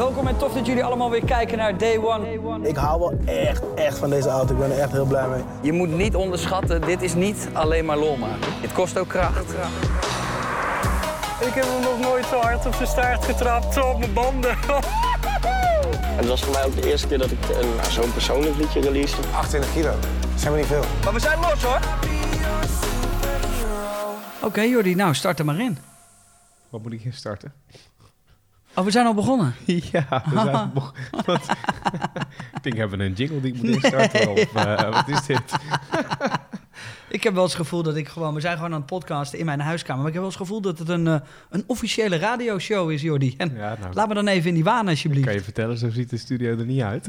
Welkom en tof dat jullie allemaal weer kijken naar Day One. Ik hou wel echt, echt van deze auto. Ik ben er echt heel blij mee. Je moet niet onderschatten, dit is niet alleen maar lol maken. Het kost ook kracht. Ik heb hem nog nooit zo hard op zijn staart getrapt, zo op mijn banden. Het was voor mij ook de eerste keer dat ik een- nou, zo'n persoonlijk liedje release. 28 kilo. Zijn we niet veel. Maar we zijn los hoor. Oké Jordi, nou start er maar in. Wat moet ik hier starten? Oh, we zijn al begonnen. Ja, we zijn beg- wat- ik denk, hebben we een jingle die ik moet instarten? Of eh, wat is dit? Ik heb wel eens het gevoel dat ik gewoon... We zijn gewoon aan het podcasten in mijn huiskamer. Maar ik heb wel eens het gevoel dat het een, eh, een officiële radioshow is, Jordi. En Ja, nou, laat me dan even in die waan alsjeblieft. kan je vertellen, zo ziet de studio er niet uit.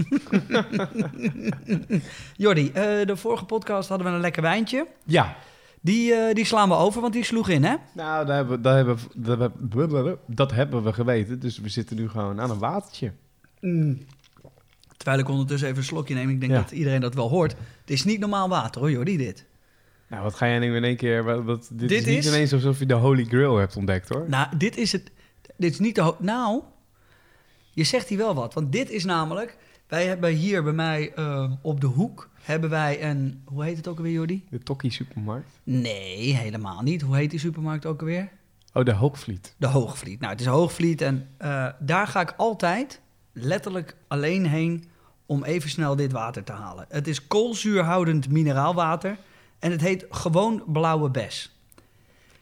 Jordi, eh, de vorige podcast hadden we een lekker wijntje. Ja, Die, eh, die slaan we over, want die sloeg in, hè? nou, dat hebben, we- dat, hebben, we- dat, hebben, dat hebben we geweten. Dus we zitten nu gewoon aan een watertje. Terwijl ik ondertussen even een slokje neem. Ik denk Ja. dat iedereen dat wel hoort. Het is niet normaal water, hoor, Jordi, dit. Nou, wat ga jij nu in één keer... Wat, wat- dit, Dit is niet is- ineens alsof je de Holy Grail hebt ontdekt, hoor. Nou, dit is het... Dit is niet de... Nou, je zegt hier wel wat. Want dit is namelijk... Wij hebben hier bij mij eh, op de hoek... hebben wij een... Hoe heet het ook alweer, Jordi? De Tokkie supermarkt. Nee, helemaal niet. Hoe heet die supermarkt ook alweer? Oh, de Hoogvliet. De Hoogvliet. Nou, het is Hoogvliet en eh, daar ga ik altijd letterlijk alleen heen om even snel dit water te halen. Het is koolzuurhoudend mineraalwater en het heet gewoon blauwe bes.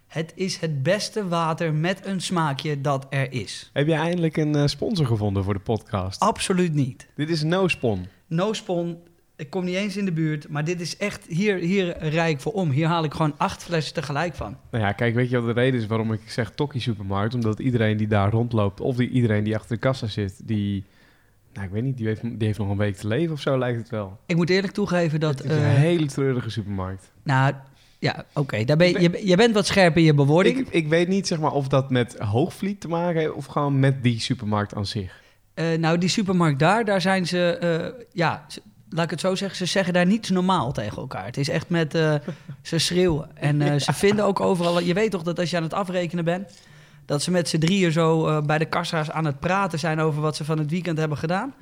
Het is het beste water met een smaakje dat er is. Heb je eindelijk een eh, sponsor gevonden voor de podcast? Absoluut niet. Dit is No Spon. No spon, ik kom niet eens in de buurt, maar dit is echt, hier, hier rij ik voor om. Hier haal ik gewoon acht flessen tegelijk van. Nou ja, kijk, weet je wat de reden is waarom ik zeg Tokkie supermarkt? Omdat iedereen die daar rondloopt, of die, iedereen die achter de kassa zit, die... Nou, ik weet niet, die heeft, die heeft nog een week te leven of zo, lijkt het wel. Ik moet eerlijk toegeven dat... het is een eh, hele treurige supermarkt. Nou, ja, oké. daar ben je, je, je bent wat scherp in je bewoording. Ik, ik weet niet zeg maar, of dat met Hoogvliet te maken heeft of gewoon met die supermarkt aan zich. Eh, nou, die supermarkt daar, daar zijn ze... eh, ja, ze- laat ik het zo zeggen. Ze zeggen daar niets normaal tegen elkaar. Het is echt met... eh, ze schreeuwen. En eh, ze vinden ook overal... Je weet toch dat als je aan het afrekenen bent... dat ze met z'n drieën zo eh, bij de kassa's aan het praten zijn... over wat ze van het weekend hebben gedaan.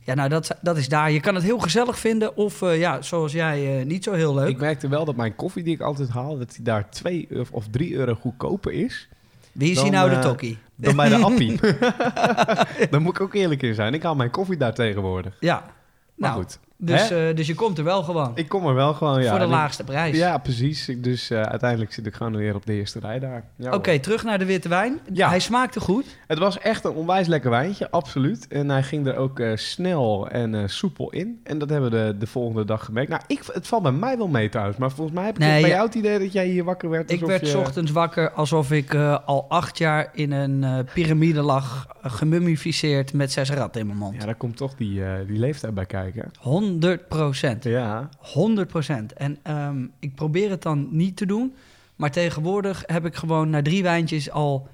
Ja, nou, dat, dat is daar. Je kan het heel gezellig vinden. Of ja, zoals jij, niet zo heel leuk. Ik merkte wel dat mijn koffie die ik altijd haal, dat die daar 2 of, of 3 euro goedkoper is Wie is dan, hier nou de tokkie? dan bij de appie. Daar moet ik ook eerlijk in zijn. Ik haal mijn koffie daar tegenwoordig. Ja. Maar Nou, goed, dus, eh, dus je komt er wel gewoon. ik kom er wel gewoon. Ja, voor de En ik- laagste prijs. Ja, precies. Dus eh, uiteindelijk zit ik gewoon weer op de eerste rij daar. Ja, Oké, terug naar de witte wijn. Ja. Hij smaakte goed. Het was echt een onwijs lekker wijntje, absoluut. En hij ging er ook eh, snel en soepel in. En dat hebben we de, de volgende dag gemerkt. Nou, ik, het valt bij mij wel mee trouwens. Maar volgens mij heb ik Nee, bij ja. jou het idee dat jij hier wakker werd. Ik werd 's je- ochtends wakker alsof ik al acht jaar in een piramide lag, gemummificeerd met zes ratten in mijn mond. Ja, daar komt toch die, die leeftijd bij kijken. 100 procent. Ja. 100 procent. En ehm, ik probeer het dan niet te doen. Maar tegenwoordig heb ik gewoon na drie wijntjes al...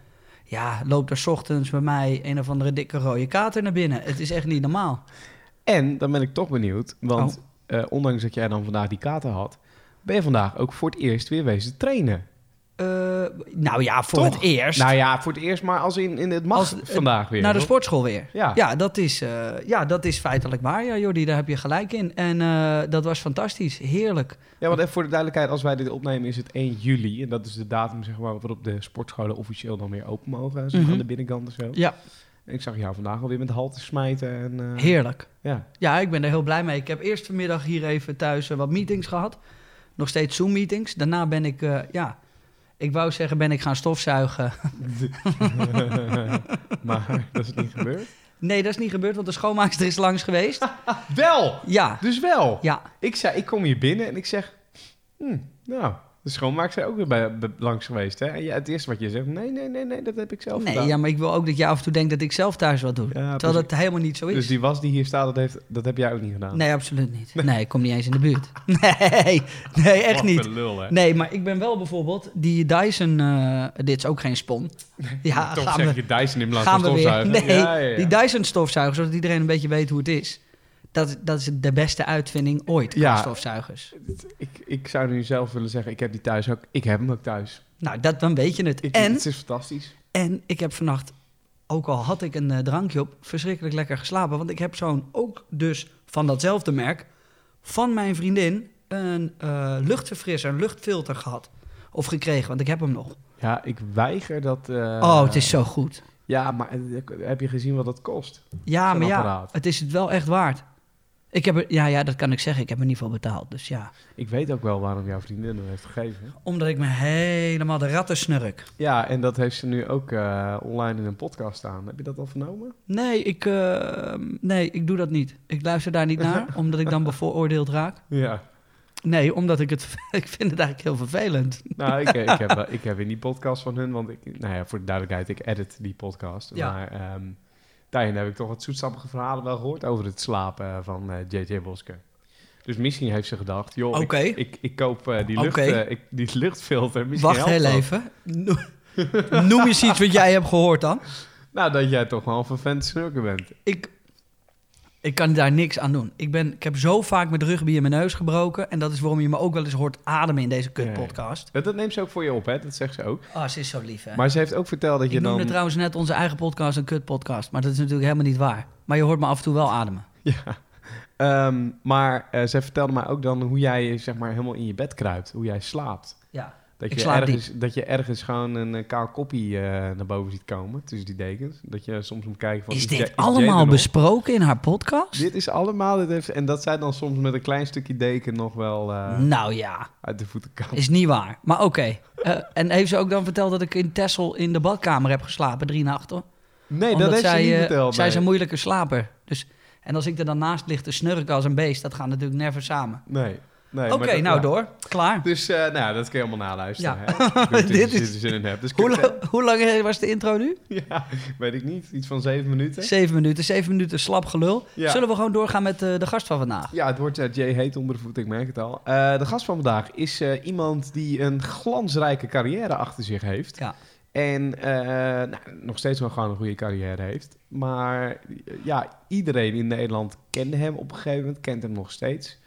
Ja, loopt er 's ochtends bij mij een of andere dikke rode kater naar binnen. Het is echt niet normaal. En dan ben ik toch benieuwd, want Oh. eh, ondanks dat jij dan vandaag die kater had, ben je vandaag ook voor het eerst weer wezen trainen. Eh, nou ja, voor Toch? het eerst. Nou ja, voor het eerst, maar als in, in het mag Als- vandaag weer. Naar de sportschool weer. Ja. Ja, dat is, eh, ja, dat is feitelijk waar, ja, Jordi. Daar heb je gelijk in. En eh, dat was fantastisch. Heerlijk. Ja, want even voor de duidelijkheid, als wij dit opnemen is het 1 juli. En dat is de datum zeg maar, waarop de sportscholen officieel dan weer open mogen. Zeg Mhm. aan de binnenkant en zo. Ja, En ik zag jou vandaag alweer met de halte smijten. En, heerlijk. Ja. Ja, ik ben er heel blij mee. Ik heb eerst vanmiddag hier even thuis wat meetings gehad. Nog steeds Zoom-meetings. Daarna ben ik, ja... Ik wou zeggen, ben ik gaan stofzuigen. maar dat is niet gebeurd. Nee, dat is niet gebeurd, want de schoonmaakster is langs geweest. Wel! Ja, Dus wel! ja. Ik, zei, ik kom hier binnen en ik zeg... Hm, nou, de schoonmaak zijn ook weer bij, bij- langs geweest. Hè? En ja, het eerste wat je zegt... Nee, nee, nee, nee, dat heb ik zelf Nee, gedaan. ja, maar ik wil ook dat jij af en toe denkt dat ik zelf thuis wat doe. Ja, terwijl precies. dat helemaal niet zo is. Dus die was die hier staat, dat, heeft, dat heb jij ook niet gedaan? Nee, absoluut niet. Nee, ik kom niet eens in de buurt. Nee, nee echt niet. een lul, hè? Nee, maar ik ben wel bijvoorbeeld die Dyson. eh, dit is ook geen spon. Ja, Toch gaan zeg we, je Dyson in plaats van stofzuigen. Nee, Ja, ja, ja. die Dyson stofzuiger, zodat iedereen een beetje weet hoe het is. Dat, dat is de beste uitvinding ooit, qua Ja. stofzuigers. Ik, ik zou nu zelf willen zeggen, ik heb die thuis ook. Ik heb hem ook thuis. Nou, dat, dan weet je het. Ik, en, Het is fantastisch. en ik heb vannacht ook al had ik een eh, drankje op, verschrikkelijk lekker geslapen. Want ik heb zo'n, ook dus van datzelfde merk, van mijn vriendin een eh, luchtverfrisser, een luchtfilter gehad. Of gekregen, want ik heb hem nog. Ja, ik weiger dat... eh, oh, het is zo goed. Ja, maar heb je gezien wat dat kost? Ja, maar ja, apparaat. het is het wel echt waard. Ik heb er, ja, ja, dat kan ik zeggen. Ik heb er niet voor betaald. Dus ja, Ik weet ook wel waarom jouw vriendin hem heeft gegeven. omdat ik me helemaal de ratten snurk. Ja, en dat heeft ze nu ook eh, online in een podcast staan. Heb je dat al vernomen? Nee, ik, eh, nee, ik doe dat niet. Ik luister daar niet naar, omdat ik dan bevooroordeeld raak. Ja. Nee, omdat ik het, ik vind het eigenlijk heel vervelend. Nou, ik, ik, heb, ik heb in die podcast van hun, want ik, nou ja, voor de duidelijkheid, ik edit die podcast. Ja. Maar ehm, daarin heb ik toch wat zoetsappige verhalen wel gehoord over het slapen van eh, JJ Bosker. Dus misschien heeft ze gedacht, joh, ik- ik, ik, koop eh, die, lucht, eh, ik, die luchtfilter. Misschien Wacht heel even. No- Noem eens iets wat jij hebt gehoord dan. Nou, dat jij toch wel een vervent snurker bent. Ik, ik kan daar niks aan doen. Ik, ben, ik heb zo vaak mijn rugby in mijn neus gebroken. En dat is waarom je me ook wel eens hoort ademen in deze kutpodcast. Dat, dat neemt ze ook voor je op, hè? Dat zegt ze ook. Ah, ze is zo lief, hè? Maar ze heeft ook verteld dat je ik noemde dan... trouwens net onze eigen podcast een kutpodcast. Maar dat is natuurlijk helemaal niet waar. Maar je hoort me af en toe wel ademen. Ja. Ehm, maar eh zij vertelde mij ook dan hoe jij zeg maar helemaal in je bed kruipt. Hoe jij slaapt. Ja. Dat je, ergens, dat je ergens gewoon een eh, kaal koppie eh, naar boven ziet komen tussen die dekens. Dat je soms moet kijken van... Is Jay- dit allemaal besproken in haar podcast? Dit is allemaal... Dit heeft, en dat zij dan soms met een klein stukje deken nog wel eh, Nou ja, uit de voeten kan. is niet waar. Maar oké. En heeft ze ook dan verteld dat ik in Texel in de badkamer heb geslapen drie nachten? Nee, Omdat dat heeft zij, ze niet verteld. Zij is een moeilijke slaper. Dus, en als ik er dan naast lig te snurken als een beest, dat gaat natuurlijk never samen. Nee. Nee Oké, nou ja. door. Klaar. Dus uh, nou, dat kun je allemaal naluisteren. Ja. Hè? Dit is... zin in hebt. Dus Hoe, kun je- la- hoe lang was de intro nu? Ja, weet ik niet. Iets van zeven minuten. Zeven minuten. Zeven minuten slap gelul. Ja. Zullen we gewoon doorgaan met eh, de gast van vandaag? Ja, het wordt uh, Jay heet onder de voet, ik merk het al. De gast van vandaag is iemand die een glansrijke carrière achter zich heeft. Ja. En uh, nou, nog steeds wel gewoon een goede carrière heeft. Maar ja, iedereen in Nederland kende hem op een gegeven moment, kent hem nog steeds.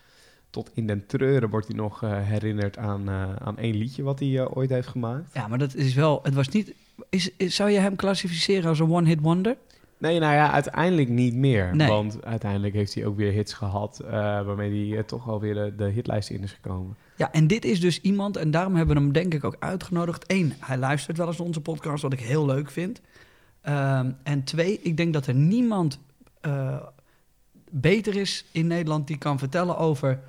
Tot in den treuren wordt hij nog uh, herinnerd aan, uh, aan één liedje wat hij uh, ooit heeft gemaakt. Ja, maar dat is wel... Het was niet... Is, is, zou je hem klassificeren als een one-hit wonder? Nee, nou ja, uiteindelijk niet meer. Nee. Want uiteindelijk heeft hij ook weer hits gehad... Waarmee hij toch alweer de, de hitlijst in is gekomen. Ja, en dit is dus iemand... En daarom hebben we hem denk ik ook uitgenodigd. Eén, hij luistert wel eens naar onze podcast, wat ik heel leuk vind. Um, en twee, ik denk dat er niemand beter is in Nederland... die kan vertellen over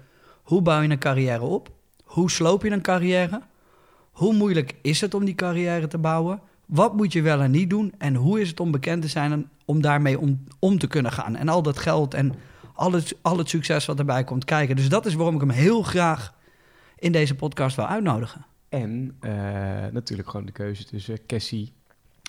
hoe bouw je een carrière op? Hoe sloop je een carrière? Hoe moeilijk is het om die carrière te bouwen? Wat moet je wel en niet doen? En hoe is het om bekend te zijn en om daarmee om, te kunnen gaan? En al dat geld en al het, al het succes wat erbij komt kijken. Dus dat is waarom ik hem heel graag in deze podcast wil uitnodigen. En uh, natuurlijk gewoon de keuze tussen Cassie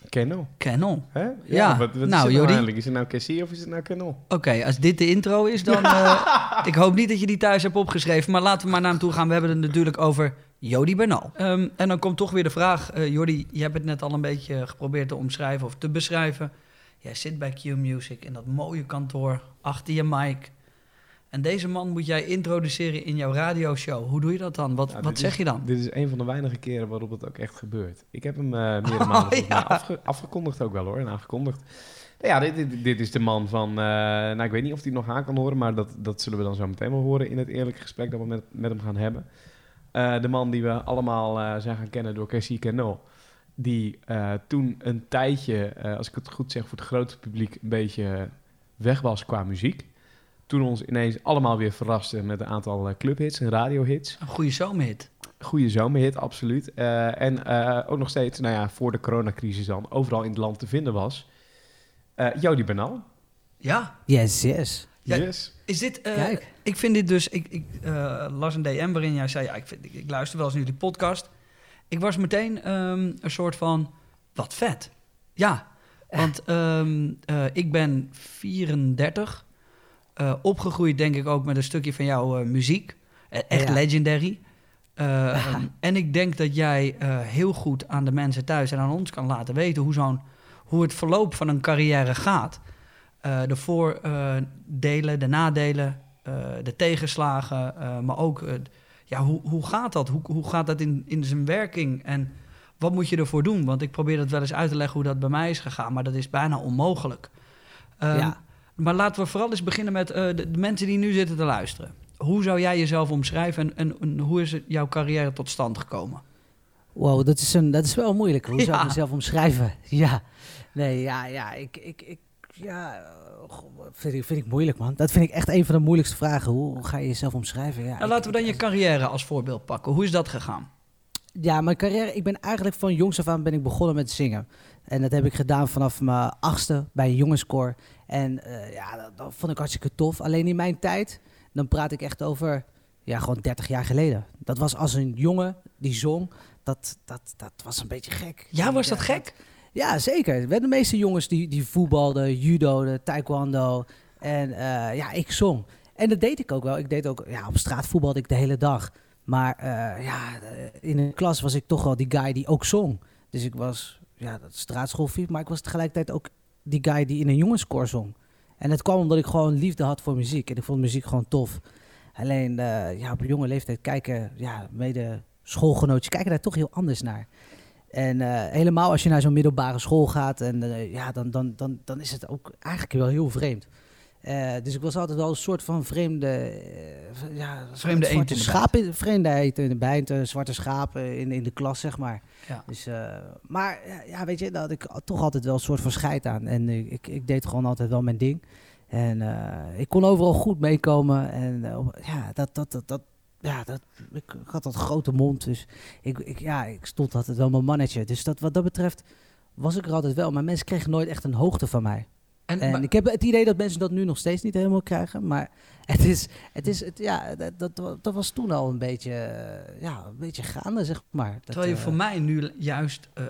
Kennel. Kennel. Hè? Ja, Ja, wat, wat nou, is het Jordi. eigenlijk? Is het nou Cassie of is het nou Kennel? Oké, okay, als dit de intro is, dan... Uh, ik hoop niet dat je die thuis hebt opgeschreven. Maar laten we maar naar hem toe gaan. We hebben het natuurlijk over Jody Bernal. Um, en dan komt toch weer de vraag... Uh, Jordi, je hebt het net al een beetje geprobeerd te omschrijven of te beschrijven. Jij zit bij Q Music in dat mooie kantoor achter je mic. En deze man moet jij introduceren in jouw radioshow. Hoe doe je dat dan? Wat, Ja, wat zeg is- je dan? Dit is een van de weinige keren waarop het ook echt gebeurt. Ik heb hem uh, meerdere maanden ja. mij afge- afgekondigd ook wel hoor. En aangekondigd. Ja, dit, dit, dit is de man van... uh, nou, ik weet niet of hij nog aan kan horen... maar dat, dat zullen we dan zo meteen wel horen... in het eerlijke gesprek dat we met, met hem gaan hebben. Uh, de man die we allemaal zijn gaan kennen door Cassie Kennel... die uh, toen een tijdje, uh, als ik het goed zeg... voor het grote publiek een beetje weg was qua muziek... Toen ons ineens allemaal weer verraste met een aantal uh, clubhits en radiohits. Een goede zomerhit. Goede zomerhit, absoluut. Uh, en uh, ook nog steeds, nou ja, voor de coronacrisis dan, overal in het land te vinden was. Uh, Jody Bernal. Ja. Yes, yes. Ja, yes. Is dit... Uh, Kijk. Ik vind dit dus... Ik, ik uh, las een DM waarin jij zei... Ja, ik, vind, ik, ik luister wel eens naar jullie podcast. Ik was meteen um, een soort van... Wat vet. Ja. Want um, uh, ik ben 34. Uh, opgegroeid denk ik ook met een stukje van jouw uh, muziek. E- Echt Ja. legendary. Uh, um, en ik denk dat jij heel goed aan de mensen thuis en aan ons kan laten weten hoe, zo'n, hoe het verloop van een carrière gaat. De voordelen, de nadelen, de tegenslagen, maar ook ja, hoe, hoe gaat dat? Hoe, hoe gaat dat in, in zijn werking? En wat moet je ervoor doen? Want ik probeer dat wel eens uit te leggen hoe dat bij mij is gegaan, maar dat is bijna onmogelijk. Ehm, Ja. Maar laten we vooral eens beginnen met eh, de, de mensen die nu zitten te luisteren. Hoe zou jij jezelf omschrijven en, en, en hoe is het jouw carrière tot stand gekomen? Wow, dat is, een, dat is wel moeilijk. Hoe zou ik mezelf omschrijven? Ja, nee, ja, ja, ik, ik, ik ja, vind ik, vind ik moeilijk, man. Dat vind ik echt een van de moeilijkste vragen. Hoe, hoe ga je jezelf omschrijven? Ja, Nou, ik- laten we dan je carrière als voorbeeld pakken. Hoe is dat gegaan? Ja, mijn carrière, ik ben eigenlijk van jongs af aan ben ik begonnen met zingen. En dat heb ik gedaan vanaf mijn achtste bij een jongenskoor. En eh, ja, dat, dat vond ik hartstikke tof. Alleen in mijn tijd, dan praat ik echt over, ja, gewoon 30 jaar geleden. Dat was als een jongen die zong, dat, dat, dat was een beetje gek. Ja, was dat gek? Ja, zeker. De meeste jongens die, die voetbalden, judoden, taekwondo. En eh, ja, ik zong. En dat deed ik ook wel. Ik deed ook, ja, op straat voetbalde ik de hele dag. Maar eh, ja, in een klas was ik toch wel die guy die ook zong. Dus ik was, ja, dat straatschoolfiet, maar ik was tegelijkertijd ook die guy die in een jongenskoor zong. En het kwam omdat ik gewoon liefde had voor muziek. En ik vond muziek gewoon tof. Alleen, eh, ja, op een jonge leeftijd kijken, ja, mede schoolgenootjes kijken daar toch heel anders naar. En eh, helemaal als je naar zo'n middelbare school gaat, en, eh, ja, dan, dan, dan, dan is het ook eigenlijk wel heel vreemd. Eh, dus ik was altijd wel een soort van vreemde... eh, ja, Vreemde eend in de schaap in, Vreemde eend in de bijt, eh, zwarte schapen in, in de klas, zeg maar. Ja. Dus, eh, maar ja, weet je, daar had ik toch altijd wel een soort van scheid aan. En ik, ik, deed gewoon altijd wel mijn ding. En eh, ik kon overal goed meekomen. En eh, ja, dat, dat, dat, dat, ja dat, ik, ik had dat grote mond. Dus ik, ik, ja, ik stond altijd wel mijn mannetje. Dus dat, wat dat betreft was ik er altijd wel. Maar mensen kregen nooit echt een hoogte van mij. En, En maar- ik heb het idee dat mensen dat nu nog steeds niet helemaal krijgen. Maar het is, het is het, ja, dat, dat, dat was toen al een beetje, eh, ja, een beetje gaande, zeg maar. Dat, Terwijl je eh, voor mij nu juist, eh,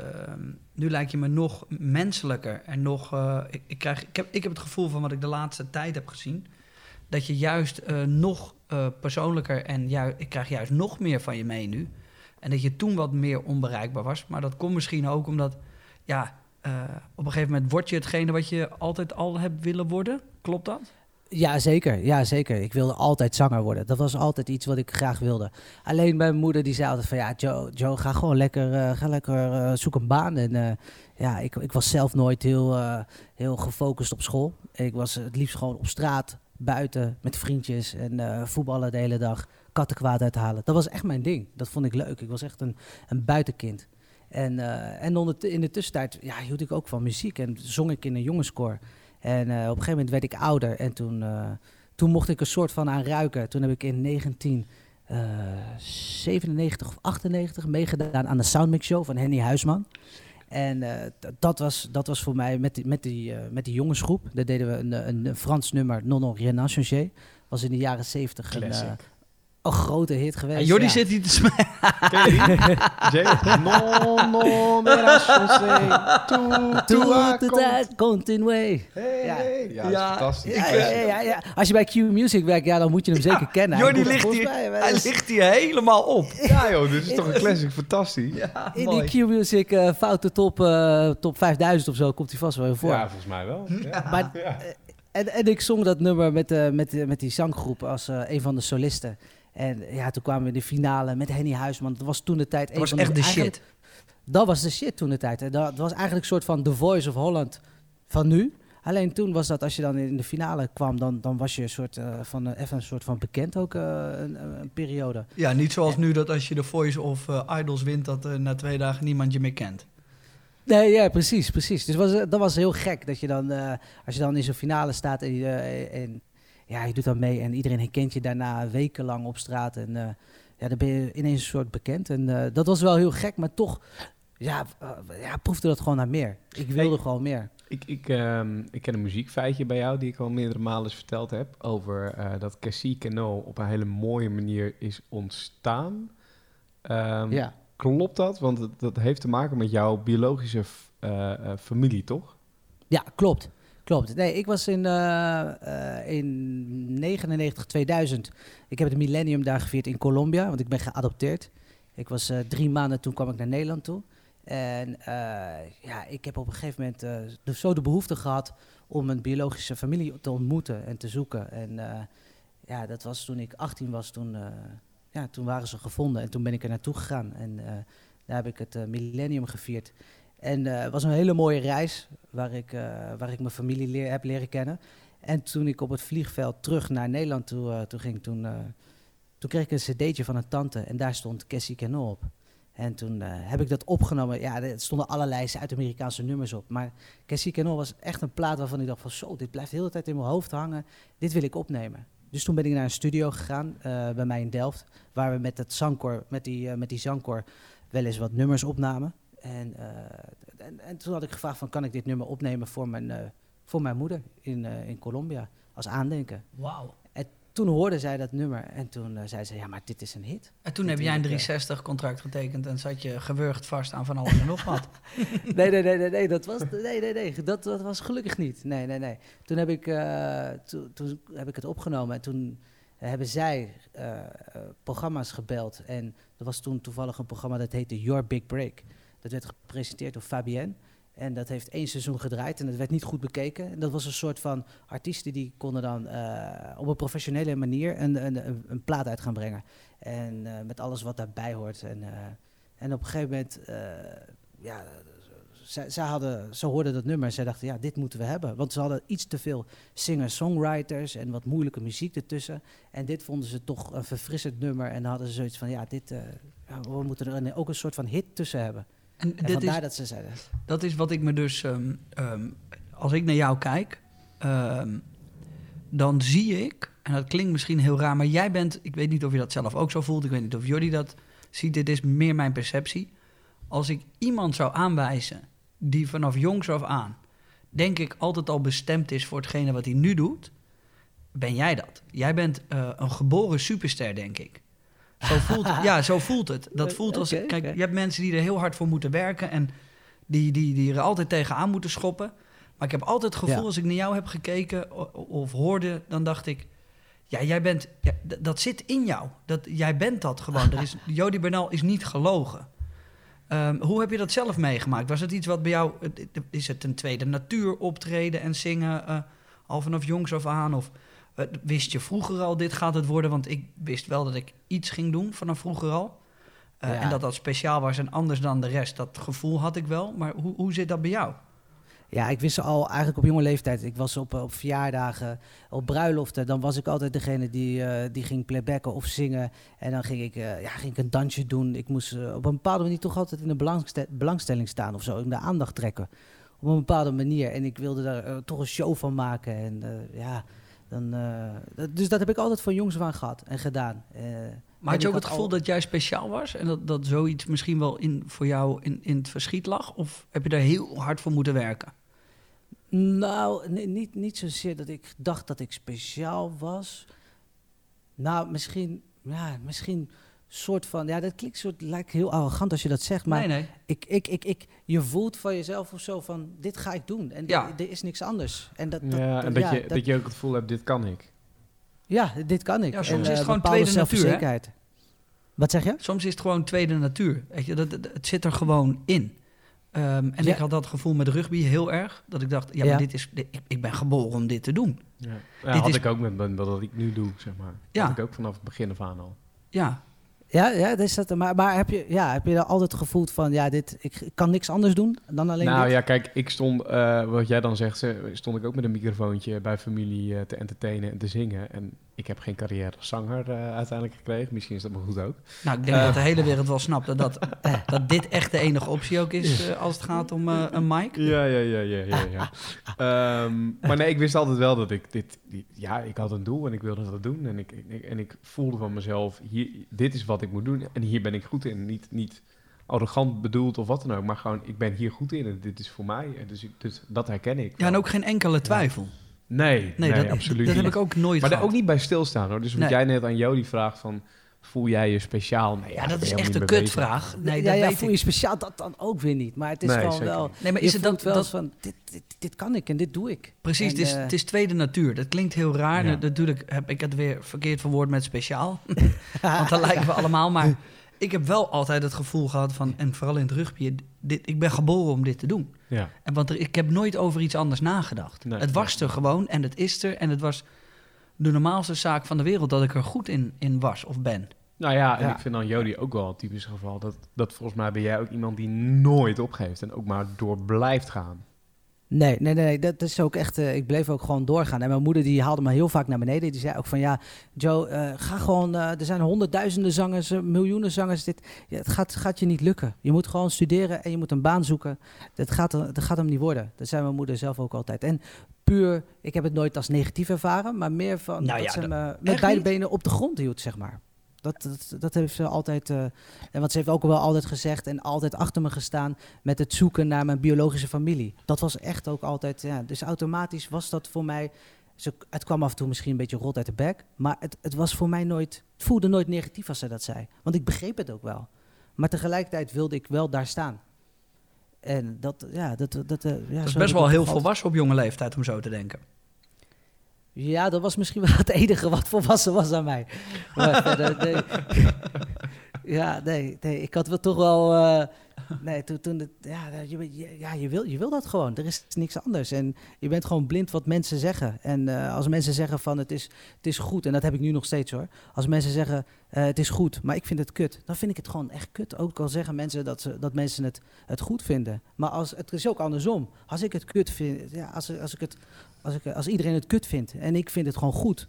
nu lijkt je me nog menselijker en nog, eh, ik, ik, krijg, ik, heb, ik heb het gevoel van wat ik de laatste tijd heb gezien, dat je juist nog persoonlijker en ju ik krijg juist nog meer van je mee nu. En dat je toen wat meer onbereikbaar was, maar dat komt misschien ook omdat, ja, eh, op een gegeven moment word je hetgene wat je altijd al hebt willen worden. Klopt dat? Ja, zeker. Ja, zeker. Ik wilde altijd zanger worden. Dat was altijd iets wat ik graag wilde. Alleen mijn moeder die zei altijd van... Ja, Joe, Joe ga gewoon lekker, eh, ga lekker eh, zoek een baan. En ja, ik, ik was zelf nooit heel, heel gefocust op school. Ik was het liefst gewoon op straat, buiten, met vriendjes. En voetballen de hele dag, kattenkwaad uithalen. Dat was echt mijn ding. Dat vond ik leuk. Ik was echt een, een buitenkind. En, eh, en in de tussentijd ja, hield ik ook van muziek. En zong ik in een jongenskoor. En eh, op een gegeven moment werd ik ouder en toen, eh, toen mocht ik een soort van aan ruiken. Toen heb ik in 1997 of 98 meegedaan aan de Soundmix Show van Henny Huisman. En dat, was, dat was voor mij met die, met die, met die jongensgroep. Daar deden we een, een, Frans nummer, Non non rien n'a changé. Was in de jaren 70 een, een grote hit geweest. En Jordi ja. zit hier te smijten. Ken je die? Jay? Non, non, mais la chance, tout, tout a Tout con- à continue. Hey, Ja. Ja, dat Ja, is fantastisch. Ja, ja, ja, ja. Als je bij Q Music werkt, ja, dan moet je hem zeker kennen. Hij Jordi ligt hier, mij- hij ligt hier helemaal op. Ja joh, dit is toch een classic, fantastisch. Ja, Ja, In mooi. die Q-Music eh, foute top, eh, top 5000 of zo komt hij vast wel voor. volgens mij wel. Ja. Maar, Ja. en, en ik zong dat nummer met, eh, met, eh, met die zanggroep als eh, een van de solisten. En ja, toen kwamen we in de finale met Henny Huisman. Dat was toen de tijd... Dat was echt de shit. Dat was de shit toen de tijd. Dat was eigenlijk een soort van The Voice of Holland van nu. Alleen toen was dat, als je dan in de finale kwam, dan, dan was je een soort, eh, van, eh, even een soort van bekend ook eh, een, periode. Ja, niet zoals nu dat als je de Voice of Idols wint, dat na twee dagen niemand je meer kent. Nee, ja, precies, precies. Dus was, dat was heel gek dat je dan, als je dan in zo'n finale staat en, en ja, je doet dan mee en iedereen herkent je daarna wekenlang op straat en eh, ja, dan ben je ineens een soort bekend. En eh, dat was wel heel gek, maar toch, ja, eh, ja proefde dat gewoon naar meer. Ik wilde Hey. gewoon meer. Ik, ik, ehm, ik ken een muziekfeitje bij jou die ik al meerdere malen eens verteld heb. Over dat Cassie Cano op een hele mooie manier is ontstaan. Ehm, ja. Klopt dat? Want dat heeft te maken met jouw biologische familie, toch? ja, klopt. Klopt. Nee, ik was in, eh, eh, in 99, 2000. Ik heb het millennium daar gevierd in Colombia, want ik ben geadopteerd. Ik was eh, drie maanden, toen kwam ik naar Nederland toe. En ja, ik heb op een gegeven moment zo de behoefte gehad om mijn biologische familie te ontmoeten en te zoeken. En ja, dat was toen ik 18 was, toen, ja, toen waren ze gevonden en toen ben ik er naartoe gegaan. En Daar heb ik het millennium gevierd. En eh, het was een hele mooie reis waar ik, eh, waar ik mijn familie leer, heb leren kennen. En toen ik op het vliegveld terug naar Nederland toe, eh, ging, toen, toen kreeg ik een cd'tje van een tante en daar stond Cassie Cano op. En toen heb ik dat opgenomen. Ja, er stonden allerlei Zuid-Amerikaanse nummers op. Maar Cassie Cano was echt een plaat waarvan ik dacht van... zo, dit blijft de hele tijd in mijn hoofd hangen. Dit wil ik opnemen. Dus toen ben ik naar een studio gegaan bij mij in Delft... waar we met, het zangkoor, met, die, met die zangkoor wel eens wat nummers opnamen. En, eh, en, en toen had ik gevraagd van... kan ik dit nummer opnemen voor mijn, eh, voor mijn moeder in, eh, in Colombia? Als aandenken. Wauw. Toen hoorde zij dat nummer en toen zei ze... ja, maar dit is een hit. En toen heb jij een wil ik, eh, 360 contract getekend en zat je gewurgd vast aan van alles en nog wat. nee, nee, nee, nee, nee, dat was, nee, nee, nee, dat, dat was gelukkig niet. Nee, nee, nee. Toen heb ik, toen, toen heb ik het opgenomen en toen hebben zij programma's gebeld. En er was toen toevallig een programma dat heette Your Big Break. Dat werd gepresenteerd door Fabienne. En dat heeft één seizoen gedraaid en dat werd niet goed bekeken. En dat was een soort van artiesten die konden dan eh, op een professionele manier een, een, een, plaat uit gaan brengen. En eh, met alles wat daarbij hoort. En, eh, en op een gegeven moment, ja, zij hadden, ze hoorden dat nummer en zij dachten, ja, dit moeten we hebben. Want ze hadden iets te veel singer-songwriters en wat moeilijke muziek ertussen. En dit vonden ze toch een verfrissend nummer. En dan hadden ze zoiets van, ja, dit, ja, we moeten er ook een soort van hit tussen hebben. En vandaar is, dat ze zeiden, dat is wat ik me dus... ehm, ehm, als ik naar jou kijk, ehm, dan zie ik... En dat klinkt misschien heel raar, maar jij bent... Ik weet niet of je dat zelf ook zo voelt. Ik weet niet of Jordi dat ziet. Dit is meer mijn perceptie. Als ik iemand zou aanwijzen die vanaf jongs af aan... denk ik altijd al bestemd is voor hetgene wat hij nu doet... ben jij dat. Jij bent eh, een geboren superster, denk ik. Zo voelt het. Ja, zo voelt het. Dat voelt als... Kijk, je hebt mensen die er heel hard voor moeten werken... en die, die, die er altijd tegenaan moeten schoppen. Maar ik heb altijd het gevoel, Ja. als ik naar jou heb gekeken of hoorde... dan dacht ik, ja, jij bent... Ja, dat zit in jou. Dat, jij bent dat gewoon. Er is, Jody Bernal is niet gelogen. Ehm, hoe heb je dat zelf meegemaakt? Was het iets wat bij jou... Is het een tweede natuur optreden en zingen... eh, al vanaf jongs af aan? Of eh, wist je vroeger al, dit gaat het worden? Want ik wist wel dat ik iets ging doen vanaf vroeger al. Eh, Ja. En dat dat speciaal was en anders dan de rest. Dat gevoel had ik wel. Maar hoe, hoe zit dat bij jou? Ja, ik wist al eigenlijk op jonge leeftijd. Ik was op, op verjaardagen, op bruiloften. Dan was ik altijd degene die, eh, die ging playbacken of zingen. En dan ging ik, eh, ja, ging ik een dansje doen. Ik moest eh, op een bepaalde manier toch altijd in de belangste- belangstelling staan of zo. In de aandacht trekken. Op een bepaalde manier. En ik wilde daar eh, toch een show van maken. En eh, ja, dan, eh, dat- dus dat heb ik altijd van jongs aan gehad en gedaan. Eh, Maar had je ook het gevoel al- dat jij speciaal was? En dat, dat zoiets misschien wel in, voor jou in, in het verschiet lag? Of heb je daar heel hard voor moeten werken? Nou, ni- niet, niet zozeer dat ik dacht dat ik speciaal was. Nou, misschien, ja, misschien soort van, ja, dat klinkt soort, lijkt heel arrogant als je dat zegt, maar nee, nee. Ik, ik, ik, ik, je voelt van jezelf of zo van, dit ga ik doen en Ja. er is niks anders. En dat, dat, ja, en dat, ja, je, dat je ook het gevoel hebt, dit kan ik. ja, dit kan ik. Ja, soms En, is het eh, gewoon tweede natuur, hè? Wat zeg je? Soms is het gewoon tweede natuur. Weet je, dat, dat- het zit er gewoon in. Ehm, en Ja. ik had dat gevoel met rugby heel erg. Dat ik dacht, ja, maar dit is, dit- ik, ik ben geboren om dit te doen. Ja. Ja, Dit had is- ik ook met, met wat ik nu doe, zeg maar. Ja. Had ik ook vanaf het begin af aan al. Ja, Ja, ja, dat is dat, maar, maar heb, je, ja, heb je daar altijd gevoeld van, ja, dit, ik, ik kan niks anders doen dan alleen nou dit? ja, kijk, ik stond, eh, wat jij dan zegt, ze- stond ik ook met een microfoontje bij familie eh, te entertainen en te zingen. En ik heb geen carrière als zanger eh, uiteindelijk gekregen. Misschien is dat maar goed ook. nou, ik denk Eh. dat de hele wereld wel snapt dat, dat, dat dit echt de enige optie ook is eh, als het gaat om eh, een mic. Ja, ja, ja, ja, ja. ja. Ehm, maar nee, ik wist altijd wel dat ik dit, ja, ik had een doel en ik wilde dat doen. En ik, ik- en ik voelde van mezelf, hier, dit is wat ik moet doen en hier ben ik goed in. Niet, niet arrogant bedoeld of wat dan ook, maar gewoon, ik ben hier goed in en dit is voor mij. En dus, ik- dus dat herken ik. Ja, en ook geen enkele twijfel. Nee, nee, dat, absoluut dat niet. heb ik ook nooit maar daar ook niet bij stilstaan hoor. Dus wat Nee. jij net aan Jody vraagt van, voel jij je speciaal? Nee, Ja, dat is echt een kutvraag. Nee, ja, dat ja, weet voel ik. je speciaal dat dan ook weer niet. Maar het is Nee, gewoon wel... Nee, maar is het dat, wel dat van, dit, dit, dit kan ik en dit doe ik. Precies, En, het, is, het is tweede natuur. Dat klinkt heel raar. Ja. Natuurlijk heb ik het weer verkeerd verwoord met speciaal. Want dan lijken we allemaal. Maar ik heb wel altijd het gevoel gehad van... en vooral in het rugby... Dit, ik ben geboren om dit te doen. Ja, En want er, ik heb nooit over iets anders nagedacht. Nee, het was er gewoon en het is er. En het was de normaalste zaak van de wereld... dat ik er goed in, in was of ben. Nou ja, en Ja. ik vind dan Jody ook wel een typisch geval. Dat, dat volgens mij ben jij ook iemand die nooit opgeeft en ook maar door blijft gaan. Nee, nee, nee, dat is ook echt. eh, ik bleef ook gewoon doorgaan. En mijn moeder die haalde me heel vaak naar beneden. Die zei ook van ja, Joe, eh, ga gewoon. eh, er zijn honderdduizenden zangers, miljoenen zangers. Dit, ja, het gaat, gaat je niet lukken. Je moet gewoon studeren en je moet een baan zoeken. Dat gaat, dat gaat hem niet worden. Dat zei mijn moeder zelf ook altijd. En puur, ik heb het nooit als negatief ervaren, maar meer van Nou dat ja, ze me met beide niet? benen op de grond hield, zeg maar. Dat, dat, dat heeft ze altijd. eh, en wat ze heeft ook wel altijd gezegd en altijd achter me gestaan met het zoeken naar mijn biologische familie. Dat was echt ook altijd. Ja, dus automatisch was dat voor mij. Ze, het kwam af en toe misschien een beetje rot uit de bek. Maar het, het was voor mij nooit. Het voelde nooit negatief als ze dat zei. Want ik begreep het ook wel. Maar tegelijkertijd wilde ik wel daar staan. En dat, ja, dat, dat, eh, ja, Dat is best wel heel volwassen op jonge leeftijd om zo te denken. Ja, dat was misschien wel het enige wat volwassen was aan mij. Maar verder, nee. Ja, nee, nee, ik had wel toch wel... eh, nee, toen, toen het, ja, je- ja je, wil, je wil dat gewoon. Er is niks anders. En je bent gewoon blind wat mensen zeggen. En eh, als mensen zeggen van het is, het is goed, en dat heb ik nu nog steeds hoor. Als mensen zeggen eh, het is goed, maar ik vind het kut. Dan vind ik het gewoon echt kut. Ook al zeggen mensen dat, ze, dat mensen het, het goed vinden. Maar als, het is ook andersom. Als ik het kut vind, ja, als, als, ik het, als, ik, als iedereen het kut vindt en ik vind het gewoon goed,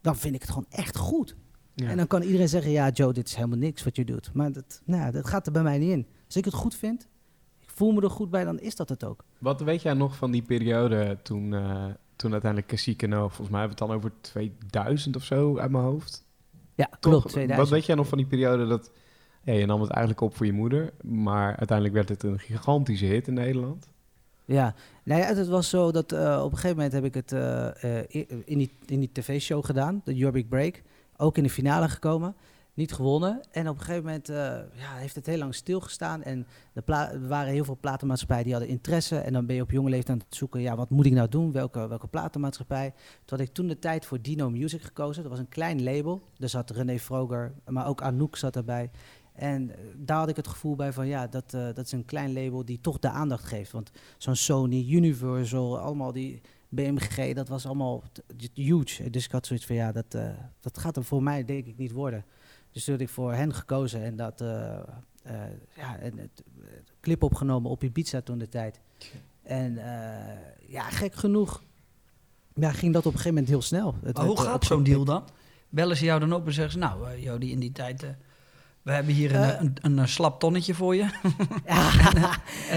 dan vind ik het gewoon echt goed. Ja. En dan kan iedereen zeggen, ja Joe, dit is helemaal niks wat je doet. Maar dat, nou, dat gaat er bij mij niet in. Als ik het goed vind, ik voel me er goed bij, dan is dat het ook. Wat weet jij nog van die periode toen, eh, toen uiteindelijk Casino, volgens mij hebben we het dan over 2000 of zo uit mijn hoofd? Ja, Toch? klopt, 2000. Wat weet jij nog van die periode dat... Ja, je nam het eigenlijk op voor je moeder, maar uiteindelijk werd het een gigantische hit in Nederland. Ja, nou ja, het was zo dat eh, op een gegeven moment heb ik het eh, eh, in die, in die tv-show gedaan, de Your Break. Ook in de finale gekomen, niet gewonnen. En op een gegeven moment ja, heeft het heel lang stilgestaan. En er waren heel veel platenmaatschappijen die hadden interesse. En dan ben je op jonge leeftijd aan het zoeken, ja, wat moet ik nou doen? Welke, welke platenmaatschappij? Toen had ik toen de tijd voor Dino Music gekozen. Dat was een klein label. Er zat René Vroger, maar ook Anouk zat erbij. En eh, daar had ik het gevoel bij van ja, dat, eh, dat is een klein label die toch de aandacht geeft. Want zo'n Sony, Universal, allemaal die BMG, dat was allemaal huge. Dus ik had zoiets van ja, dat, eh, dat gaat er voor mij denk ik niet worden. Dus toen had ik voor hen gekozen en dat ja, en het, clip opgenomen op Ibiza toen de tijd. En ja, gek genoeg ja, ging dat op een gegeven moment heel snel. Het hoe gaat zo'n deal dan? Bellen ze jou dan op en zeggen ze... Nou, eh, Jody, in die tijd... we hebben hier een, Eh. een, een, eh, slap tonnetje voor je.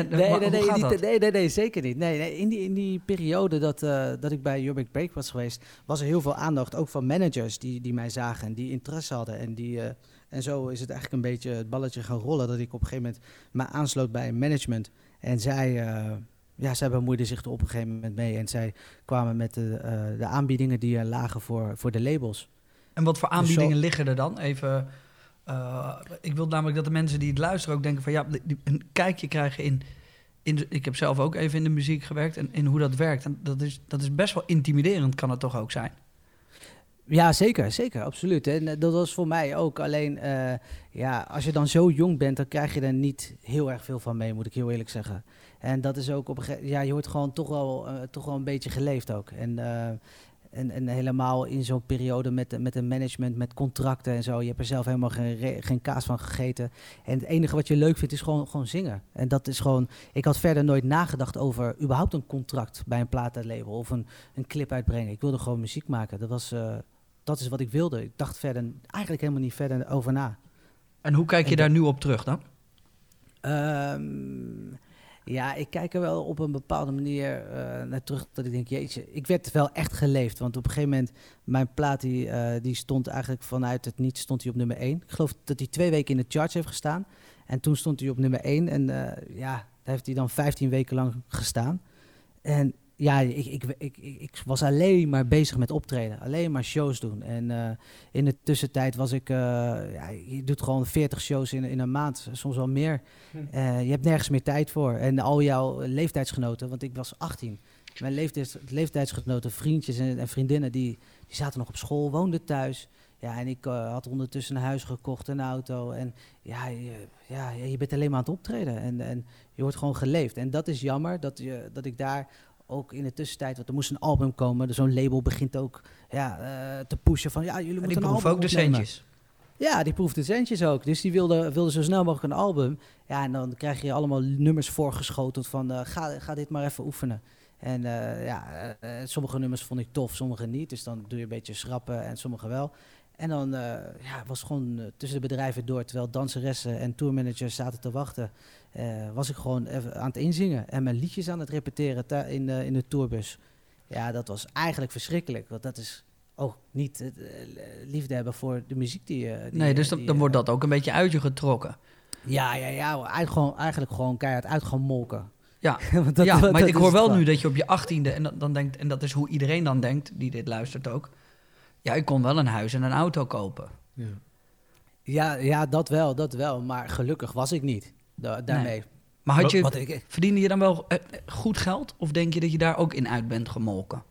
Nee, nee, nee, zeker niet. Nee, nee, in, die, in die periode dat, eh, dat ik bij Big Break was geweest, was er heel veel aandacht, ook van managers die, die mij zagen en die interesse hadden. En, die, eh, en zo is het eigenlijk een beetje het balletje gaan rollen, dat ik op een gegeven moment me aansloot bij een management. En zij, ja, zij bemoeiden zich er op een gegeven moment mee en zij kwamen met de, de aanbiedingen die er lagen voor, voor de labels. En wat voor Dus zo- aanbiedingen liggen er dan? Even, eh, ik wil namelijk dat de mensen die het luisteren ook denken van ja, die- een kijkje krijgen in, in ik heb zelf ook even in de muziek gewerkt en in hoe dat werkt. En dat is, dat is best wel intimiderend, kan het toch ook zijn? Ja, zeker, zeker, absoluut. En eh, dat was voor mij ook. Alleen, eh, ja, als je dan zo jong bent, dan krijg je er niet heel erg veel van mee, moet ik heel eerlijk zeggen. En dat is ook op een gegeven ja, je wordt gewoon toch wel, toch wel een beetje geleefd ook. En, en, en helemaal in zo'n periode met, met een management, met contracten en zo. Je hebt er zelf helemaal geen, geen kaas van gegeten. En het enige wat je leuk vindt is gewoon, gewoon zingen. En dat is gewoon. Ik had verder nooit nagedacht over überhaupt een contract bij een platenlabel of een, een clip uitbrengen. Ik wilde gewoon muziek maken. Dat was. eh, dat is wat ik wilde. Ik dacht verder eigenlijk helemaal niet verder over na. En hoe kijk je En daar nu op terug dan? Ehm, ja, ik kijk er wel op een bepaalde manier eh, naar terug. Dat ik denk, jeetje, ik werd wel echt geleefd. Want op een gegeven moment, mijn plaat die, eh, die stond eigenlijk vanuit het niets stond hij op nummer 1. Ik geloof dat hij twee weken in de charts heeft gestaan. En toen stond hij op nummer 1. En eh, ja, daar heeft hij dan 15 weken lang gestaan. En ja, ik, ik, ik, ik, was alleen maar bezig met optreden. Alleen maar shows doen. En eh, in de tussentijd was ik... eh, ja, je doet gewoon 40 shows in, in een maand. Soms wel meer. Eh, je hebt nergens meer tijd voor. En al jouw leeftijdsgenoten, want ik was 18. Mijn leeftijds, leeftijdsgenoten, vriendjes en, en vriendinnen, die, die zaten nog op school, woonden thuis. Ja, en ik had ondertussen een huis gekocht, een auto. En ja, je, ja, je bent alleen maar aan het optreden. En, en je wordt gewoon geleefd. En dat is jammer, dat, je, dat ik daar ook in de tussentijd... Want er moest een album komen. Dus zo'n label begint ook ja, eh, te pushen van... Ja, jullie Die moeten een proeven album ook de centjes. Ja, die proefde centjes ook. Dus die wilde, wilde zo snel mogelijk een album. Ja, en dan krijg je allemaal nummers voorgeschoteld van eh, ga, ga dit maar even oefenen. En eh, ja, sommige nummers vond ik tof, sommige niet. Dus dan doe je een beetje schrappen en sommige wel. En dan ja, was gewoon tussen de bedrijven door, terwijl danseressen en tourmanagers zaten te wachten, eh, was ik gewoon even aan het inzingen en mijn liedjes aan het repeteren in, de in de tourbus. Ja, dat was eigenlijk verschrikkelijk, want dat is ook niet het, eh, liefde hebben voor de muziek die je... die Nee, dus dan, die dan je- wordt dat ook een beetje uit je getrokken. Ja, ja, ja, eigenlijk gewoon, eigenlijk gewoon keihard uit gaan molken. Ja, Want dat- ja dat maar ik hoor wel nu dat je op je achttiende, en dan, dan denkt, en dat is hoe iedereen dan denkt, die dit luistert ook. Ja, ik kon wel een huis en een auto kopen. Ja. Ja, ja, dat wel, dat wel. Maar gelukkig was ik niet da- daarmee. Maar had je, Wat ik, verdiende je dan wel eh, goed geld? Of denk je dat je daar ook in uit bent gemolken?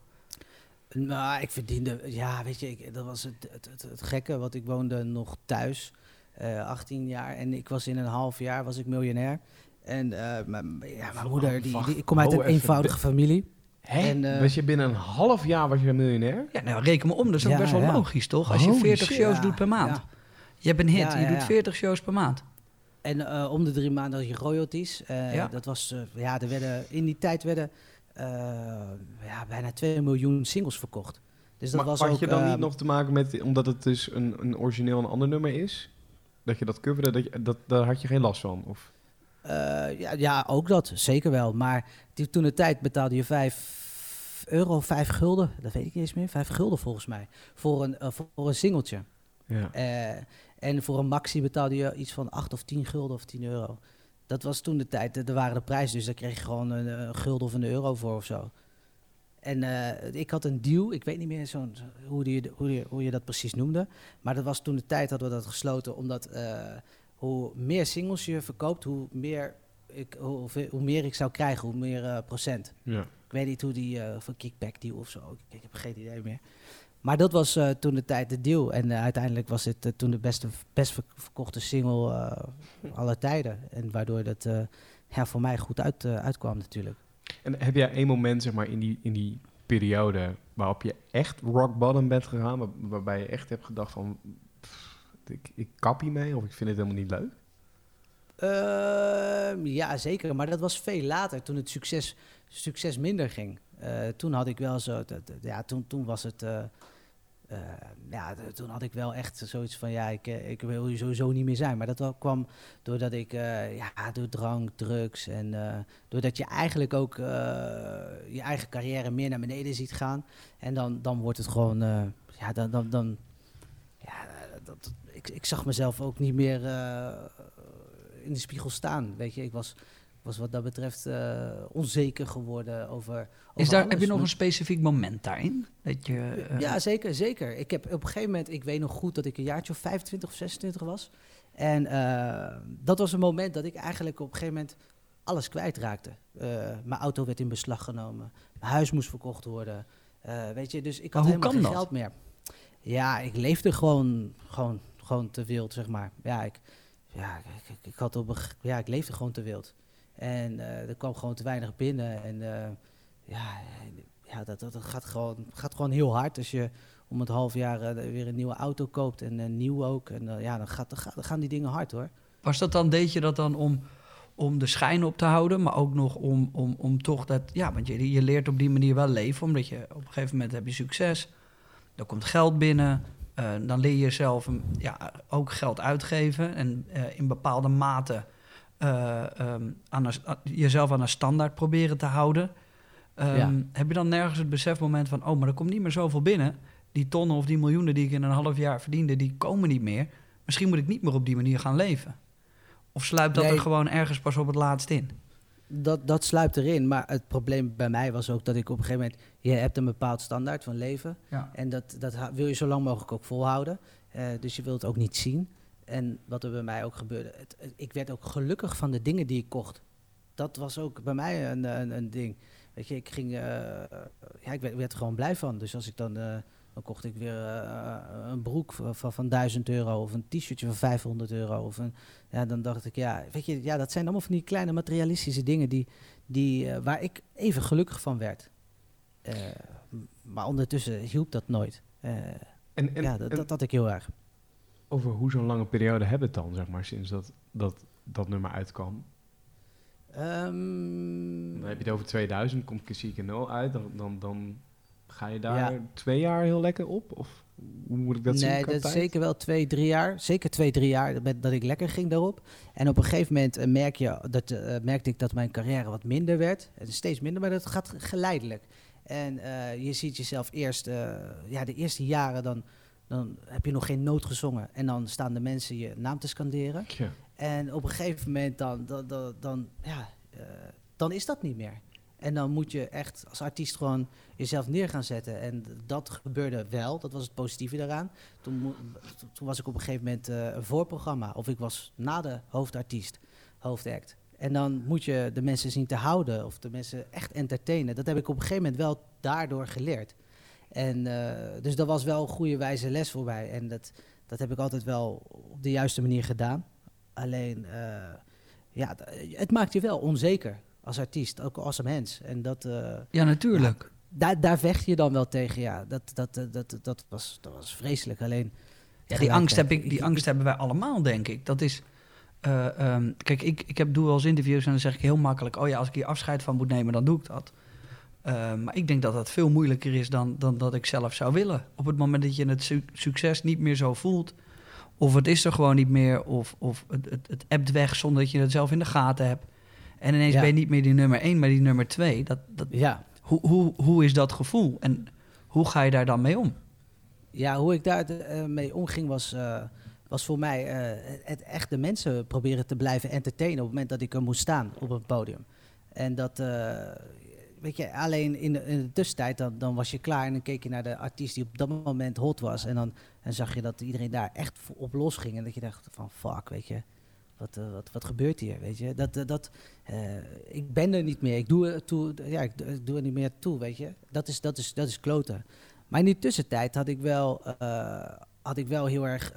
Nou, ik verdiende, ja, weet je, ik, dat was het, het, het, het gekke, want ik woonde nog thuis, eh 18 jaar, en ik was in een half jaar was ik miljonair. En eh, mijn, ja, mijn moeder, die, ik kom uit een eenvoudige familie. Hè? En, was je binnen een half jaar was je miljonair? Ja, nou reken me om, dat is ook Ja, best wel ja. logisch, toch? Als je Holy 40 shit. shows Ja, doet per maand. ja. Je hebt een hit, Ja, je doet ja. 40 shows per maand. En eh, om de drie maanden had je royalties. Eh, Ja. Dat was, eh, ja, er werden, in die tijd werden ja, bijna 2 miljoen singles verkocht. Dus dat maar was had ook, je dan niet nog te maken met, omdat het dus een, een origineel een ander nummer is, dat je dat coverde, dat je, dat, daar had je geen last van? Of? Ja, ja, ook dat, zeker wel. Maar die, toen de tijd betaalde je 5 euro, 5 gulden, dat weet ik niet eens meer, 5 gulden volgens mij, voor een, voor een singeltje. Ja. Eh, en voor een maxi betaalde je iets van 8 of 10 gulden of 10 euro. Dat was toen de tijd, er waren de prijzen, dus daar kreeg je gewoon een, een gulden of een euro voor of zo. En eh, ik had een deal, ik weet niet meer zo'n hoe, die, hoe, die, hoe je dat precies noemde. Maar dat was toen de tijd, hadden we dat gesloten, omdat eh, hoe meer singles je verkoopt, hoe meer ik, hoe, hoe meer ik zou krijgen, hoe meer eh, procent. Ja. Ik weet niet hoe die eh voor kickback deal of zo. Ik, ik heb geen idee meer. Maar dat was eh, toen de tijd de deal. En eh, uiteindelijk was het eh, toen de beste, best ver- verkochte single aller tijden. En waardoor dat ja, voor mij goed uit, uitkwam natuurlijk. En heb jij één moment zeg maar, in, die, in die periode waarop je echt rock bottom bent gegaan, waar- waarbij je echt hebt gedacht van, pff, ik, ik kap hiermee of ik vind het helemaal niet leuk? Ehm, ja, zeker. Maar dat was veel later, toen het succes, succes minder ging. Eh, toen had ik wel zo... ja, toen, toen was het... eh, eh, ja, toen had ik wel echt zoiets van... Ja, ik, ik wil hier sowieso niet meer zijn. Maar dat kwam doordat ik... ja, door drank, drugs en... doordat je eigenlijk ook je eigen carrière meer naar beneden ziet gaan. En dan, dan wordt het gewoon... ja, dan... dan, dan ja, dat, ik, ik zag mezelf ook niet meer in de spiegel staan. Weet je, ik was, was wat dat betreft eh, onzeker geworden over. over Is daar, alles. heb je nog een specifiek moment daarin? Dat je, eh, Ja, zeker, zeker. Ik heb op een gegeven moment, ik weet nog goed dat ik een jaartje of 25 of 26 was. En eh, dat was een moment dat ik eigenlijk op een gegeven moment alles kwijtraakte. Mijn auto werd in beslag genomen. Mijn huis moest verkocht worden. Weet je, dus ik had helemaal geen dat? geld meer. Ja, ik leefde gewoon, gewoon, gewoon te wild, zeg maar. Ja, ik, ja, ik, ik, ik had op ja, ik leefde gewoon te wild. En eh, er kwam gewoon te weinig binnen. En eh, ja, ja dat, dat, dat gaat, gewoon, gaat gewoon heel hard als je om het half jaar eh, weer een nieuwe auto koopt. En nieuw ook. En ja, dan, gaat, dan, dan gaan die dingen hard hoor. Was dat dan, deed je dat dan om, om de schijn op te houden, maar ook nog om, om, om toch dat, ja, want je, je leert op die manier wel leven, omdat je op een gegeven moment heb je succes, er komt geld binnen, dan leer je jezelf ja, ook geld uitgeven en in bepaalde mate eh, ehm, aan een, jezelf aan een standaard proberen te houden. Ehm, Ja. Heb je dan nergens het besefmoment van, oh, maar er komt niet meer zoveel binnen, die tonnen of die miljoenen die ik in een half jaar verdiende, die komen niet meer. Misschien moet ik niet meer op die manier gaan leven. Of sluipt dat Nee. er gewoon ergens pas op het laatst in? Dat, dat sluipt erin. Maar het probleem bij mij was ook dat ik op een gegeven moment... Je hebt een bepaald standaard van leven. Ja. En dat, dat wil je zo lang mogelijk ook volhouden. Eh, dus je wilt het ook niet zien. En wat er bij mij ook gebeurde... Het, ik werd ook gelukkig van de dingen die ik kocht. Dat was ook bij mij een, een, een ding. Weet je, ik ging... eh, ja, ik werd, werd er gewoon blij van. Dus als ik dan... eh, dan kocht ik weer eh, een broek van, van, van 1000 euro of een t-shirtje van 500 euro. Of een, ja, dan dacht ik, ja, weet je, ja, dat zijn allemaal van die kleine materialistische dingen die, die, eh, waar ik even gelukkig van werd. Eh, maar ondertussen hielp dat nooit. Eh, En, en, ja, dat, en- dat had ik heel erg. Over hoe zo'n lange periode hebben we het dan, zeg maar, sinds dat, dat, dat nummer uitkwam? Ehm, Dan heb je het over 2000, komt Kasieke No uit, dan, dan, dan ga je daar Ja. twee jaar heel lekker op? Of hoe moet ik dat zien? nee, dat tijd? zeker wel twee, drie jaar. Zeker twee, drie jaar dat, dat ik lekker ging daarop. En op een gegeven moment eh, merk je, dat, eh, merkte ik dat mijn carrière wat minder werd. Is steeds minder, maar dat gaat geleidelijk. En eh, je ziet jezelf eerst, ja, de eerste jaren dan, dan heb je nog geen noot gezongen. En dan staan de mensen je naam te scanderen. Ja. En op een gegeven moment dan, dan, dan, dan, ja, eh, dan is dat niet meer. En dan moet je echt als artiest gewoon jezelf neer gaan zetten. En dat gebeurde wel, dat was het positieve daaraan. Toen was ik op een gegeven moment eh, een voorprogramma. Of ik was na de hoofdartiest, hoofdact. En dan moet je de mensen zien te houden of de mensen echt entertainen. Dat heb ik op een gegeven moment wel daardoor geleerd. En eh, dus dat was wel een goede wijze les voor mij. En dat, dat heb ik altijd wel op de juiste manier gedaan. Alleen, eh, ja, het maakt je wel onzeker als artiest, ook als een mens. En dat, eh, Ja, natuurlijk. daar, daar vecht je dan wel tegen. Ja, dat, dat, dat, dat, dat, was, dat was vreselijk. Alleen, Ja, die angst, heb ik, die angst hebben wij allemaal, denk ik. Dat is. eh, ehm, kijk, ik, ik heb, doe wel eens interviews en dan zeg ik heel makkelijk: Oh ja, als ik hier afscheid van moet nemen, dan doe ik dat. Eh, maar ik denk dat dat veel moeilijker is dan, dan dat ik zelf zou willen. Op het moment dat je het su- succes niet meer zo voelt, of het is er gewoon niet meer, of, of het, het, het ebt weg zonder dat je het zelf in de gaten hebt. En ineens Ja. ben je niet meer die nummer één, maar die nummer twee. Dat, dat, Ja, hoe, hoe, hoe is dat gevoel en hoe ga je daar dan mee om? ja, hoe ik daar eh, mee omging was, eh, was voor mij het echt de mensen proberen te blijven entertainen op het moment dat ik er moest staan op een podium. En dat, weet je, alleen in de, tussentijd dan, dan was je klaar en dan keek je naar de artiest die op dat moment hot was. En dan en zag je dat iedereen daar echt op los ging en dat je dacht van fuck, weet je. Wat, eh, wat, wat gebeurt hier, weet je? Dat, eh, dat, eh, ik ben er niet meer. Ik doe, er toe, ja, ik, doe er niet meer toe, weet je? Dat is, dat is, dat is kloten. Maar in die tussentijd had ik wel, had ik wel heel erg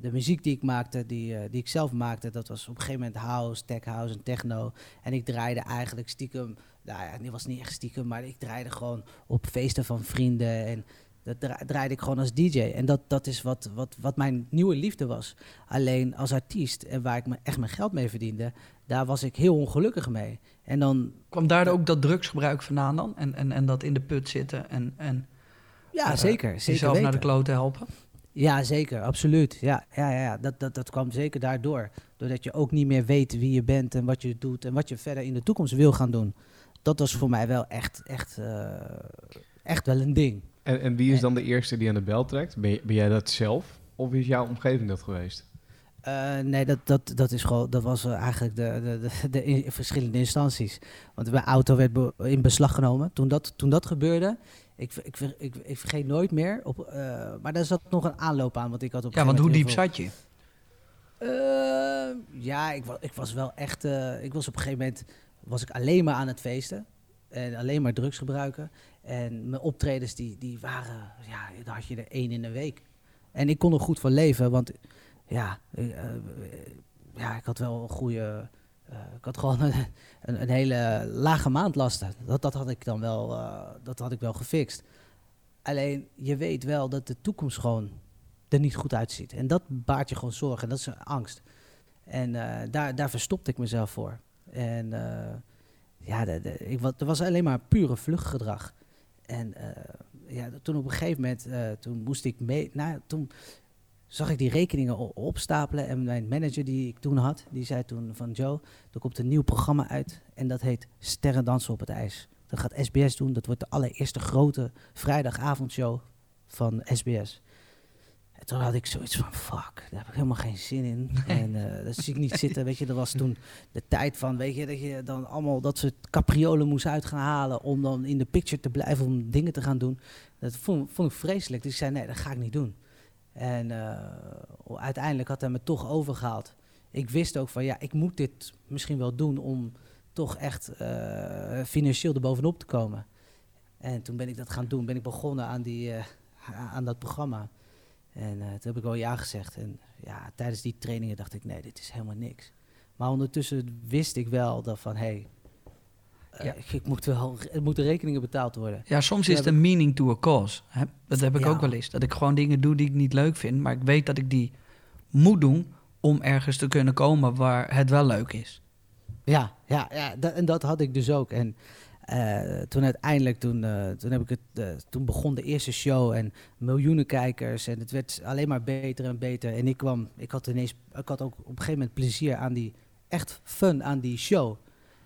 de muziek die ik maakte, die, die ik zelf maakte. Dat was op een gegeven moment house, tech house en techno. En ik draaide eigenlijk stiekem, nou ja, het was niet echt stiekem, maar ik draaide gewoon op feesten van vrienden. En dat dra- draaide ik gewoon als DJ. En dat, dat is wat, wat, wat mijn nieuwe liefde was. Alleen als artiest, en waar ik me echt mijn geld mee verdiende, daar was ik heel ongelukkig mee. En dan Kwam daar ook dat drugsgebruik vandaan dan? En, en, en dat in de put zitten en, en Ja, eh, zeker. Zeker jezelf weten. naar de klote helpen? Ja, zeker. Absoluut. Ja, ja, ja, ja. Dat, dat, dat kwam zeker daardoor. Doordat je ook niet meer weet wie je bent en wat je doet en wat je verder in de toekomst wil gaan doen. Dat was voor mij wel echt, echt, eh, echt wel een ding. En, en wie is dan de eerste die aan de bel trekt? Ben, jij dat zelf? Of is jouw omgeving dat geweest? Eh, nee, dat, dat, dat, is gewoon, dat was eh, eigenlijk de, de, de, de in- verschillende instanties. Want mijn auto werd be- in beslag genomen. Toen dat, toen dat gebeurde, ik, ik, ik, ik vergeet nooit meer. Op, eh, maar daar zat nog een aanloop aan. Want ik had op Ja, want hoe diep zat je? Eh, ja, ik, wa ik was wel echt. eh, ik was op een gegeven moment was ik alleen maar aan het feesten. En alleen maar drugs gebruiken. En mijn optredens die, die waren. Ja, daar had je er één in de week. En ik kon er goed van leven, want ja, ik, eh, ja, ik had wel een goede. eh, ik had gewoon een, een, hele lage maandlasten. Dat, dat had ik dan wel, eh, dat had ik wel gefixt. Alleen je weet wel dat de toekomst gewoon er niet goed uitziet. En dat baart je gewoon zorgen. En dat is angst. En eh, daar, daar verstopte ik mezelf voor. En eh, ja, ik, wa- er was alleen maar pure vluchtgedrag. En eh, ja, toen op een gegeven moment, eh, toen moest ik mee. Nou, toen zag ik die rekeningen opstapelen. En mijn manager die ik toen had, die zei toen van Joe, er komt een nieuw programma uit. En dat heet Sterren dansen op het ijs. Dat gaat SBS doen. Dat wordt de allereerste grote vrijdagavondshow van SBS. En toen had ik zoiets van, fuck, daar heb ik helemaal geen zin in. En eh dat zie ik niet zitten, weet je. Dat was toen de tijd van, weet je, dat je dan allemaal dat soort capriolen moest uit gaan halen... om dan in de picture te blijven, om dingen te gaan doen. Dat vond, vond ik vreselijk. Dus ik zei, nee, dat ga ik niet doen. En eh, uiteindelijk had hij me toch overgehaald. Ik wist ook van, ja, ik moet dit misschien wel doen... om toch echt eh, financieel erbovenop te komen. En toen ben ik dat gaan doen. Ben ik begonnen aan, die, aan dat programma. En eh, toen heb ik wel ja gezegd. En ja, tijdens die trainingen dacht ik, nee, dit is helemaal niks. Maar ondertussen wist ik wel dat van, hé, hey, Ja. ik, ik moet wel, er moeten rekeningen betaald worden. Ja, soms is het een meaning to a cause. Hè? Dat heb ik Ja. ook wel eens. Dat ik gewoon dingen doe die ik niet leuk vind, maar ik weet dat ik die moet doen om ergens te kunnen komen waar het wel leuk is. Ja, ja, ja en dat had ik dus ook. En eh, toen uiteindelijk, toen, eh, toen, heb ik het, eh, toen begon de eerste show en miljoenen kijkers. En het werd alleen maar beter en beter. En ik kwam, ik had ineens, ik had ook op een gegeven moment plezier aan die, echt fun aan die show.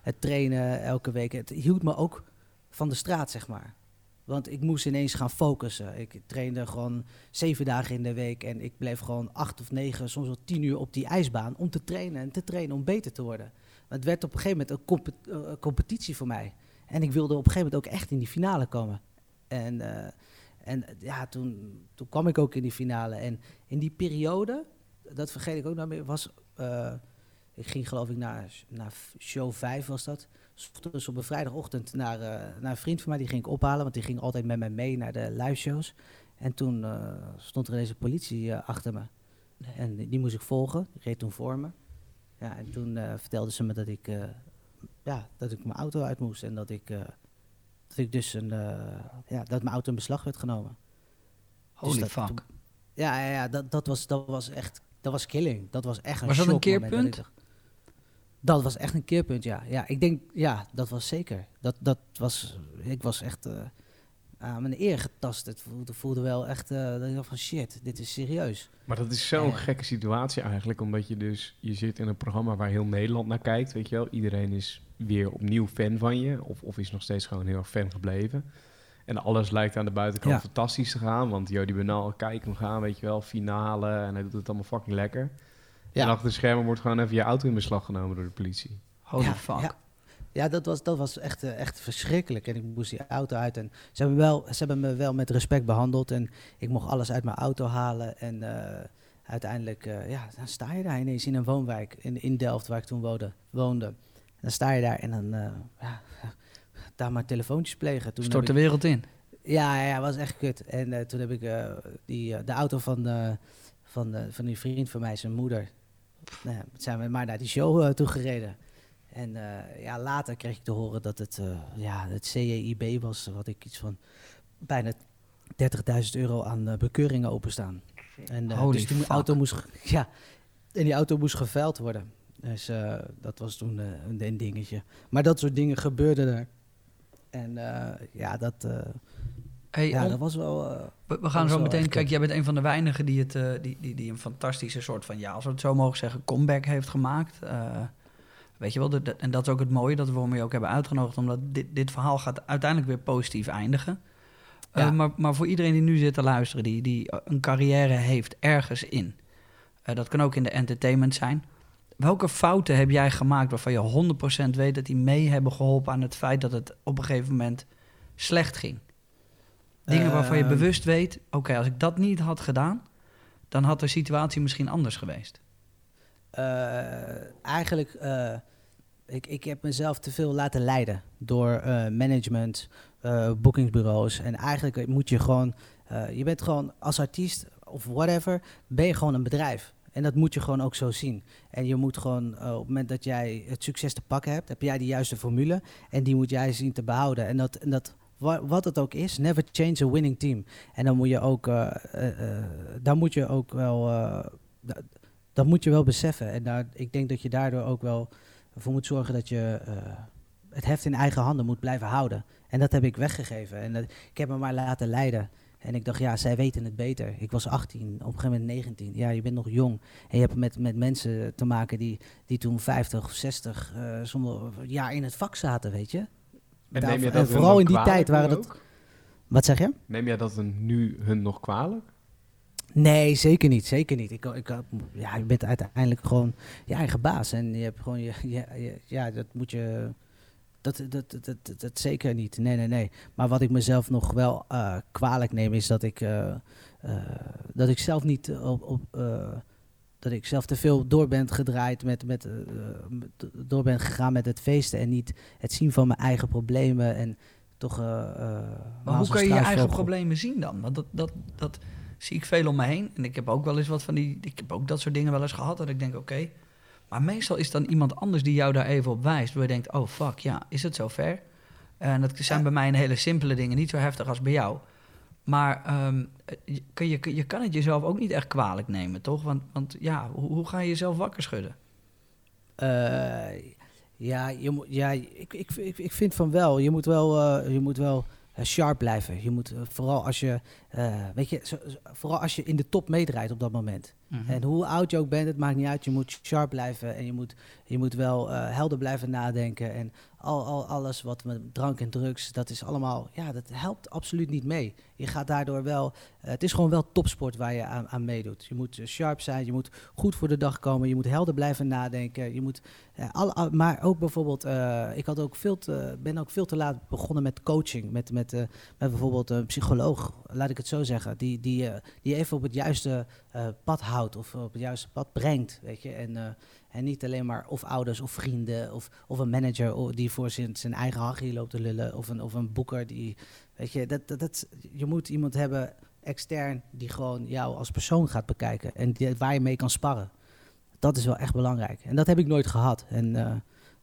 Het trainen elke week. Het hield me ook van de straat, zeg maar. Want ik moest ineens gaan focussen. Ik trainde gewoon zeven dagen in de week. En ik bleef gewoon acht of negen, soms wel tien uur op die ijsbaan. Om te trainen en te trainen om beter te worden. Het werd op een gegeven moment een compe- competitie voor mij. En ik wilde op een gegeven moment ook echt in die finale komen. En, eh, en eh, ja, toen, toen kwam ik ook in die finale. En in die periode, dat vergeet ik ook nog meer, was... eh, ik ging geloof ik naar, naar show 5 was dat. Dus op een vrijdagochtend naar, naar een vriend van mij, die ging ik ophalen. Want die ging altijd met mij mee naar de live shows. En toen stond er deze politie achter me. En die, moest ik volgen. Die reed toen voor me. Ja, en toen vertelde ze me dat ik, ja, dat ik mijn auto uit moest. En dat ik, eh, dat ik dus een, eh, ja, dat mijn auto in beslag werd genomen. Holy dat- fuck. toen- Ja, ja, ja dat, dat, was, dat was echt, dat was killing. Dat was echt een Was dat een keerpunt? Dat was echt een keerpunt, ja. Ja, ik denk, ja, dat was zeker. Dat, dat was, ik was echt eh, aan mijn eer getast. Het voelde, voelde wel echt, eh, dat ik dacht van shit, dit is serieus. Maar dat is zo'n Ja. gekke situatie eigenlijk, omdat je dus, je zit in een programma waar heel Nederland naar kijkt, weet je wel. Iedereen is weer opnieuw fan van je, of, of is nog steeds gewoon heel erg fan gebleven. En alles lijkt aan de buitenkant Ja. fantastisch te gaan, want Jody Bernal, kijk hem gaan, weet je wel, finale, en hij doet het allemaal fucking lekker. Ja. En achter de schermen wordt gewoon even je auto in beslag genomen door de politie. Holy ja, fuck. Ja, ja dat, was, dat was echt, eh, echt verschrikkelijk. En ik moest die auto uit. En ze hebben, wel, ze hebben me wel met respect behandeld. En ik mocht alles uit mijn auto halen. En eh, uiteindelijk, eh, ja, dan sta je daar ineens in een woonwijk in, in Delft, waar ik toen woonde. woonde. Dan sta je daar en dan, eh, ja, daar maar telefoontjes plegen. Toen Stort de ik- wereld in. ja, ja, was echt kut. En eh, toen heb ik eh, die, de auto van, van, van die vriend van mij, zijn moeder, nou zijn we maar naar die show toe gereden. En ja, later kreeg ik te horen dat het, ja, het CEIB was, wat ik iets van bijna 30.000 euro aan bekeuringen openstaan. En dus die fuck. auto moest, ja, en die auto moest geveild worden. Dus eh, dat was toen eh, een, dingetje. Maar dat soort dingen gebeurden er. En eh, ja, dat, Hey, ja, dat was wel. we, we gaan zo meteen... Kijk, jij bent een van de weinigen die, het, die, die, die een fantastische soort van... Ja, als we het zo mogen zeggen, comeback heeft gemaakt. Weet je wel, de- de- en dat is ook het mooie dat we je ook hebben uitgenodigd. Omdat dit, dit verhaal gaat uiteindelijk weer positief eindigen. Maar, maar voor iedereen die nu zit te luisteren, die, die een carrière heeft ergens in. dat kan ook in de entertainment zijn. Welke fouten heb jij gemaakt waarvan je 100% weet dat die mee hebben geholpen aan het feit dat het op een gegeven moment slecht ging? Dingen waarvan je Ehm. bewust weet, oké, als ik dat niet had gedaan, dan had de situatie misschien anders geweest. eh, eigenlijk, eh, ik, ik heb mezelf te veel laten leiden door eh, management, boekingsbureaus. En eigenlijk moet je gewoon, je bent gewoon als artiest of whatever, ben je gewoon een bedrijf. En dat moet je gewoon ook zo zien. En je moet gewoon, eh, op het moment dat jij het succes te pakken hebt, heb jij de juiste formule. En die moet jij zien te behouden. En dat, en dat wa- wat het ook is, never change a winning team. En dan moet je ook, daar moet je ook wel, da- dat moet je wel beseffen. En daar, ik denk dat je daardoor ook wel voor moet zorgen dat je het heft in eigen handen moet blijven houden. En dat heb ik weggegeven. En ik heb me maar laten leiden. En ik dacht, ja, zij weten het beter. Ik was 18, op een gegeven moment 19. Ja, je bent nog jong. En je hebt met, met mensen te maken die, die toen 50 of 60 eh zonder jaar in het vak zaten, weet je. En Daar- je vooral in die tijd waren dat- ook? Wat zeg je? Neem jij dat een, nu hun nog kwalijk? Nee, zeker niet. Zeker niet. Ik, ik, ja, je bent uiteindelijk gewoon je eigen baas. En je hebt gewoon je. je, je- ja, dat moet je. Dat, dat, dat, dat, dat zeker niet. Nee, nee, nee. Maar wat ik mezelf nog wel eh, kwalijk neem, is dat ik. eh, eh, dat ik zelf niet op. op dat ik zelf te veel door ben gedraaid met, met, door ben gegaan met het feesten en niet het zien van mijn eigen problemen en toch. Maar hoe kun je je eigen problemen zien dan? Want dat, dat, dat zie ik veel om me heen. En ik heb ook wel eens wat van die... Ik heb ook dat soort dingen wel eens gehad. Dat ik denk, oké. Maar meestal is dan iemand anders die jou daar even op wijst. Waar je denkt, oh fuck, ja, is het zover? En dat zijn bij mij een hele simpele dingen. Niet zo heftig als bij jou. Maar ehm, je, kan- je, je kan het jezelf ook niet echt kwalijk nemen, toch? Want, want ja, hoe, hoe ga je jezelf wakker schudden? Eh, ja, je moet, ja ik, ik, ik, ik vind van wel. Je moet wel, eh, je moet wel sharp blijven. Je moet eh, vooral als je, eh, weet je, zo- vooral als je in de top meedraait op dat moment. Mhm. En hoe oud je ook bent, het maakt niet uit. Je moet sharp blijven en je moet, je moet wel eh, helder blijven nadenken. En al, al, alles wat met drank en drugs, dat is allemaal, ja, dat helpt absoluut niet mee. Je gaat daardoor wel, eh, het is gewoon wel topsport waar je aan, aan meedoet. Je moet eh, sharp zijn, je moet goed voor de dag komen, je moet helder blijven nadenken. Je moet, eh, maar ook bijvoorbeeld, ik had ook veel te, ben ook veel te laat begonnen met coaching. Met, met, met bijvoorbeeld een psycholoog, laat ik het zo zeggen, die, die, die even op het juiste pad houdt of op het juiste pad brengt. Weet je? En, en niet alleen maar of ouders of vrienden of, of een manager die voor zijn, zijn eigen hachie loopt te lullen. Of een, of een boeker die. Weet je, dat, dat, dat, je moet iemand hebben extern die gewoon jou als persoon gaat bekijken en die, waar je mee kan sparren. Dat is wel echt belangrijk. En dat heb ik nooit gehad. En eh,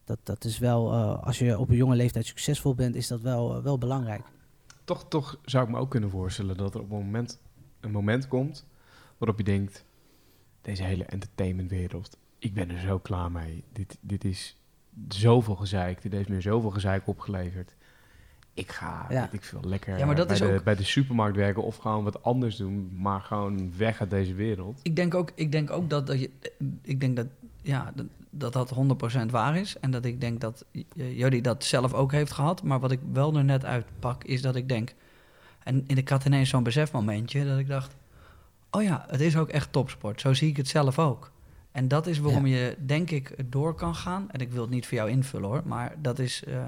dat, dat is wel, eh, als je op een jonge leeftijd succesvol bent, is dat wel, eh, wel belangrijk. Toch, toch zou ik me ook kunnen voorstellen dat er op een moment, een moment komt waarop je denkt, deze hele entertainmentwereld, ik ben er zo klaar mee. Dit, dit is zoveel gezeik, dit heeft me zoveel gezeik opgeleverd. Ik ga, Ja. weet ik veel, lekker Ja, maar dat bij, is de, ook- bij de supermarkt werken of gewoon wat anders doen, maar gewoon weg uit deze wereld. Ik denk ook, ik denk ook dat, dat je, ik denk dat, ja, dat, dat dat 100% waar is. En dat ik denk dat Jody dat zelf ook heeft gehad. Maar wat ik wel er net uitpak, is dat ik denk... En ik had ineens zo'n besefmomentje dat ik dacht... Oh ja, het is ook echt topsport. Zo zie ik het zelf ook. En dat is waarom je, denk ik, door kan gaan. En ik wil het niet voor jou invullen hoor. Maar dat is, eh,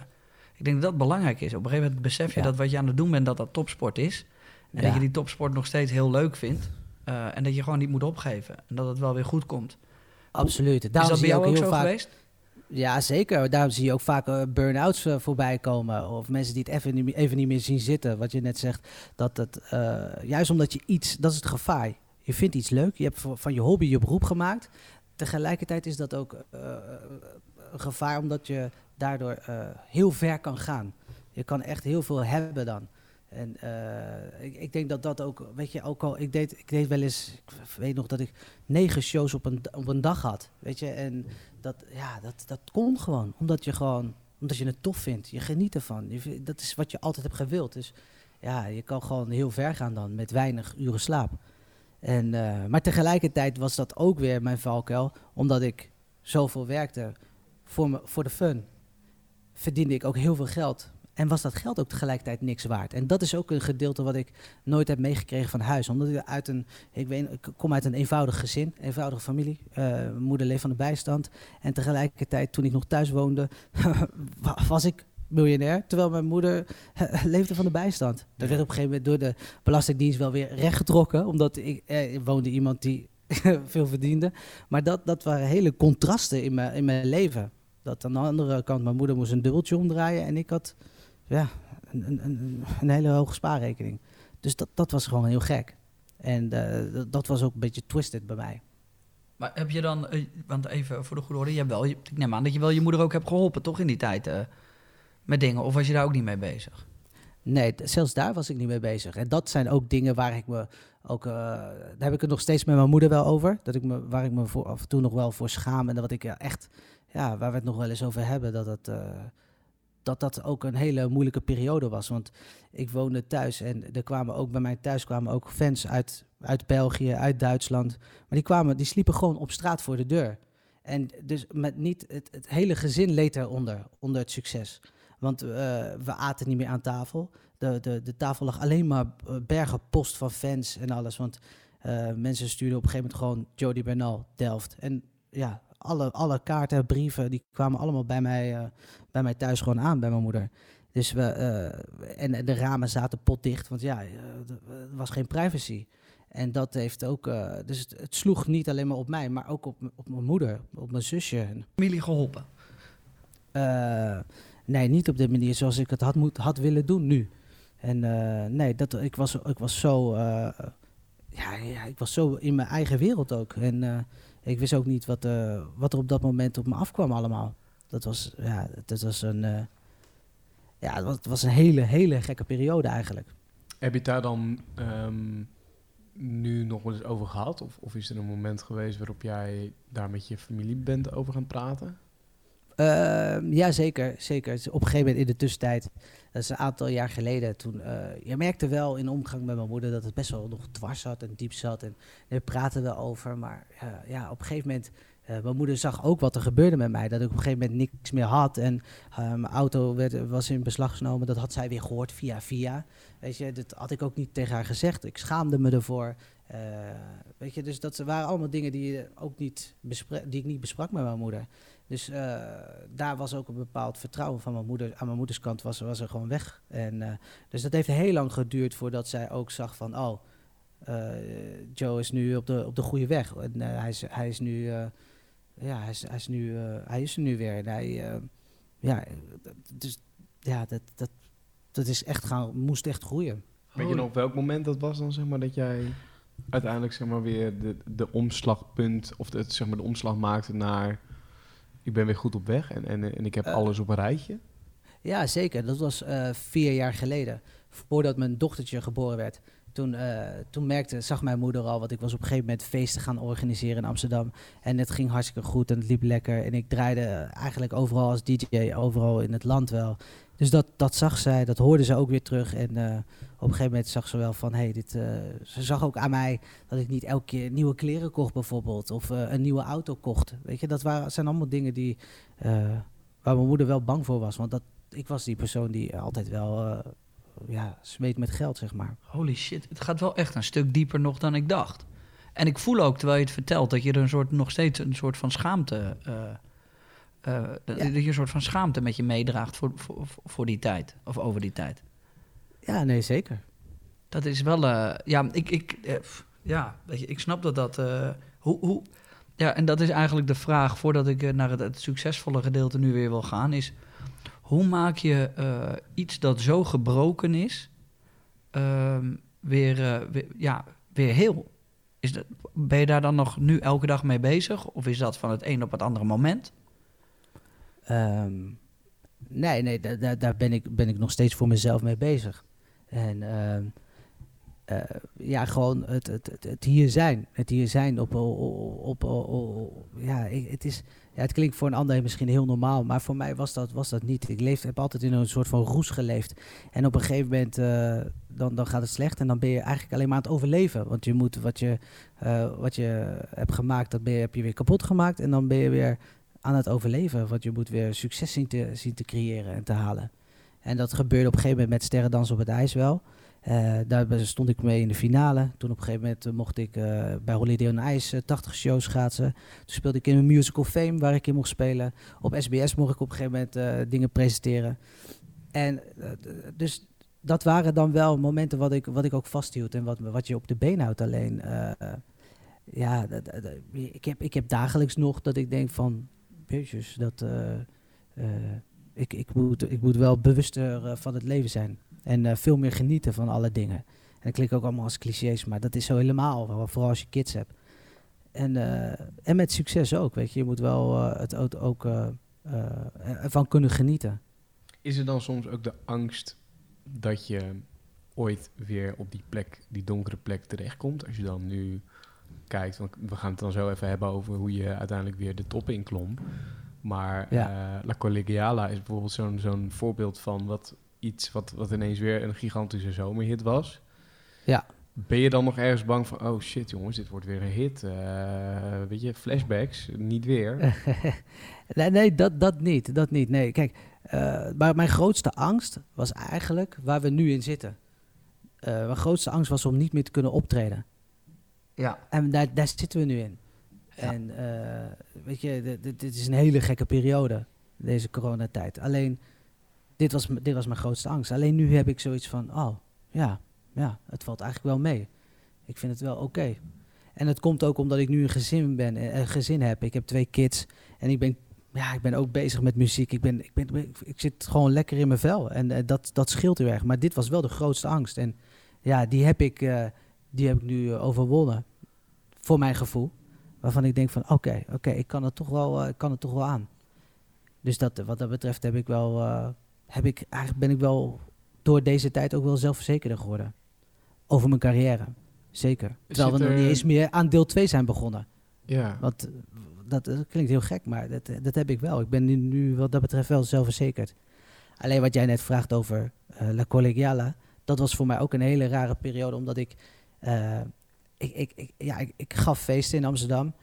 ik denk dat dat belangrijk is. Op een gegeven moment besef je Ja. dat wat je aan het doen bent, dat dat topsport is. En Ja. dat je die topsport nog steeds heel leuk vindt. Eh, en dat je gewoon niet moet opgeven. En dat het wel weer goed komt. Absoluut. is Daarom dat zie bij je jou ook heel zo vaak, geweest? Ja, zeker. Daarom zie je ook vaak eh, burn-outs voorbij komen. Of mensen die het even niet, meer- even niet meer zien zitten. Wat je net zegt, dat het, juist omdat je iets, dat is het gevaar. Je vindt iets leuk, je hebt van je hobby je beroep gemaakt. Tegelijkertijd is dat ook eh, een gevaar, omdat je daardoor eh, heel ver kan gaan. Je kan echt heel veel hebben dan. En eh, ik, ik denk dat dat ook, weet je, ook al, ik deed, ik deed wel eens, ik weet nog dat ik negen shows op een, op een dag had, weet je. En dat, ja, dat, dat kon gewoon, omdat je gewoon, omdat je het tof vindt. Je geniet ervan. Dat is wat je altijd hebt gewild. Dus ja, je kan gewoon heel ver gaan dan, met weinig uren slaap. En, eh, maar tegelijkertijd was dat ook weer mijn valkuil, omdat ik zoveel werkte voor, me, voor de fun. Verdiende ik ook heel veel geld. En was dat geld ook tegelijkertijd niks waard. En dat is ook een gedeelte wat ik nooit heb meegekregen van huis. Omdat ik uit een, ik, weet, ik kom uit een eenvoudig gezin, eenvoudige familie. Eh, moeder leeft van de bijstand. En tegelijkertijd, toen ik nog thuis woonde, wa- was ik miljonair. Terwijl mijn moeder leefde van de bijstand. Dat werd op een gegeven moment door de Belastingdienst wel weer rechtgetrokken. Omdat ik eh, woonde iemand die veel verdiende. Maar dat, dat waren hele contrasten in mijn, in mijn leven. Dat aan de andere kant, mijn moeder moest een dubbeltje omdraaien. En ik had ja, een, een, een, een hele hoge spaarrekening. Dus dat, dat was gewoon heel gek. En eh, dat, was ook een beetje twisted bij mij. Maar heb je dan, eh, want even voor de goede orde, je hebt wel, ik neem aan dat je wel je moeder ook hebt geholpen, toch in die tijd eh, met dingen? Of was je daar ook niet mee bezig? Nee, zelfs daar was ik niet mee bezig. En dat zijn ook dingen waar ik me ook. eh, daar heb ik het nog steeds met mijn moeder wel over. Dat ik me, waar ik me af en toe nog wel voor schaam. En wat ik eh, echt. Ja, waar we het nog wel eens over hebben. Dat eh, dat dat ook een hele moeilijke periode was. Want ik woonde thuis en er kwamen ook bij mij thuis kwamen ook fans uit, uit België, uit Duitsland. Maar die kwamen, die sliepen gewoon op straat voor de deur. En dus met niet het, het hele gezin leed eronder, onder het succes. Want eh, we aten niet meer aan tafel. De, de, de tafel lag alleen maar eh, bergen post van fans en alles. Want eh, mensen stuurden op een gegeven moment gewoon Jody Bernal, Delft. En ja, alle, alle kaarten, brieven, die kwamen allemaal bij mij, bij mij thuis gewoon aan, bij mijn moeder. Dus we, en, en de ramen zaten potdicht, want ja, er was geen privacy. En dat heeft ook, dus het, het sloeg niet alleen maar op mij, maar ook op, op mijn moeder, op mijn zusje. Familie geholpen? eh, nee, niet op de manier zoals ik het had, moet, had willen doen nu. En eh, nee, dat, ik, was, ik was zo. eh, ja, ik was zo in mijn eigen wereld ook. En eh, ik wist ook niet wat, wat er op dat moment op me afkwam allemaal. Dat was, ja, dat was een. ja, het was, een hele, hele gekke periode eigenlijk. Heb je het daar dan ehm, nu nog eens over gehad? Of, of is er een moment geweest waarop jij daar met je familie bent over gaan praten? Ehm, ja, zeker. zeker. Op een gegeven moment in de tussentijd, dat is een aantal jaar geleden, toen, eh, je merkte wel in omgang met mijn moeder dat het best wel nog dwars zat en diep zat. En we praten wel over, maar eh, ja, op een gegeven moment, eh, mijn moeder zag ook wat er gebeurde met mij. Dat ik op een gegeven moment niks meer had en mijn auto werd, was in beslag genomen. Dat had zij weer gehoord via via. Weet je, dat had ik ook niet tegen haar gezegd. Ik schaamde me ervoor. Weet je, dus dat waren allemaal dingen die, ook niet die ik niet besprak met mijn moeder. Dus eh, daar was ook een bepaald vertrouwen van mijn moeder. Aan mijn moeders kant was, was er gewoon weg. En, eh, dus dat heeft heel lang geduurd voordat zij ook zag van... oh, eh, Joe is nu op de, op de goede weg. En hij, is, hij is nu... eh, ja, hij is, hij, is nu, eh, hij is er nu weer. En hij, eh, ja, dat- dus, ja dat, dat, dat is echt gaan, moest echt groeien. Weet je nog op welk moment dat was dan, zeg maar, dat jij uiteindelijk, zeg maar, weer de, de omslagpunt, of de, zeg maar, de omslag maakte naar, ik ben weer goed op weg en, en, en ik heb Eh. alles op een rijtje? Ja, zeker. Dat was eh, vier jaar geleden. Voordat mijn dochtertje geboren werd. Toen, eh, toen merkte, zag mijn moeder al, want ik was op een gegeven moment feesten gaan organiseren in Amsterdam. En het ging hartstikke goed en het liep lekker. En ik draaide eigenlijk overal als DJ, overal in het land wel. Dus dat, dat zag zij, dat hoorde ze ook weer terug. En eh, op een gegeven moment zag ze wel van, hey, dit, eh, ze zag ook aan mij dat ik niet elke keer nieuwe kleren kocht bijvoorbeeld. Of een nieuwe auto kocht. Weet je, dat waren, zijn allemaal dingen die, waar mijn moeder wel bang voor was. Want dat, ik was die persoon die altijd wel ja, smeet met geld, zeg maar. Holy shit, het gaat wel echt een stuk dieper nog dan ik dacht. En ik voel ook, terwijl je het vertelt, dat je er een soort, nog steeds een soort van schaamte... eh, eh, dat, Ja. dat je een soort van schaamte met je meedraagt voor, voor, voor die tijd. Of over die tijd. Ja, nee, zeker. Dat is wel... eh, ja, ik, ik, ja, weet je, ik snap dat dat... hoe, hoe, ja, en dat is eigenlijk de vraag, voordat ik naar het, het succesvolle gedeelte nu weer wil gaan, is... Hoe maak je eh, iets dat zo gebroken is, ehm, weer, ja, weer heel? Is dat, ben je daar dan nog nu elke dag mee bezig? Of is dat van het een op het andere moment? Ehm, nee, nee, da- da- daar ben ik, ben ik nog steeds voor mezelf mee bezig. En ehm, eh, ja, gewoon het, het, het, hier zijn. Het hier zijn op... op, op, op- ja, het is... Het klinkt voor een ander misschien heel normaal, maar voor mij was dat, was dat niet. Ik leef, heb altijd in een soort van roes geleefd. En op een gegeven moment, eh, dan, dan gaat het slecht en dan ben je eigenlijk alleen maar aan het overleven. Want je moet wat je, eh, wat je hebt gemaakt, dat ben je, heb je weer kapot gemaakt. En dan ben je weer aan het overleven. Want je moet weer succes zien te, zien te creëren en te halen. En dat gebeurde op een gegeven moment met Sterrendans op het ijs wel. Eh, daar stond ik mee in de finale. Toen op een gegeven moment eh, mocht ik eh, bij Holiday on Ice eh, 80 shows schaatsen. Toen speelde ik in een musical Fame waar ik in mocht spelen. Op SBS mocht ik op een gegeven moment dingen presenteren. En dus dat waren dan wel momenten wat ik, wat ik ook vasthield en wat, wat je op de been houdt. Alleen, ja, ik, heb, ik heb dagelijks nog dat ik denk van, jezus, dat, ik, ik, moet, ik moet wel bewuster van het leven zijn. En eh, veel meer genieten van alle dingen. En dat klinkt ook allemaal als clichés, maar dat is zo helemaal, vooral als je kids hebt. En, eh, en met succes ook, weet je. Je moet wel eh, het ook, ook ervan kunnen genieten. Is er dan soms ook de angst dat je ooit weer op die plek, die donkere plek terechtkomt? Als je dan nu kijkt, want we gaan het dan zo even hebben over hoe je uiteindelijk weer de top inklom. Maar Ja. La Collegiala is bijvoorbeeld zo'n zo'n voorbeeld van wat iets wat, wat ineens weer een gigantische zomerhit was. Ja. Ben je dan nog ergens bang van, oh shit jongens, dit wordt weer een hit. Eh, weet je, flashbacks, niet weer. nee, nee dat, dat niet. Dat niet. Nee, kijk, eh, maar mijn grootste angst was eigenlijk waar we nu in zitten. Eh, mijn grootste angst was om niet meer te kunnen optreden. Ja. En daar, daar zitten we nu in. Ja. En eh, weet je, dit, dit- dit is een hele gekke periode, deze coronatijd. Alleen, dit was, dit was mijn grootste angst. Alleen nu heb ik zoiets van, oh, ja, ja, het valt eigenlijk wel mee. Ik vind het wel oké. En het komt ook omdat ik nu een gezin ben, eh, een gezin heb. Ik heb twee kids en ik ben, ja, ik ben ook bezig met muziek. Ik, ben, ik, ben, ik, zit gewoon lekker in mijn vel en eh, dat, dat scheelt heel erg. Maar dit was wel de grootste angst. En ja, die heb ik, eh, die heb ik nu overwonnen, voor mijn gevoel. Waarvan ik denk van, oké, oké, ik kan het toch wel, ik kan het toch wel aan. Dus dat, wat dat betreft heb ik wel, heb ik, eigenlijk ben ik wel door deze tijd ook wel zelfverzekerder geworden. over mijn carrière. Zeker. Terwijl we nog niet er- eens meer aan deel 2 zijn begonnen. Ja. Want eh, dat, dat klinkt heel gek, maar dat, dat heb ik wel. Ik ben nu, nu wat dat betreft wel zelfverzekerd. Alleen wat jij net vraagt over eh, La Collegiala, dat was voor mij ook een hele rare periode, omdat ik, eh, ik, ik, ik, ja, ik, ik gaf feesten in Amsterdam.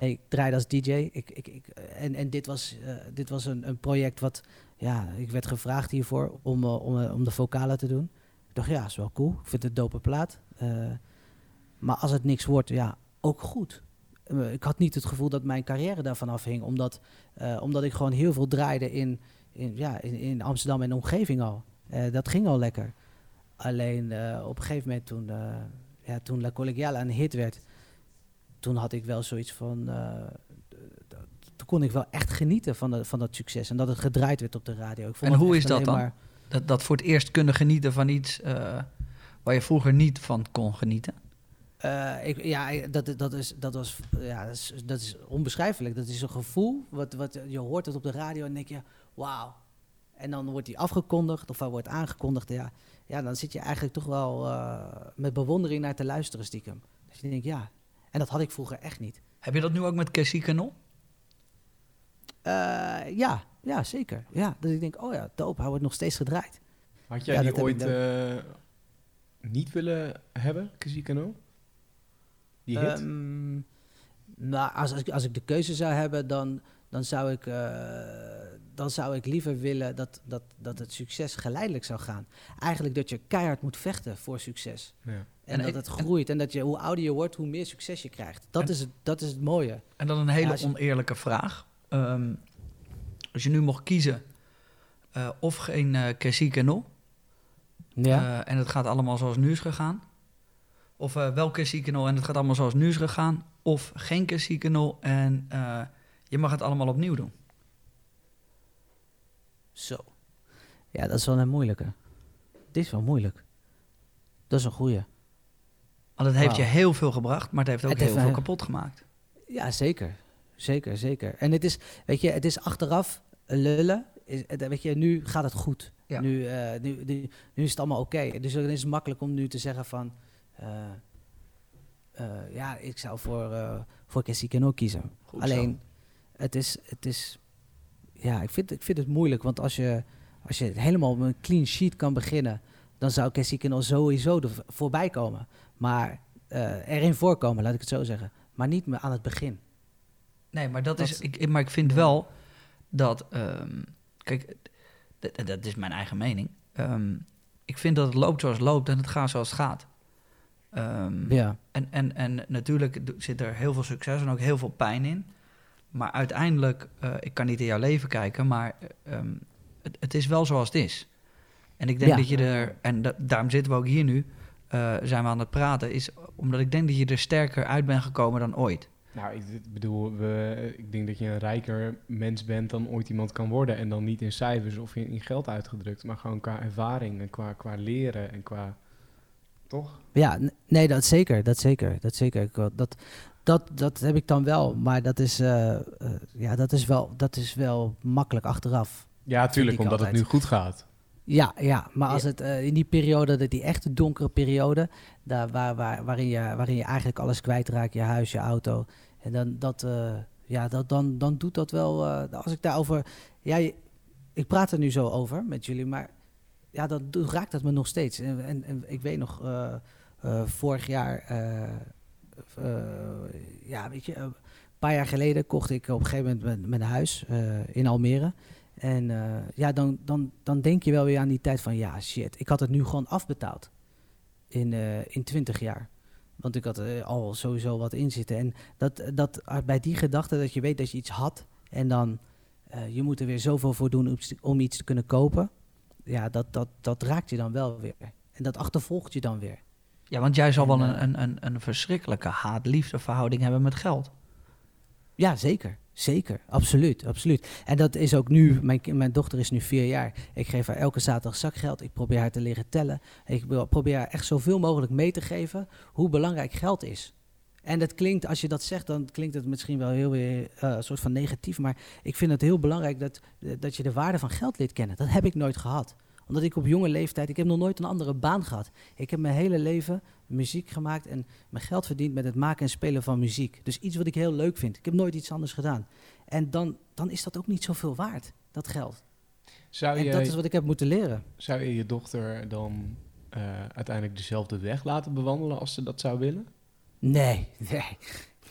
Ik draaide als DJ. Ik, ik, ik, en en dit was, eh, dit was een, een project wat, ja, ik werd gevraagd hiervoor om, eh, om, eh, om de vocalen te doen. Ik dacht, ja, is wel cool. Ik vind het dope plaat. Eh, maar als het niks wordt, ja, ook goed. Ik had niet het gevoel dat mijn carrière daarvan afhing, omdat, eh, omdat ik gewoon heel veel draaide in, in, ja, in, in Amsterdam en de omgeving al. Dat ging al lekker. Alleen op een gegeven moment toen, ja, toen La Collegiala een hit werd, toen had ik wel zoiets van... toen kon ik wel echt genieten van, de, van dat succes en dat het gedraaid werd op de radio. Ik vond En hoe is dat dan? maar- Dat, dat voor het eerst kunnen genieten van iets eh, waar je vroeger niet van kon genieten. Eh, ik, ja, dat, dat, is, dat, was, ja dat, is, dat is onbeschrijfelijk. Dat is een gevoel. Wat, wat, je hoort het op de radio en denk je, wauw. En dan wordt die afgekondigd of hij wordt aangekondigd. Ja, ja, dan zit je eigenlijk toch wel eh, met bewondering naar te luisteren stiekem. Dus je denkt, ja. En dat had ik vroeger echt niet. Heb je dat nu ook met Cassie Canon? Eh, ja, ja, zeker. Ja, dat ik denk, oh ja, dope, hij wordt nog steeds gedraaid. Had jij Ja, die ooit eh, niet willen hebben, Casicano? Die hit? Ehm, nou, als, als, ik, als ik de keuze zou hebben, dan, dan, zou, ik, eh, dan zou ik liever willen dat, dat, dat het succes geleidelijk zou gaan. Eigenlijk dat je keihard moet vechten voor succes. ja. En, En dat ik- het groeit. En dat je, hoe ouder je wordt, hoe meer succes je krijgt. Dat, En- is, het, dat is het mooie. En dan een hele Ja, als je- oneerlijke vraag. Ehm, als je nu mocht kiezen eh, of geen uh, Cassie Canon, Ja. eh, en het gaat allemaal zoals nu is gegaan. Of eh wel Cassie en het gaat allemaal zoals nu is gegaan. Of geen Cassie Canon en eh, je mag het allemaal opnieuw doen. Zo. Ja, dat is wel een moeilijke. Dit is wel moeilijk. Dat is een goeie. Want het heeft je heel veel gebracht, maar het heeft ook Het heeft heel veel kapot gemaakt. Ja, zeker. Zeker, zeker. En het is, weet je, het is achteraf lullen. Is, het- weet je, nu gaat het goed. Ja. Nu, eh, nu, nu, nu is het allemaal oké. Dus dan is het makkelijk om nu te zeggen van... eh, eh, ja, ik zou voor, eh voor Cassie Cano kiezen. Goed Alleen, het is, het is... Ja, ik vind, ik vind het moeilijk. Want als je, als je helemaal met een clean sheet kan beginnen... dan zou Cassie Cano sowieso er voorbij komen. Maar eh, erin voorkomen, laat ik het zo zeggen. Maar niet meer aan het begin. Nee, maar dat, is. Dat- Ik, ik- maar ik vind wel dat. ehm, kijk, dat is mijn eigen mening. Ehm, ik vind dat het loopt zoals het loopt en het gaat zoals het gaat. Ehm, Ja. en, en, en natuurlijk zit er heel veel succes en ook heel veel pijn in. Maar uiteindelijk, eh, ik kan niet in jouw leven kijken, maar het, het is wel zoals het is. En ik denk Ja. dat je er, en da- daarom zitten we ook hier nu, eh, zijn we aan het praten, is omdat ik denk dat je er sterker uit bent gekomen dan ooit. Nou, ik bedoel, we, ik denk dat je een rijker mens bent dan ooit iemand kan worden. En dan niet in cijfers of in, in geld uitgedrukt, maar gewoon qua ervaring en qua, qua leren en qua... Toch? Ja, nee, dat zeker, dat zeker, dat zeker. Dat, dat, dat heb ik dan wel, maar dat is, eh, eh, ja, dat is, wel, dat is wel makkelijk achteraf. Ja, tuurlijk, omdat het nu goed gaat. Ja, ja maar als het eh, in die periode, dat die echte donkere periode, daar waar, waar, waarin, je, waarin je eigenlijk alles kwijtraakt, je huis, je auto, en dan, dat, eh, ja, dat, dan, dan doet dat wel, eh, als ik daarover, ja, je- ik praat er nu zo over met jullie, maar ja, dan doet- raakt dat me nog steeds. En, en, en ik weet nog, vorig jaar, ja, weet je, een paar jaar geleden kocht ik op een gegeven moment mijn, mijn huis in Almere. En eh, ja, dan, dan, dan denk je wel weer aan die tijd van, ja, shit, ik had het nu gewoon afbetaald in, eh in 20 jaar. Want ik had er al sowieso wat in zitten. En dat, dat, uh, bij die gedachte dat je weet dat je iets had en dan je moet er weer zoveel voor doen om, iets te kunnen kopen. Ja, dat, dat, dat raakt je dan wel weer. En dat achtervolgt je dan weer. Ja, want jij zal En, wel een, een, een, een verschrikkelijke haat-liefde verhouding hebben met geld. Ja, zeker. Zeker. Absoluut. Absoluut. En dat is ook nu. Mijn, ki- mijn dochter is nu vier jaar. Ik geef haar elke zaterdag zakgeld. Ik probeer haar te leren tellen. Ik probeer haar echt zoveel mogelijk mee te geven hoe belangrijk geld is. En dat klinkt, als je dat zegt, dan klinkt het misschien wel heel weer eh, een soort van negatief. Maar ik vind het heel belangrijk dat, dat je de waarde van geld leert kennen. Dat heb ik nooit gehad. Omdat ik op jonge leeftijd, ik heb nog nooit een andere baan gehad. Ik heb mijn hele leven muziek gemaakt en mijn geld verdiend met het maken en spelen van muziek. Dus iets wat ik heel leuk vind. Ik heb nooit iets anders gedaan. En dan, dan is dat ook niet zoveel waard, dat geld. Zou En je, dat is wat ik heb moeten leren. zou je je dochter dan eh, uiteindelijk dezelfde weg laten bewandelen als ze dat zou willen? Nee, nee.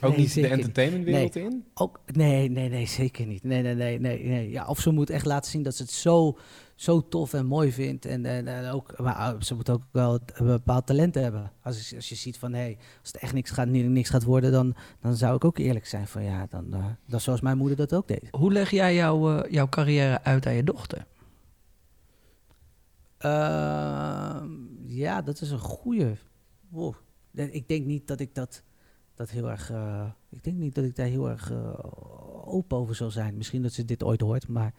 Ook Nee, niet de entertainmentwereld in? Ook, nee, nee, nee, zeker niet. Nee, nee, nee, nee, nee. Ja, of ze moet echt laten zien dat ze het zo, zo tof en mooi vindt. En, en, en ook, maar uh, ze moet ook wel een bepaald talent hebben. Als, je- als je ziet van, hé, hey, als het echt niks gaat, ni- niks gaat worden, dan, dan zou ik ook eerlijk zijn van, ja, dan, uh, dan zoals mijn moeder dat ook deed. Hoe leg jij jouw, eh, jouw carrière uit aan je dochter? Ehm, ja, dat is een. Wow. Nee, Ik denk niet dat ik dat, dat heel erg. eh, ik denk niet dat ik daar heel erg eh, open over zal zijn. Misschien dat ze dit ooit hoort, maar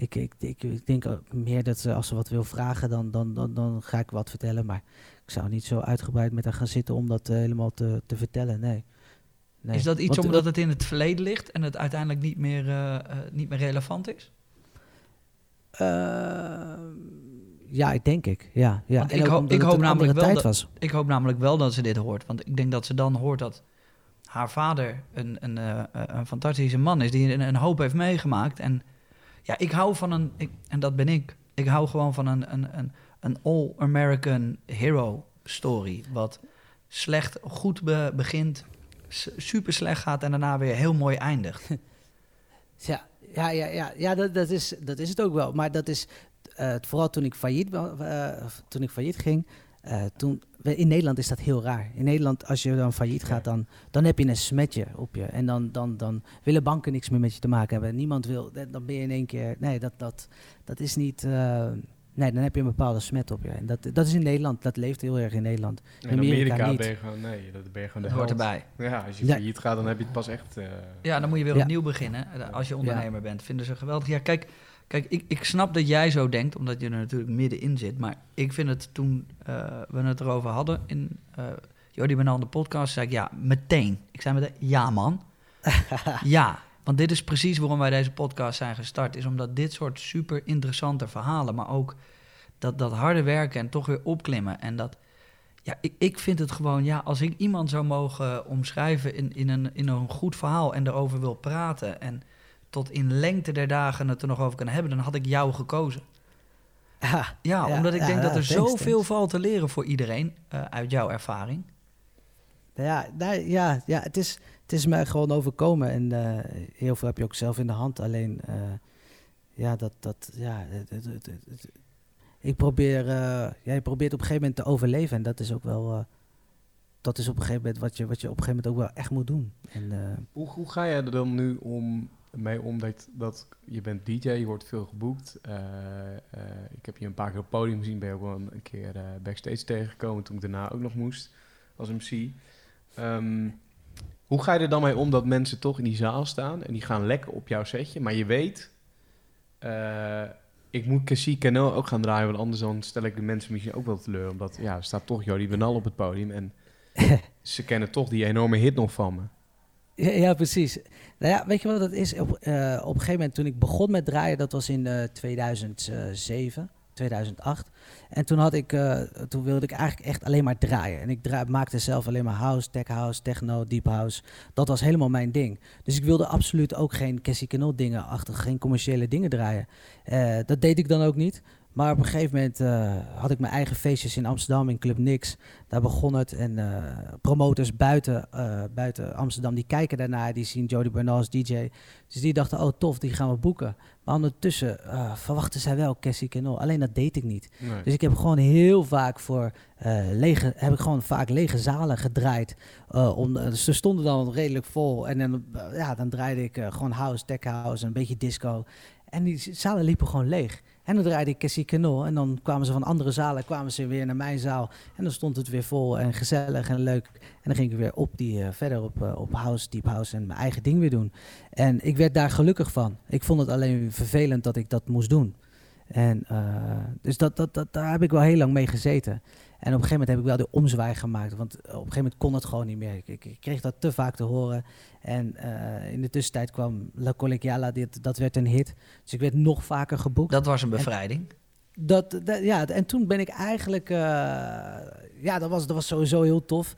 ik, ik, ik, ik denk meer dat ze als ze wat wil vragen, dan, dan, dan, dan ga ik wat vertellen. Maar ik zou niet zo uitgebreid met haar gaan zitten om dat eh, helemaal te, te vertellen. Nee. nee. Is dat iets Want, omdat het in het verleden ligt en het uiteindelijk niet meer, eh, eh, niet meer relevant is? Ehm, ja, ik denk ik. Ja, ja. Want En ik ik hoop namelijk wel tijd dat- was. Ik hoop namelijk wel dat ze dit hoort. Want ik denk dat ze dan hoort dat haar vader een, een, eh, een fantastische man is die een, een hoop heeft meegemaakt. En ja, ik hou van een, ik, en dat ben ik, ik hou gewoon van een, een, een, een all-American hero story. Wat slecht goed be- begint, super slecht gaat en daarna weer heel mooi eindigt. Ja, ja, ja, ja, ja dat, dat, is, dat is het ook wel. Maar dat is eh, vooral toen ik failliet, eh, toen ik failliet ging. eh, toen, in Nederland is dat heel raar. In Nederland, als je dan failliet gaat, dan, dan heb je een smetje op je. En dan, dan, dan willen banken niks meer met je te maken hebben. Niemand wil, dan ben je in één keer. Nee, dat, dat, dat is niet. eh, nee, dan heb je een bepaalde smet op je. En dat, dat is in Nederland, dat leeft heel erg in Nederland. In Amerika Amerika, niet. ben je gewoon, nee, dat ben je gewoon de Dat hoort held. erbij. Ja, als je Ja. failliet gaat, dan heb je het pas echt... eh, Ja, dan moet je weer Ja. opnieuw beginnen eh, als je ondernemer bent. Vinden ze geweldig. Ja, kijk, kijk ik, ik snap dat jij zo denkt, omdat je er natuurlijk middenin zit. Maar ik vind het toen eh, we het erover hadden in uh, Jordi Benal de podcast, zei ik ja, meteen. Ik zei meteen, ja man. ja, want dit is precies waarom wij deze podcast zijn gestart. Is omdat dit soort super interessante verhalen, maar ook dat, dat harde werken en toch weer opklimmen. En dat, ja, ik, ik vind het gewoon, ja, als ik iemand zou mogen omschrijven in, in, een, in een goed verhaal en erover wil praten en tot in lengte der dagen het er nog over kan hebben, dan had ik jou gekozen. Ja, Ja, Ja, omdat ik ja, denk dat er thanks, zoveel thanks. valt te leren voor iedereen uh, uit jouw ervaring. Ja, nou, ja, ja het, is, het is mij gewoon overkomen. En uh, heel veel heb je ook zelf in de hand. Alleen, uh, ja, dat, dat, ja, het, het, het, het, ik probeer, uh, ja, je probeert op een gegeven moment te overleven. En dat is ook wel, uh, dat is op een gegeven moment wat je, wat je op een gegeven moment ook wel echt moet doen. En, uh, hoe, hoe ga je er dan nu om, mee om dat, dat je bent DJ, je wordt veel geboekt. Uh, ik heb je een paar keer op podium gezien, ben je ook wel een keer uh, backstage tegengekomen toen ik daarna ook nog moest als MC. Um, hoe ga je er dan mee om dat mensen toch in die zaal staan en die gaan lekker op jouw setje, maar je weet, ik moet Cassie Cano ook gaan draaien, want anders dan stel ik de mensen misschien ook wel teleur, omdat ja, er staat toch Jody Benal op het podium en ze kennen toch die enorme hit nog van me. Ja, precies. Nou ja, weet je wat dat is? Op, uh, op een gegeven moment toen ik begon met draaien, dat was in uh, 2007. 2008. En toen, had ik, uh, toen wilde ik eigenlijk echt alleen maar draaien. En ik maakte zelf alleen maar house, tech house, techno, deep house. Dat was helemaal mijn ding. Dus ik wilde absoluut ook geen Cassie Canol dingen achter, geen commerciële dingen draaien. Dat deed ik dan ook niet. Maar op een gegeven moment uh, had ik mijn eigen feestjes in Amsterdam, in Club Nix. Daar begon het. En uh, promotors buiten, uh, buiten Amsterdam, die kijken daarnaar. Die zien Jody Bernal als DJ. Dus die dachten, oh tof, die gaan we boeken. Maar ondertussen verwachten zij wel Cassie Canol. Alleen dat deed ik niet. Nee. Dus ik heb gewoon heel vaak voor lege, heb ik gewoon vaak lege zalen gedraaid. Om, ze stonden dan redelijk vol. En dan, ja, dan draaide ik gewoon house, tech house, een beetje disco. En die zalen liepen gewoon leeg. En dan draaide ik Cassie Canol. En dan kwamen ze van andere zalen, kwamen ze weer naar mijn zaal. En dan stond het weer vol en gezellig en leuk. En dan ging ik weer op die, uh, verder op, uh, op house, deep house en mijn eigen ding weer doen. En ik werd daar gelukkig van. Ik vond het alleen vervelend dat ik dat moest doen. En uh, dus dat, dat, dat, daar heb ik wel heel lang mee gezeten. En op een gegeven moment heb ik wel de omzwaai gemaakt. Want op een gegeven moment kon het gewoon niet meer. Ik, ik, ik kreeg dat te vaak te horen. En uh, in de tussentijd kwam La Collegiala, dit, dat werd een hit. Dus ik werd nog vaker geboekt. Dat was een bevrijding. dat, dat- ja, en toen ben ik eigenlijk... eh, ja, dat was, dat was sowieso heel tof.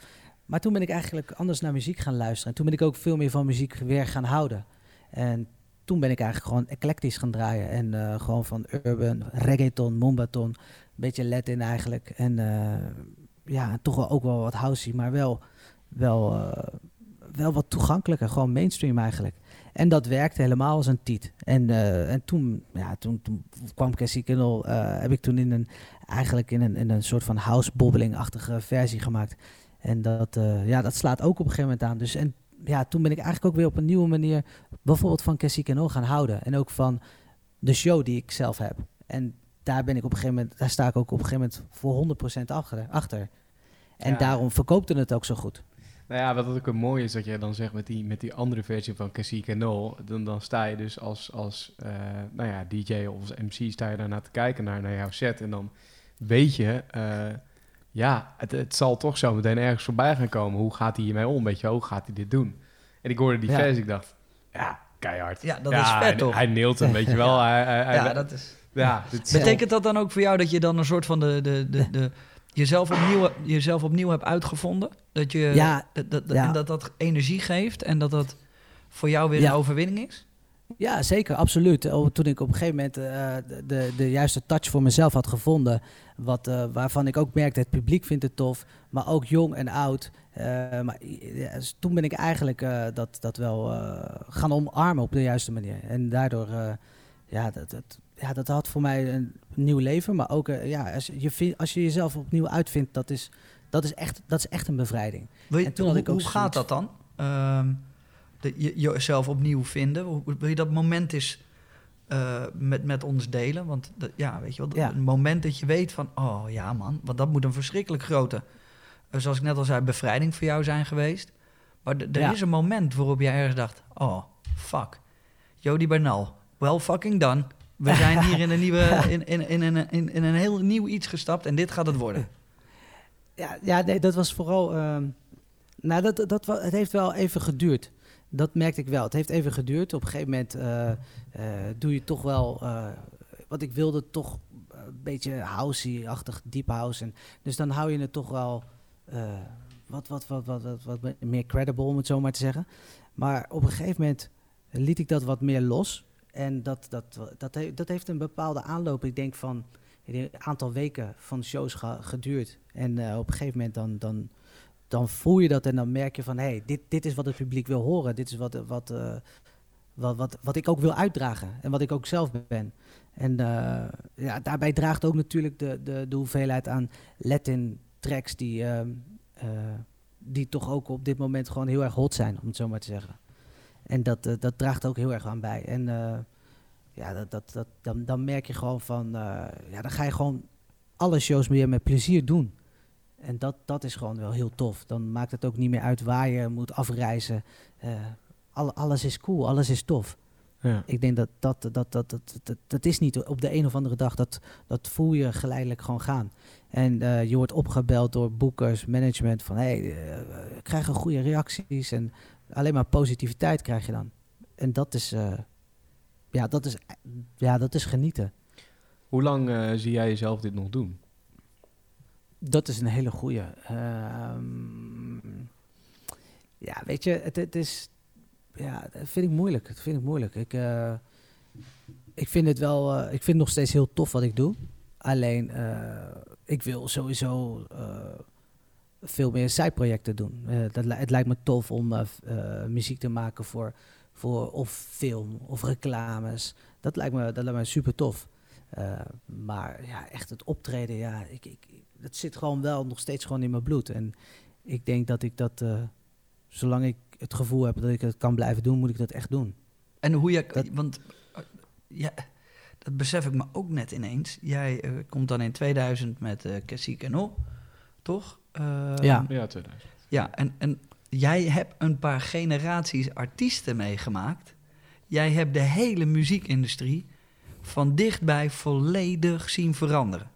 Maar toen ben ik eigenlijk anders naar muziek gaan luisteren. En toen ben ik ook veel meer van muziek weer gaan houden. En toen ben ik eigenlijk gewoon eclectisch gaan draaien. En eh, gewoon van urban, reggaeton, mombaton. Beetje Latin eigenlijk. En eh, ja, toch wel ook wel wat housey, maar wel, wel, eh, wel wat toegankelijker. Gewoon mainstream eigenlijk. En dat werkte helemaal als een tiet. En, eh, en toen, ja, toen, toen kwam Cassie Kindle, heb ik toen in een, eigenlijk in een, in een soort van house-bobbeling-achtige versie gemaakt. En dat, ja, dat slaat ook op een gegeven moment aan. Dus en ja, toen ben ik eigenlijk ook weer op een nieuwe manier bijvoorbeeld van Cassie Kindle gaan houden. En ook van de show die ik zelf heb. En daar ben ik op een gegeven moment, daar sta ik ook op een gegeven moment voor 100% achter. achter. En Ja. daarom verkoopte het ook zo goed. Nou ja, wat ook een mooi is dat jij dan zegt met die, met die andere versie van Cassie Canol, dan, dan sta je dus als, als eh, nou ja, DJ of als MC sta je daarnaar te kijken naar, naar jouw set en dan weet je, eh, ja, het, het zal toch zo meteen ergens voorbij gaan komen. Hoe gaat hij hiermee om? Weet je, hoe gaat hij dit doen? En ik hoorde die Ja. versie, ik dacht, ja, keihard. Ja, dat Ja, is vet, hij- toch? Hij neelt hem, weet je wel. Hij, hij, hij- Ja, dat is... ja, dit Betekent dat dan ook voor jou dat je dan een soort van de, de, de, de, jezelf, opnieuw, jezelf opnieuw hebt uitgevonden? Dat je Ja, dat, dat, ja. En dat dat energie geeft en dat dat voor jou weer Ja. een overwinning is? Ja, zeker, absoluut. Toen ik op een gegeven moment eh, de, de, de juiste touch voor mezelf had gevonden, wat, eh, waarvan ik ook merkte, het publiek vindt het tof, maar ook jong en oud. Eh, maar ja, dus toen ben ik eigenlijk eh, dat, dat wel eh, gaan omarmen op de juiste manier. En daardoor, eh, ja, dat, dat, ja, dat had voor mij een nieuw leven. Maar ook, eh, ja, als je, als je jezelf opnieuw uitvindt, dat is, dat is, echt, dat is echt een bevrijding. Wil je, En toen had ik ook hoe gaat dat dan? Ehm, de, je, jezelf opnieuw vinden. Hoe- Wil je dat moment eens eh, met, met ons delen? Want dat- ja, weet je wel, Ja. een moment dat je weet van, oh ja man, want dat moet een verschrikkelijk grote, eh, zoals ik net al zei, bevrijding voor jou zijn geweest. Maar er Ja. is een moment waarop jij ergens dacht, oh fuck, Jody Bernal, well fucking done. We zijn hier in een, nieuwe, in, in, in, in, in, in een heel nieuw iets gestapt en dit gaat het worden. Ja, ja nee, dat was vooral. ehm, nou, dat, dat, het heeft wel even geduurd. Dat merkte ik wel. Het heeft even geduurd. Op een gegeven moment eh, eh, doe je toch wel. eh, wat ik wilde, toch een beetje housey-achtig, deep house. En, dus dan hou je het toch wel. wat, wat, wat, wat, wat, wat meer credible, om het zo maar te zeggen. Maar op een gegeven moment liet ik dat wat meer los. En dat, dat, dat, dat heeft een bepaalde aanloop. Ik denk van een aantal weken van shows ge- geduurd. En eh, op een gegeven moment dan, dan, dan voel je dat en dan merk je van... hé, hey, dit, dit is wat het publiek wil horen. Dit is wat, wat, eh, wat, wat, wat ik ook wil uitdragen. En wat ik ook zelf ben. En eh, ja, daarbij draagt ook natuurlijk de, de, de hoeveelheid aan Latin tracks... Die, ehm, eh, die toch ook op dit moment gewoon heel erg hot zijn, om het zo maar te zeggen. En dat, eh, dat draagt ook heel erg aan bij. En eh, ja, dat, dat, dat, dan, dan merk je gewoon van... eh, ja, dan ga je gewoon alle shows meer met plezier doen. En dat, dat is gewoon wel heel tof. Dan maakt het ook niet meer uit waar je moet afreizen. Alle, alles is cool, alles is tof. ja. Ik denk dat dat, dat, dat, dat, dat, dat, is niet op de een of andere dag. Dat, dat voel je geleidelijk gewoon gaan. En je wordt opgebeld door boekers, management van... hé, hey, we krijgen goede reacties en alleen maar positiviteit krijg je dan. En dat is, eh, ja, dat is, ja, dat is genieten. Hoe lang eh, zie jij jezelf dit nog doen? Dat is een hele goeie. Ehm, ja, weet je, het, het is... Ja, dat vind ik moeilijk. Dat vind ik moeilijk. Ik, eh, ik vind het wel... ik vind het nog steeds heel tof wat ik doe. Alleen, ik wil sowieso veel meer zijprojecten doen. Eh, dat, het lijkt me tof om eh, eh, muziek te maken voor, voor of film of reclames. Dat lijkt me, dat lijkt me super tof. Maar ja, echt het optreden, ja, ik, ik, dat zit gewoon wel nog steeds gewoon in mijn bloed. En ik denk dat ik dat, zolang ik het gevoel heb dat ik het kan blijven doen, moet ik dat echt doen. En hoe je, Dat- want ja, dat besef ik me ook net ineens. Jij komt dan in 2000 met uh, Cassie Canol, toch? Eh, Ja. Ja, 2000. Ja, en, en jij hebt een paar generaties artiesten meegemaakt. Jij hebt de hele muziekindustrie van dichtbij volledig zien veranderen.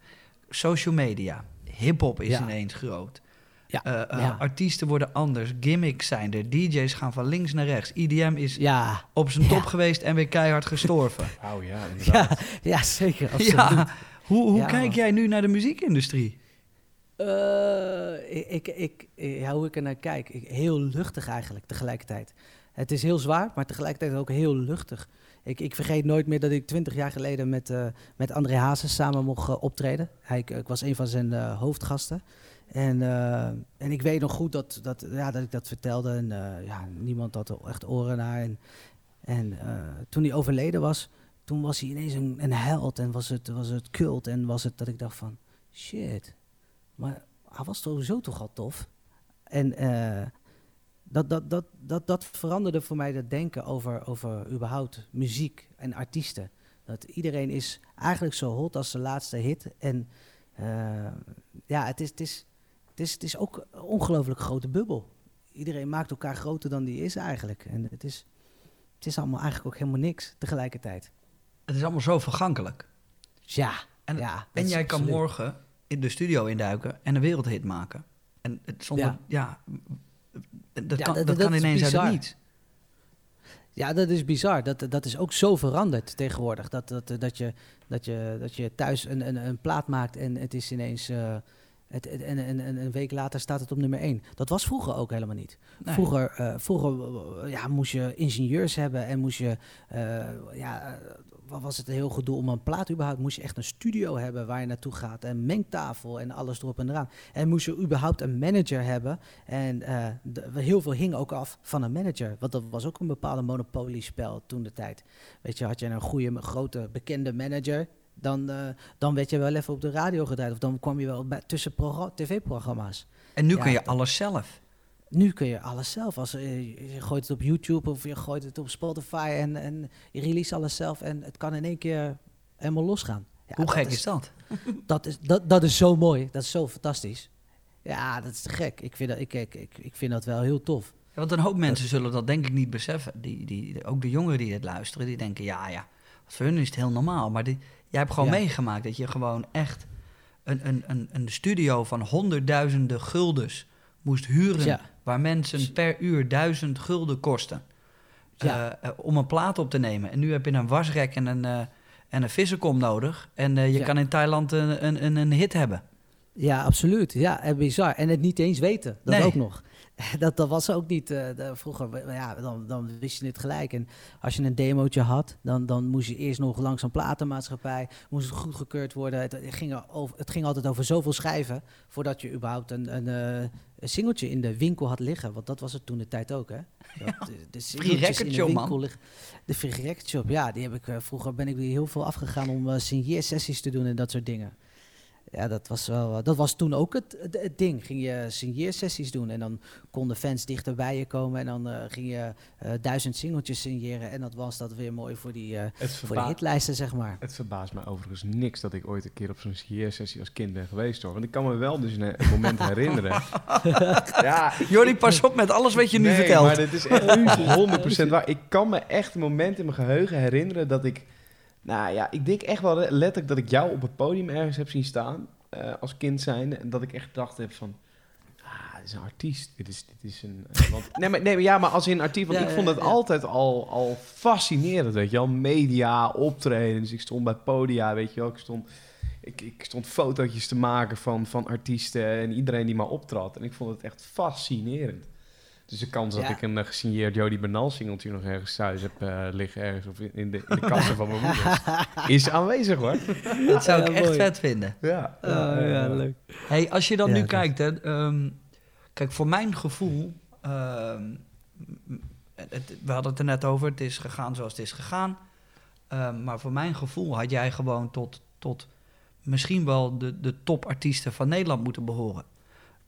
Social media, hip-hop is Ja. ineens groot. Ja, Eh, eh, ja. Artiesten worden anders, gimmicks zijn er, DJ's gaan van links naar rechts. IDM is Ja, op zijn top Ja. geweest en weer keihard gestorven. Wauw, ja, inderdaad. ja, ja zeker. Absoluut. ja, Hoe, hoe Ja, kijk jij nu naar de muziekindustrie? Eh, ik, ik, ik, ja, hoe ik er naar kijk, heel luchtig eigenlijk tegelijkertijd. Het is heel zwaar, maar tegelijkertijd ook heel luchtig. Ik, ik vergeet nooit meer dat ik twintig jaar geleden met, eh, met André Hazes samen mocht eh, optreden. Hij, ik, was een van zijn eh, hoofdgasten. En, eh, en ik weet nog goed dat, dat, ja, dat ik dat vertelde. En eh, ja, niemand had er echt oren naar. En, en eh, toen hij overleden was, toen was hij ineens een, een held. En was het, was het cult. En was het dat ik dacht van, shit. Maar hij was sowieso toch al tof. En eh, dat, dat, dat, dat, dat veranderde voor mij het denken over, over überhaupt muziek en artiesten. Dat iedereen is eigenlijk zo hot als de laatste hit. En eh, ja, het is, het, is, het, is, het is ook een ongelooflijk grote bubbel. Iedereen maakt elkaar groter dan die is eigenlijk. En het is, het is allemaal eigenlijk ook helemaal niks tegelijkertijd. Het is allemaal zo vergankelijk. Ja, En, ja, dat en jij kan morgen in de studio induiken en een wereldhit maken. En het zonder, ja, Ja. dat, Ja, kan, dat- kan ineens uit het niets. Ja, dat is bizar. Dat, dat is ook zo veranderd tegenwoordig. Dat, dat, dat, je, dat, je, dat je thuis een, een, een plaat maakt en het is ineens... eh, het, het- en, en, en een week later staat het op nummer 1. Dat was vroeger ook helemaal niet. Nee. Vroeger, eh, vroeger eh, ja, moest je ingenieurs hebben en moest je... eh, ja, wat was het een heel gedoe om een plaat überhaupt... moest je echt een studio hebben waar je naartoe gaat. En mengtafel en alles erop en eraan. En moest je überhaupt een manager hebben. En de- heel veel hing ook af van een manager. Want dat was ook een bepaalde monopoliespel toen de tijd. Weet je, had je een goede, grote, bekende manager... Dan, eh, dan werd je wel even op de radio gedraaid. Of dan kwam je wel bij, tussen progra- tv-programma's. En nu Ja, kun je alles zelf. Nu kun je alles zelf. Als, eh, je gooit het op YouTube of je gooit het op Spotify en, en je release alles zelf. En het kan in één keer helemaal losgaan. Ja, Hoe gek is dat? dat is, dat, dat is zo mooi. Dat is zo fantastisch. Ja, dat is te gek. Ik vind dat, ik, ik, ik, ik vind dat wel heel tof. Ja, want een hoop mensen zullen dat denk ik niet beseffen. Die, die, ook de jongeren die het luisteren, die denken, ja, ja, voor hun is het heel normaal. Maar die, jij hebt gewoon Ja. meegemaakt dat je gewoon echt een, een, een, een studio van honderdduizenden guldens moest huren. Ja. Waar mensen per uur duizend gulden kosten. Ja. eh, eh, om een plaat op te nemen. En nu heb je een wasrek en een, eh en een vissenkom nodig. En je kan in Thailand een, een, een, een hit hebben. Ja, absoluut. Ja, en bizar. En het niet eens weten. Dat Nee. ook nog. Dat, dat was ook niet eh, de- vroeger. Ja, dan, dan wist je het gelijk. En als je een demootje had, dan, dan moest je eerst nog langs een platenmaatschappij. Moest het goedgekeurd worden. Het, het ging, er over, het ging altijd over zoveel schijven. voordat je überhaupt een, een, eh, een singeltje in de winkel had liggen. Want dat was het toen de tijd ook, hè? Dat, de, de singeltjes in de shop, man. winkel liggen. De free record shop, ja. Die heb ik, eh, vroeger ben ik heel veel afgegaan om eh signeersessies te doen en dat soort dingen. Ja, dat was, wel, dat was toen ook het, het, het ding. Ging je signeersessies doen en dan konden fans dichter bij je komen. En dan eh, ging je eh, duizend singeltjes signeren. En dat was dat weer mooi voor die, eh, voor de verba hitlijsten, zeg maar. het verbaast me overigens niks dat ik ooit een keer op zo'n sessie als kind ben geweest hoor. Want ik kan me wel dus een, een moment herinneren. ja, Jordi, pas op met alles wat je nu nee, vertelt. maar dit is echt 100% waar. Ik kan me echt een moment in mijn geheugen herinneren dat ik... Nou ja, ik denk echt wel letterlijk dat ik jou op het podium ergens heb zien staan. eh, als kind zijnde. En dat ik echt dacht heb van... Ah, dit is een artiest. Dit is, dit is een... eh, want, nee, maar, nee, maar ja, maar als in artiest... Want Ja, ik vond ja, het ja. altijd al, al fascinerend, weet je wel. Media, optredens. Ik stond bij podia, weet je wel. Ik stond... Ik, ik stond fotootjes te maken van, van artiesten en iedereen die maar optrad. En ik vond het echt fascinerend. Dus de kans dat Ja. ik een uh, gesigneerd Jody Bernal singeltje nog ergens thuis heb eh, liggen, ergens of in, in de, in de kassen van mijn moeder, is aanwezig hoor. Dat zou ik Ja, echt mooi. vet vinden. Ja, Oh, ja, leuk. Hey, als je dan Ja, nu dat- kijkt, hè, ehm, kijk, voor mijn gevoel, ehm, het, we hadden het er net over, het is gegaan zoals het is gegaan. Ehm, maar voor mijn gevoel had jij gewoon tot, tot misschien wel de, de topartiesten van Nederland moeten behoren.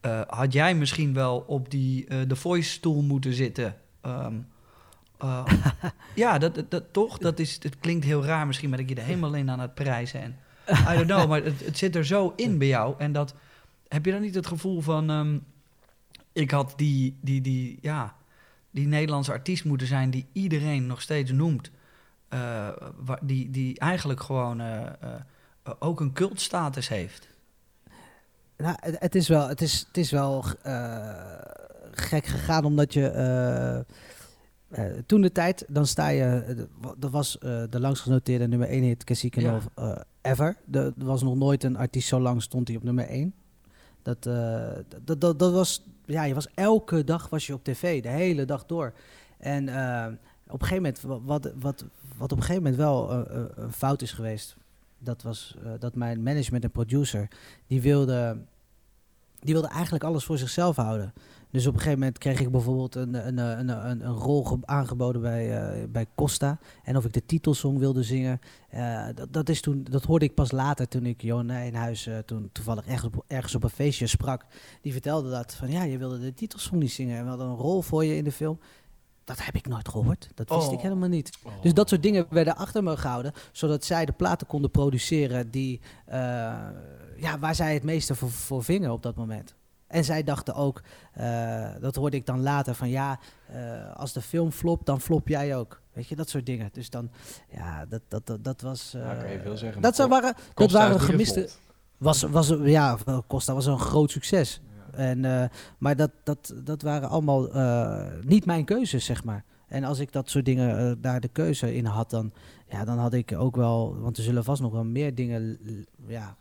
Eh, had jij misschien wel op die eh The Voice-stoel moeten zitten? Ehm, eh, ja, dat, dat, dat- toch? Dat is, het klinkt heel raar misschien, maar dat je er helemaal in aan het prijzen. En, I don't know, maar het, het zit er zo in bij jou. En dat, heb je dan niet het gevoel van... ehm, ik had die, die, die, ja, die Nederlandse artiest moeten zijn die iedereen nog steeds noemt. eh, die, die eigenlijk gewoon eh, eh, ook een cultstatus heeft. Nou, het, het is wel, het is, het is wel eh, gek gegaan omdat je eh, eh, toen de tijd, dan sta je, dat was de langsgenoteerde nummer 1 hit Cassie Ja. ever. Er was nog nooit een artiest zo lang stond hij op nummer 1. Dat, dat, dat, dat was, ja, je was elke dag was je op tv, de hele dag door. En op een gegeven moment, wa- wat, wat, wat op een gegeven moment wel een fout is geweest, dat was eh, dat mijn management en producer, die wilde, die wilde eigenlijk alles voor zichzelf houden. Dus op een gegeven moment kreeg ik bijvoorbeeld een, een, een, een, een rol ge- aangeboden bij, eh, bij Costa. En of ik de titelsong wilde zingen. Eh, dat, dat, is toen, dat hoorde ik pas later toen ik Johan Nijhuis uh, toen toevallig ergens op, ergens op een feestje sprak. Die vertelde dat van ja, je wilde de titelsong niet zingen. En we hadden een rol voor je in de film. Dat heb ik nooit gehoord. Dat wist Oh. ik helemaal niet. Dus dat soort dingen werden achter me gehouden. Zodat zij de platen konden produceren die, eh, ja, waar zij het meeste voor, voor vingen op dat moment. En zij dachten ook, eh, dat hoorde ik dan later, van ja, eh, als de film flopt, dan flop jij ook. Weet je, dat soort dingen. Dus dan, ja, dat, dat, dat, dat was... eh, Ja, kan je veel zeggen, Dat, maar zou waren, dat waren gemiste... Was, was, ja, Costa was een groot succes. En, eh, maar dat, dat, dat waren allemaal eh, niet mijn keuzes, zeg maar. En als ik dat soort dingen eh, daar de keuze in had, dan, ja, dan had ik ook wel... Want er zullen vast nog wel meer dingen... Ja,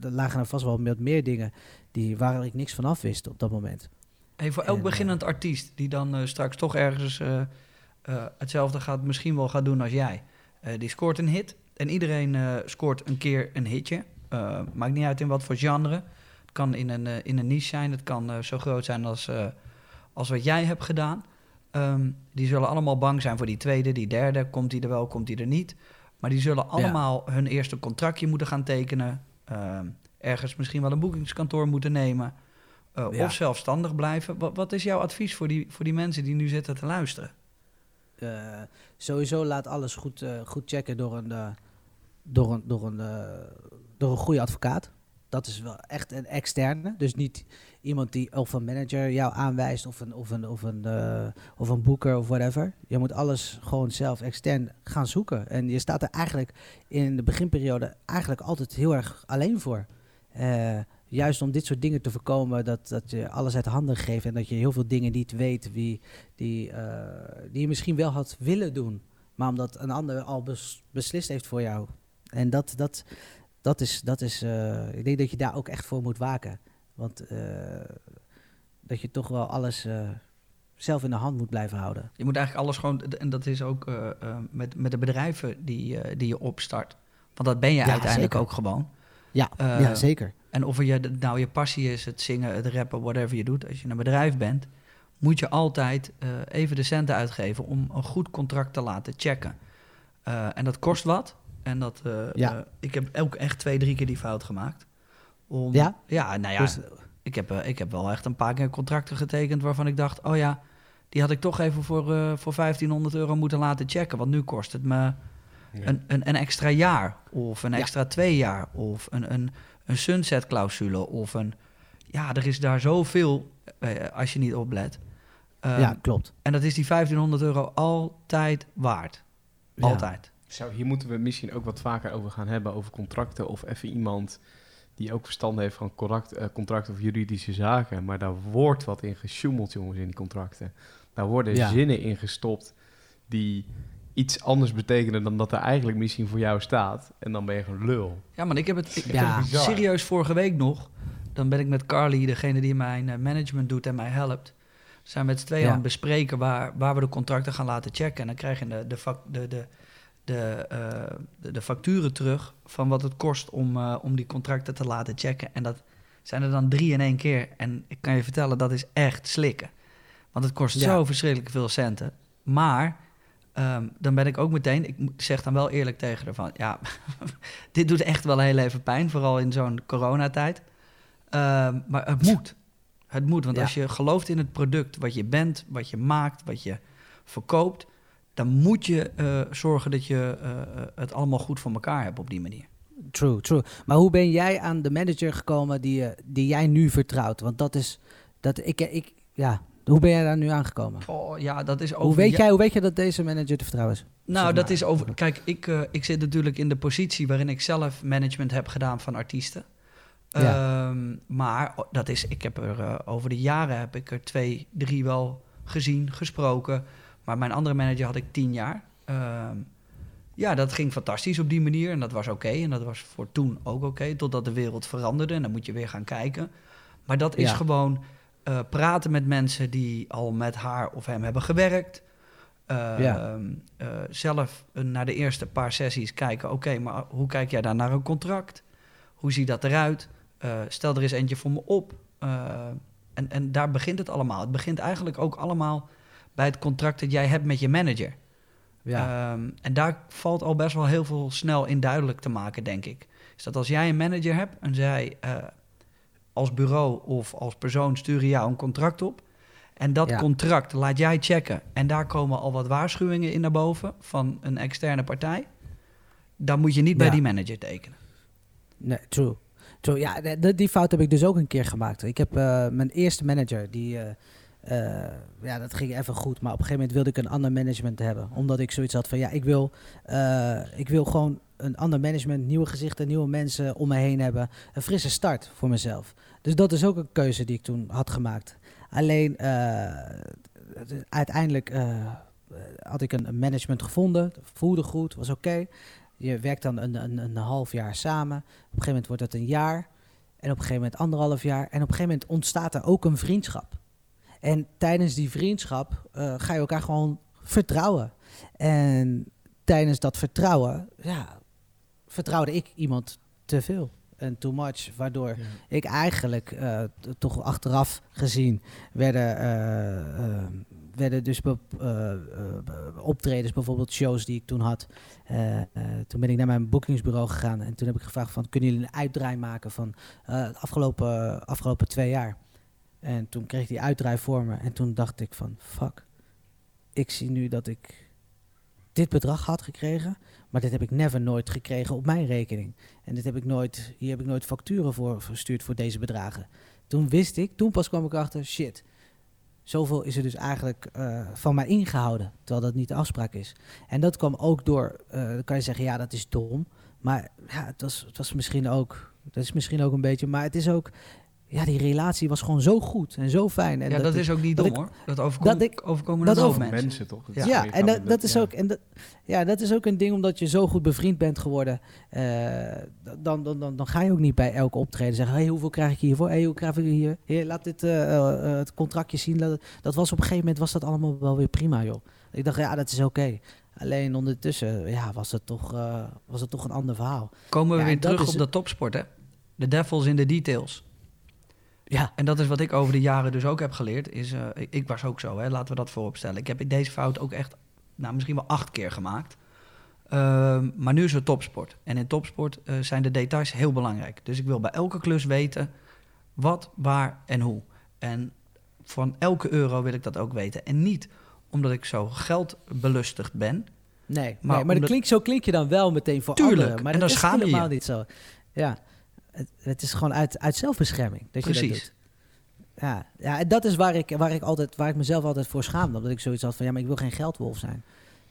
er lagen er vast wel wat meer dingen die, waar ik niks van af wist op dat moment. Hey, voor elk En, beginnend artiest die dan straks toch ergens hetzelfde gaat, misschien wel gaat doen als jij. Die scoort een hit en iedereen scoort een keer een hitje. Maakt niet uit in wat voor genre. Het kan in een, eh, in een niche zijn, het kan eh, zo groot zijn als, eh, als wat jij hebt gedaan. Ehm, die zullen allemaal bang zijn voor die tweede, die derde. Komt die er wel, komt die er niet? Maar die zullen allemaal hun eerste contractje moeten gaan tekenen. Ehm, ergens misschien wel een boekingskantoor moeten nemen. Ja. Of zelfstandig blijven. Wat, wat is jouw advies voor die, voor die mensen die nu zitten te luisteren? Sowieso laat alles goed, goed checken door een, door, een, door, een, door een goede advocaat. Dat is wel echt een externe. Dus niet iemand die of een manager jou aanwijst of een, of een, of een, eh, of een boeker of whatever. Je moet alles gewoon zelf extern gaan zoeken. En je staat er eigenlijk in de beginperiode eigenlijk altijd heel erg alleen voor. Eh, juist om dit soort dingen te voorkomen, dat, dat je alles uit handen geeft en dat je heel veel dingen niet weet wie, die, eh, die je misschien wel had willen doen, maar omdat een ander al bes- beslist heeft voor jou. En dat, dat, dat is, dat is eh, ik denk dat je daar ook echt voor moet waken. Want eh, dat je toch wel alles eh, zelf in de hand moet blijven houden. Je moet eigenlijk alles gewoon, en dat is ook met, met de bedrijven die, die je opstart. Want dat ben je Ja, uiteindelijk zeker. ook gewoon. Ja, ja zeker. En of je, nou je passie is, het zingen, het rappen, whatever je doet. Als je een bedrijf bent, moet je altijd even de centen uitgeven om een goed contract te laten checken. En dat kost wat. En dat, eh, Ja. eh, ik heb ook echt twee, drie keer die fout gemaakt. Om, Ja? Ja, nou ja, Dus, ik, heb, eh, ik heb wel echt een paar keer contracten getekend waarvan ik dacht, oh ja, die had ik toch even voor, eh, voor 1500 euro moeten laten checken. Want nu kost het me een, een, een extra jaar of een Ja. extra twee jaar of een, een, een sunset clausule of een... Ja, er is daar zoveel eh, als je niet oplet. Ehm, ja, klopt. En dat is die 1500 euro altijd waard. Altijd. Zo, hier moeten we misschien ook wat vaker over gaan hebben, over contracten. Of even iemand die ook verstand heeft van contract, eh, contracten of juridische zaken. Maar daar wordt wat in gesjoemeld, jongens, in die contracten. Daar worden Ja. zinnen in gestopt die iets anders betekenen dan dat er eigenlijk misschien voor jou staat. En dan ben je gewoon lul. Ja, man, ik heb het ik, Ja. heb het serieus vorige week nog. Dan ben ik met Carly, degene die mijn eh, management doet en mij helpt. Zijn met z'n tweeën Ja. aan het bespreken waar, waar we de contracten gaan laten checken. En dan krijg je de, de, de, de, eh, de, de facturen terug van wat het kost om, eh, om die contracten te laten checken. En dat zijn er dan drie in één keer. En ik kan je vertellen, dat is echt slikken. Want het kost Ja. zo verschrikkelijk veel centen. Maar ehm, dan ben ik ook meteen, ik zeg dan wel eerlijk tegen haar van, ja, dit doet echt wel heel even pijn, vooral in zo'n coronatijd. Ehm, maar het moet. Het moet, want Ja. als je gelooft in het product wat je bent, wat je maakt, wat je verkoopt, dan moet je eh, zorgen dat je eh, het allemaal goed voor elkaar hebt op die manier. True, true. Maar hoe ben jij aan de manager gekomen die, je- die jij nu vertrouwt? Want dat is, dat ik, ik, ja, hoe ben jij daar nu aangekomen? Oh, ja, dat is over Hoe weet, jij, hoe weet jij dat deze manager te vertrouwen is? Nou, Zeg dat is over. Kijk, ik, eh, ik zit natuurlijk in de positie waarin ik zelf management heb gedaan van artiesten. Ja. Ehm, maar dat is, ik heb er eh, over de jaren heb ik er twee, drie wel gezien, gesproken. Maar mijn andere manager had ik tien jaar. Ehm, Ja, dat ging fantastisch op die manier en dat was oké. En dat was voor toen ook oké, totdat de wereld veranderde en dan moet je weer gaan kijken. Maar dat is Ja. gewoon eh, praten met mensen die al met haar of hem hebben gewerkt. Eh, Ja. eh, zelf eh, naar de eerste paar sessies kijken, oké, maar hoe kijk jij daar naar een contract? Hoe ziet dat eruit? Stel er eens eentje voor me op. En, en daar begint het allemaal. Het begint eigenlijk ook allemaal bij het contract dat jij hebt met je manager. Ja. Ehm, en daar valt al best wel heel veel snel in duidelijk te maken, denk ik. Is dat als jij een manager hebt en zij eh, als bureau of als persoon sturen jou een contract op. En dat Ja. contract laat jij checken. En daar komen al wat waarschuwingen in naar boven van een externe partij. Dan moet je niet bij die manager tekenen. Nee, true. true. Ja, die fout heb ik dus ook een keer gemaakt. Ik heb eh, mijn eerste manager, die, eh, eh, ja, dat ging even goed. Maar op een gegeven moment wilde ik een ander management hebben. Omdat ik zoiets had van, ja, ik wil, eh, ik wil gewoon een ander management, nieuwe gezichten, nieuwe mensen om me heen hebben. Een frisse start voor mezelf. Dus dat is ook een keuze die ik toen had gemaakt. Alleen, eh, uiteindelijk had ik een, management gevonden. Voelde goed, was oké. Je werkt dan een, een, een half jaar samen. Op een gegeven moment wordt het een jaar. En op een gegeven moment anderhalf jaar. En op een gegeven moment ontstaat er ook een vriendschap. En tijdens die vriendschap eh, ga je elkaar gewoon vertrouwen. En tijdens dat vertrouwen, ja, vertrouwde ik iemand te veel. En too much, waardoor ik eigenlijk eh, toch achteraf gezien werden, eh, werden dus optredens, bijvoorbeeld shows die ik toen had. Toen ben ik naar mijn boekingsbureau gegaan en toen heb ik gevraagd van kunnen jullie een uitdraai maken van de afgelopen, afgelopen twee jaar. En toen kreeg die uitdraai voor me en toen dacht ik van fuck, ik zie nu dat ik dit bedrag had gekregen, maar dit heb ik never nooit gekregen op mijn rekening. En dit heb ik nooit, hier heb ik nooit facturen voor verstuurd voor deze bedragen. Toen wist ik, toen pas kwam ik achter, shit, zoveel is er dus eigenlijk eh, van mij ingehouden, terwijl dat niet de afspraak is. En dat kwam ook door, eh, dan kan je zeggen, ja, dat is dom. Maar ja, het was, het was misschien ook, dat is misschien ook een beetje, maar het is ook, ja, die relatie was gewoon zo goed en zo fijn. En ja, dat, is ook niet dat dom ik- hoor. Dat overkomt, dat ik- overkomen dat over- mensen. Mensen toch? Dat Ja. Ja, en dat, dat is ja. ook, en dat, ja, dat is ook een ding omdat je zo goed bevriend bent geworden. eh, dan, dan, dan, dan ga je ook niet bij elke optreden zeggen: hey, hoeveel krijg ik hiervoor? Hey, hoe krijg ik hier? Hier, laat dit eh, eh, het contractje zien. Dat was op een gegeven moment was dat allemaal wel weer prima, joh. Ik dacht, ja, dat is oké. Alleen ondertussen ja, was, het toch, eh, was het toch een ander verhaal. Komen we Ja, weer terug is op de topsport, hè? De devils in de details. Ja, En dat is wat ik over de jaren dus ook heb geleerd. Is, eh, ik, ik was ook zo, hè? laten we dat vooropstellen. Ik heb deze fout ook echt, nou, misschien wel acht keer gemaakt. Ehm, maar nu is het topsport. En in topsport eh, zijn de details heel belangrijk. Dus ik wil bij elke klus weten wat, waar en hoe. En van elke euro wil ik dat ook weten. En niet omdat ik zo geldbelustigd ben. nee. Maar, nee, maar dat klinkt, zo klink je dan wel meteen voor Tuurlijk, anderen. Maar en dat dan is schaam je je. helemaal niet zo. Ja, het, het is gewoon uit, uit zelfbescherming dat je dat Precies. doet. Ja, ja, en dat is waar ik, waar, ik altijd, waar ik mezelf altijd voor schaamde. Omdat ik zoiets had van, ja, maar ik wil geen geldwolf zijn.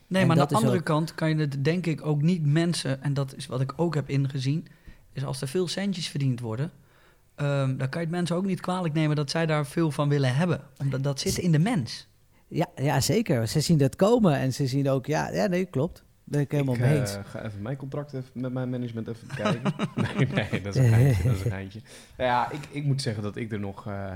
Nee, En maar aan de andere ook- kant kan je het denk ik ook niet mensen... en dat is wat ik ook heb ingezien... is als er veel centjes verdiend worden... ehm, dan kan je het mensen ook niet kwalijk nemen... dat zij daar veel van willen hebben. Omdat dat zit in de mens. Ja, ja, zeker. Ze zien dat komen en ze zien ook, ja, ja nee, klopt. Ben ik helemaal ik mee eh, eens. ga even mijn contract even met mijn management even kijken. nee, nee, dat is een geintje. Dat is een geintje. Nou ja, ik, ik moet zeggen dat ik er nog eh,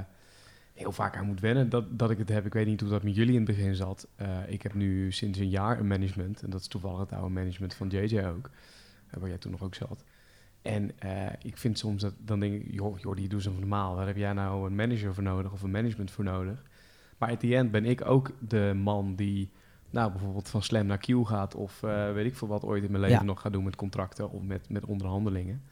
heel vaak aan moet wennen dat, dat ik het heb. Ik weet niet hoe dat met jullie in het begin zat. Eh, ik heb nu sinds een jaar een management. En dat is toevallig het oude management van JJ ook. waar jij toen nog ook zat. En ik vind soms dat, dan denk ik, joh, joh die doet zo normaal. Waar heb jij nou een manager voor nodig of een management voor nodig? Maar at the end ben ik ook de man die, nou bijvoorbeeld van Slam naar Q gaat of eh, weet ik veel wat ooit in mijn leven Ja. nog gaat doen met contracten of met, met onderhandelingen.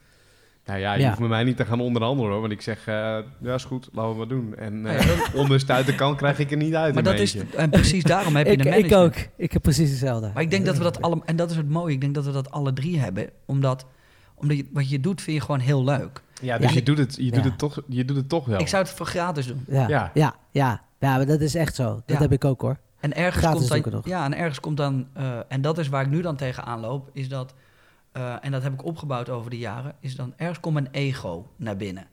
Nou ja, je Ja. hoeft met mij niet te gaan onderhandelen hoor, want ik zeg, eh, ja is goed, laten we maar doen. En Nou eh ja, onderstuit de kant krijg ik er niet uit Maar dat is... En precies daarom heb je Ik, een ik ook. Ik heb precies hetzelfde. Maar ik denk dat we dat allemaal... En dat is het mooie. Ik denk dat we dat alle drie hebben. Omdat, omdat je, wat je doet vind je gewoon heel leuk. Ja, dus Ja. je, doet het, je, doet het toch, je doet het toch wel. Ik zou het voor gratis doen. Ja, Ja. ja. ja, ja. maar dat is echt zo. Dat Ja. heb ik ook hoor. En ergens Gratis komt dan, ja, en ergens komt dan, eh, en dat is waar ik nu dan tegenaan loop, is dat, eh, en dat heb ik opgebouwd over de jaren, is dan ergens komt mijn ego naar binnen.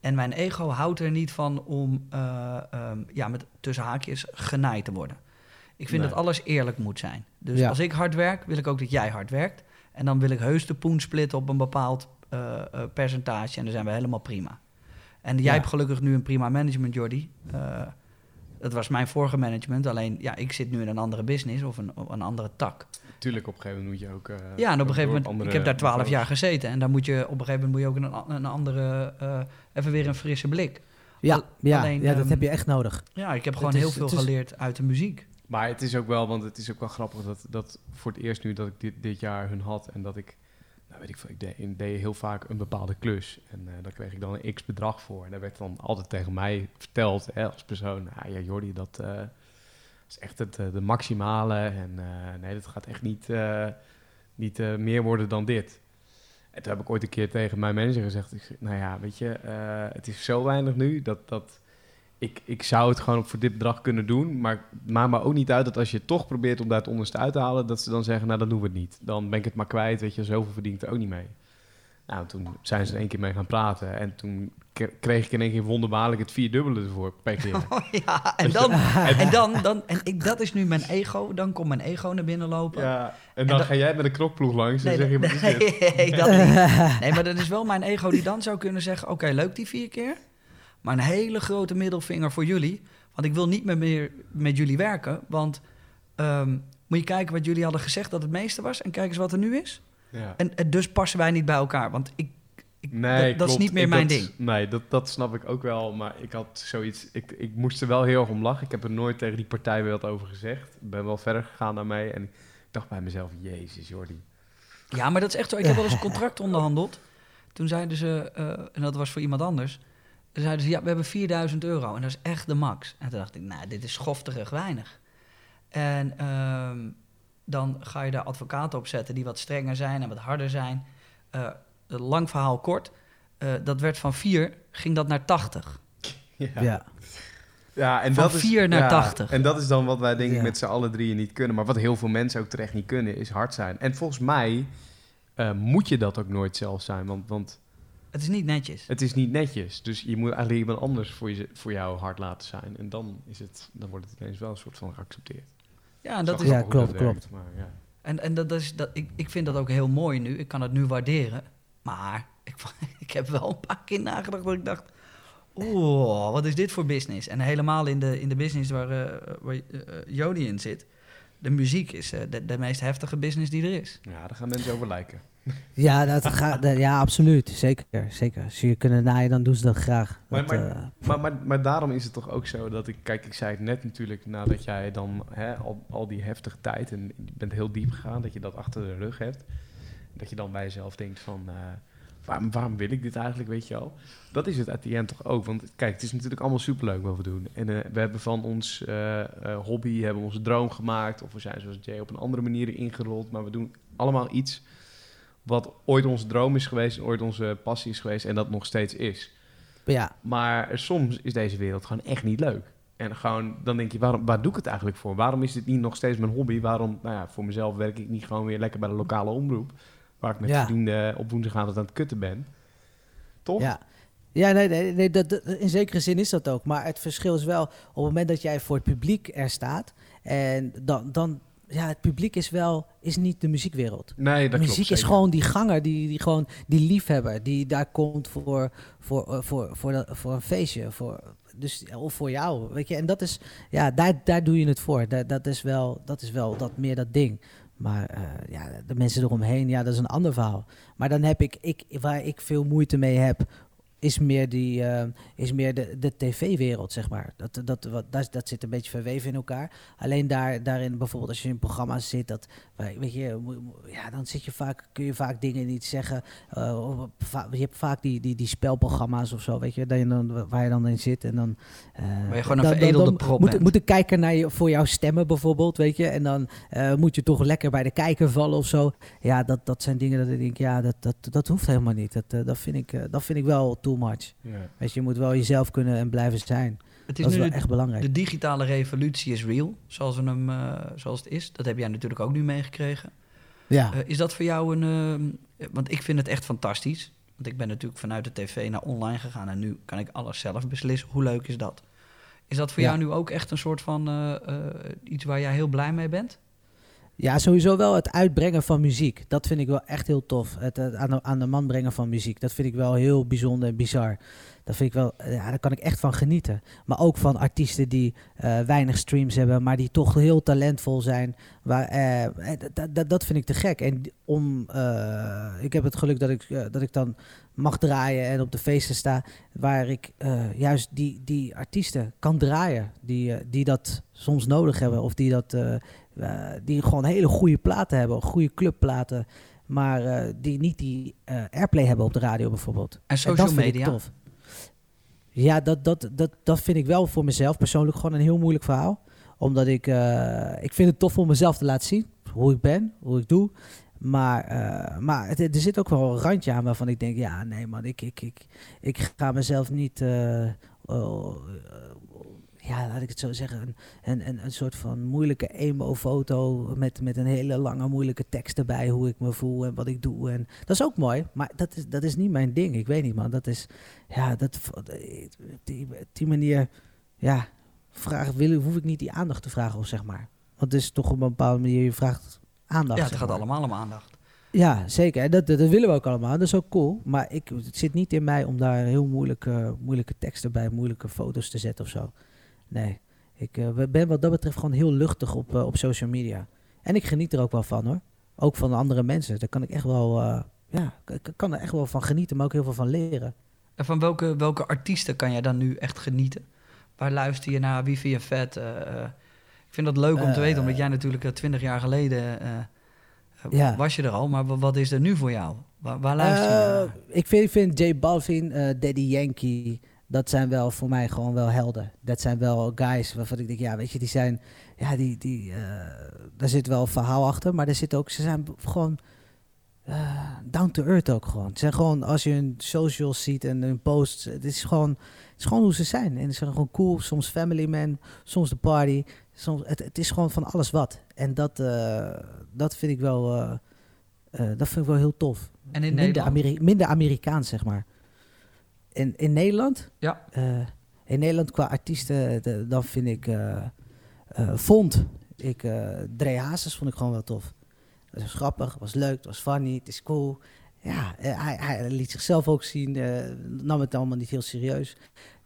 En mijn ego houdt er niet van om, eh, ehm, ja, met tussen haakjes genaaid te worden. Ik vind Nee. dat alles eerlijk moet zijn. Dus Ja. als ik hard werk, wil ik ook dat jij hard werkt. En dan wil ik heus de poen splitten op een bepaald percentage. En dan zijn we helemaal prima. En jij Ja. hebt gelukkig nu een prima management, Jordi. Dat was mijn vorige management. Alleen, ja, ik zit nu in een andere business of een, een andere tak. Tuurlijk, op een gegeven moment moet je ook... eh, Ja, en op een gegeven moment, andere ik heb daar twaalf jaar gezeten. En dan moet je op een gegeven moment moet je ook een, een andere, eh, even weer een frisse blik. Ja, Al- ja, alleen, ja dat ehm, heb je echt nodig. Ja, ik heb gewoon is- heel veel is- geleerd uit de muziek. Maar het is ook wel, want het is ook wel grappig dat, dat voor het eerst nu dat ik dit, dit jaar hun had en dat ik, weet ik deed, heel vaak een bepaalde klus en eh, daar kreeg ik dan een x bedrag voor. En daar werd dan altijd tegen mij verteld hè, als persoon, ah, ja Jordi, dat eh, is echt het, eh, de maximale en nee, dat gaat echt niet, niet meer worden dan dit. En toen heb ik ooit een keer tegen mijn manager gezegd, ik nou ja, weet je, het is zo weinig nu dat... dat ik, ik zou het gewoon voor dit bedrag kunnen doen. Maar maakt me ook niet uit dat als je toch probeert om daar het onderste uit te halen, dat ze dan zeggen, nou dan doen we het niet. Dan ben ik het maar kwijt, weet je, zoveel verdient er ook niet mee. Nou, toen zijn ze er één keer mee gaan praten. En toen kreeg ik in één keer wonderbaarlijk het vierdubbele ervoor per keer. Oh ja, en dan, en dan, dan en ik, dat is nu mijn ego. Dan komt mijn ego naar binnen lopen. Ja, en dan ga jij met een krokploeg langs en zeg je, wat is dit? nee, dat niet. Nee, maar dat is wel mijn ego die dan zou kunnen zeggen... oké, leuk die vier keer, maar een hele grote middelvinger voor jullie. Want ik wil niet meer, meer met jullie werken. Want ehm, moet je kijken wat jullie hadden gezegd dat het meeste was... en kijk eens wat er nu is. Ja. En, en dus passen wij niet bij elkaar. Want ik, ik, Nee, dat, dat is niet meer Ik- mijn dat- ding. Nee, dat, dat snap ik ook wel. Maar ik had zoiets... Ik, ik moest er wel heel erg om lachen. Ik heb er nooit tegen die partij weer wat over gezegd. Ik ben wel verder gegaan daarmee. En ik dacht bij mezelf, jezus Jordi. Ja, maar dat is echt zo. Ik heb wel eens een contract onderhandeld. Toen zeiden ze, eh, en dat was voor iemand anders... Toen zeiden ze, ja, we hebben 4000 euro en dat is echt de max. En toen dacht ik, nou, dit is schofterig weinig. En ehm, dan ga je daar advocaten op zetten die wat strenger zijn en wat harder zijn. Eh, lang verhaal kort. eh, dat werd van 4, ging dat naar 80. Ja. Ja. Ja, en Van dat is, vier naar ja, 80. En dat is dan wat wij denk ik Ja. met z'n allen drieën niet kunnen. Maar wat heel veel mensen ook terecht niet kunnen, is hard zijn. En volgens mij eh, moet je dat ook nooit zelf zijn. Want, want Het is niet netjes. het is niet netjes. Dus je moet eigenlijk iemand anders voor, je, voor jou hard laten zijn. En dan, is het, dan wordt het ineens wel een soort van geaccepteerd. Ja, en dat is, Ja, klopt, dat klopt. werkt, Maar, ja. En, en dat is, dat, ik, ik vind dat ook heel mooi nu. Ik kan het nu waarderen. Maar ik, ik heb wel een paar keer nagedacht dat ik dacht... Oeh, wat is dit voor business? En helemaal in de, in de business waar, eh waar eh, Jody in zit. De muziek is eh, de, de meest heftige business die er is. ja, daar gaan mensen over lijken. Ja, dat gaat, ja, absoluut. Zeker, zeker. Als ze je kunnen naaien, dan doen ze dat graag. Maar, Dat, maar, eh, maar, maar, maar daarom is het toch ook zo dat ik... Kijk, ik zei het net natuurlijk nadat jij dan hè, al, al die heftige tijd... en je bent heel diep gegaan, dat je dat achter de rug hebt. Dat je dan bij jezelf denkt van... eh, waarom, waarom wil ik dit eigenlijk, weet je wel? Dat is het at the end toch ook. Want kijk, het is natuurlijk allemaal superleuk wat we doen. En eh, we hebben van ons eh, eh, hobby hebben onze droom gemaakt. Of we zijn zoals Jay op een andere manier ingerold. Maar we doen allemaal iets wat ooit onze droom is geweest... ooit onze passie is geweest en dat nog steeds is. ja, Maar soms is deze wereld gewoon echt niet leuk. En gewoon, dan denk je, waarom, waar doe ik het eigenlijk voor? Waarom is dit niet nog steeds mijn hobby? Waarom, nou ja, voor mezelf werk ik niet gewoon weer lekker bij de lokale omroep. Waar ik met Ja. vrienden op woensdagavond aan het kutten ben. Toch? ja. Ja, nee, nee, nee dat, dat- in zekere zin is dat ook. Maar het verschil is wel, op het moment dat jij voor het publiek er staat... en dan, dan ja, het publiek is wel, is niet de muziekwereld. Nee, dat muziek klopt. is gewoon die ganger, die, die, gewoon, die liefhebber, die daar komt voor, voor, eh, voor, voor, dat- voor een feestje. Voor, dus, of voor jou, weet je. En dat is, ja, daar, daar doe je het voor. Dat, dat, is wel, dat is wel dat, meer dat ding. Maar eh, ja, de mensen eromheen, ja, dat is een ander verhaal. Maar dan heb ik, ik waar ik veel moeite mee heb, is meer, die, eh, is meer de, de tv-wereld, zeg maar. Dat, dat, wat, dat, dat zit een beetje verweven in elkaar. Alleen daar, daarin, bijvoorbeeld als je in programma's zit, dat, weet je, ja, dan zit je vaak, kun je vaak dingen niet zeggen. Va- je hebt vaak die, die, die spelprogramma's of zo, weet je, je dan, waar je dan in zit. En dan, eh, Waar je gewoon een dan- dan- veredelde dan prop moet, moet de kijker naar je, voor jou stemmen bijvoorbeeld, weet je. En dan moet je toch lekker bij de kijker vallen of zo. Ja, dat, dat zijn dingen dat ik denk, ja, dat, dat, dat hoeft helemaal niet. Dat, dat, vind ik, dat vind ik wel too much. Ja. Weet je, je moet wel jezelf kunnen en blijven zijn. Het is Dat is nu wel de, echt belangrijk. de digitale revolutie is real, zoals, we hem, eh, zoals het is. Dat heb jij natuurlijk ook nu meegekregen. ja. Eh, is dat voor jou een... ehm, want ik vind het echt fantastisch. Want ik ben natuurlijk vanuit de tv naar online gegaan... en nu kan ik alles zelf beslissen. Hoe leuk is dat? Is dat voor Ja. jou nu ook echt een soort van eh, eh, iets waar jij heel blij mee bent? Ja, sowieso wel het uitbrengen van muziek. Dat vind ik wel echt heel tof. Het, aan, de, aan de man brengen van muziek. Dat vind ik wel heel bijzonder en bizar. Dat vind ik wel, eh, ja, daar kan ik echt van genieten. Maar ook van artiesten die eh, weinig streams hebben, maar die toch heel talentvol zijn. Waar, eh, dat- vind ik te gek. En om, ik heb het geluk dat ik, dat ik dan mag draaien en op de feesten sta. Waar ik juist die, die artiesten kan draaien. Die, die dat soms nodig hebben. Of die dat. Eh, die gewoon hele goede platen hebben, goede clubplaten, maar eh, die niet die eh, airplay hebben op de radio bijvoorbeeld. En En social dat vind media? ik tof. Ja, dat, dat, dat, dat vind ik wel voor mezelf persoonlijk gewoon een heel moeilijk verhaal. Omdat ik, ik vind het tof om mezelf te laten zien. Hoe ik ben, hoe ik doe. Maar, maar het, er zit ook wel een randje aan waarvan ik denk, ja, nee man, ik, ik, ik, ik ga mezelf niet, oh, ja, laat ik het zo zeggen, een, een, een, een soort van moeilijke emo-foto met, met een hele lange moeilijke tekst erbij, hoe ik me voel en wat ik doe. En dat is ook mooi, maar dat is, dat is niet mijn ding. Ik weet niet man, dat is, ja, dat, die, die manier, ja, vraag, wil, hoef ik niet die aandacht te vragen, of zeg maar. Want het is toch op een bepaalde manier, je vraagt aandacht. Ja, het gaat maar. allemaal om aandacht. Ja, zeker. En dat, dat willen we ook allemaal. Dat is ook cool. Maar ik, het zit niet in mij om daar heel moeilijke, moeilijke teksten bij, moeilijke foto's te zetten of zo. Nee. Ik eh, ben wat dat betreft gewoon heel luchtig op, eh, op social media. En ik geniet er ook wel van hoor. Ook van andere mensen. Daar kan ik echt wel, eh, ja, ik kan er echt wel van genieten, maar ook heel veel van leren. En van welke, welke artiesten kan jij dan nu echt genieten? Waar luister je naar? Wie vind je vet? Ik vind dat leuk om te weten, omdat jij natuurlijk twintig jaar geleden Ja. was je er al. Maar wa- wat is er nu voor jou? Waar, waar luister je naar? ik vind, ik vind J Balvin, Daddy Yankee, dat zijn wel voor mij gewoon wel helden. Dat zijn wel guys waarvan ik denk, ja, weet je, die zijn, ja, die, die, eh, daar zit wel een verhaal achter, maar er zit ook, ze zijn gewoon eh, down to earth ook gewoon. Ze zijn gewoon, als je hun socials ziet en hun posts, het is gewoon, het is gewoon hoe ze zijn. En ze zijn gewoon cool, soms family man, soms de party, soms, het, het is gewoon van alles wat. En dat, eh, dat vind ik wel, dat vind ik wel heel tof En in minder? Ameri- minder Amerikaans, zeg maar. In, in Nederland? Ja. Eh, in Nederland qua artiesten, de- dan vind ik eh eh, Vond. Ik, eh Dre Hazes vond ik gewoon wel tof. Dat was grappig, was leuk, het was funny, het is cool. Ja, hij, hij liet zichzelf ook zien, nam het allemaal niet heel serieus.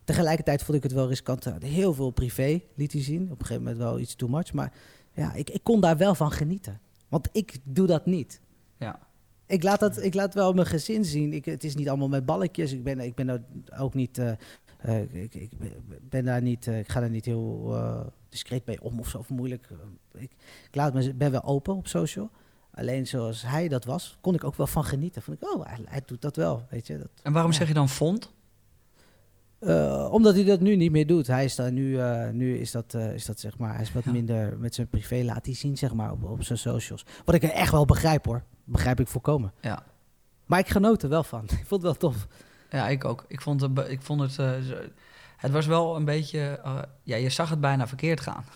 Tegelijkertijd vond ik het wel riskant. Heel veel privé liet hij zien. Op een gegeven moment wel iets too much. Maar ja, ik, ik kon daar wel van genieten. Want ik doe dat niet. Ja. Ik laat, dat, ik laat wel mijn gezin zien. Ik, het is niet allemaal met balletjes. Ik ben, ik ben er ook niet. eh, eh, ik, ik ben daar niet. eh, ik ga daar niet heel discreet mee om of zo. Of moeilijk. Ik, ik laat me, ben wel open op social. Alleen zoals hij dat was, kon ik ook wel van genieten. Vond ik, oh, hij, hij doet dat wel. Weet je, dat, En waarom Ja. zeg je dan vond? omdat hij dat nu niet meer doet. Hij is daar nu, nu is dat, is dat zeg maar, hij is wat Ja. minder met zijn privé laat hij zien, zeg maar, op, op zijn socials. Wat ik echt wel begrijp hoor. Begrijp ik volkomen. Ja. Maar ik genoot er wel van. ik vond het wel tof. Ja, ik ook. Ik vond het, ik vond het, eh, het was wel een beetje, eh, ja, je zag het bijna verkeerd gaan.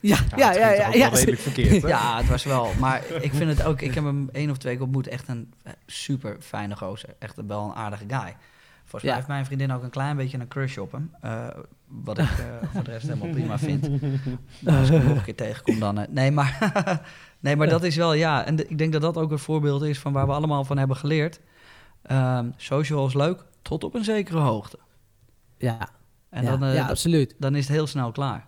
Ja, ja, ja, ja. ja, ja, redelijk verkeerd. hè? Ja, het was wel. Maar ik vind het ook. Ik heb hem één of twee keer ontmoet. Echt een eh, super fijne gozer. Echt wel een aardige guy. Volgens mij Ja. heeft mijn vriendin ook een klein beetje een crush op hem. Eh, wat ik eh, voor de rest helemaal prima vind. Maar als ik hem nog een keer tegenkom, dan. nee, maar, nee, maar dat is wel. Ja, en de- ik denk dat dat ook een voorbeeld is van waar we allemaal van hebben geleerd. Ehm, social is leuk, tot op een zekere hoogte. ja, En ja, dan, eh, ja, absoluut. dan is het heel snel klaar.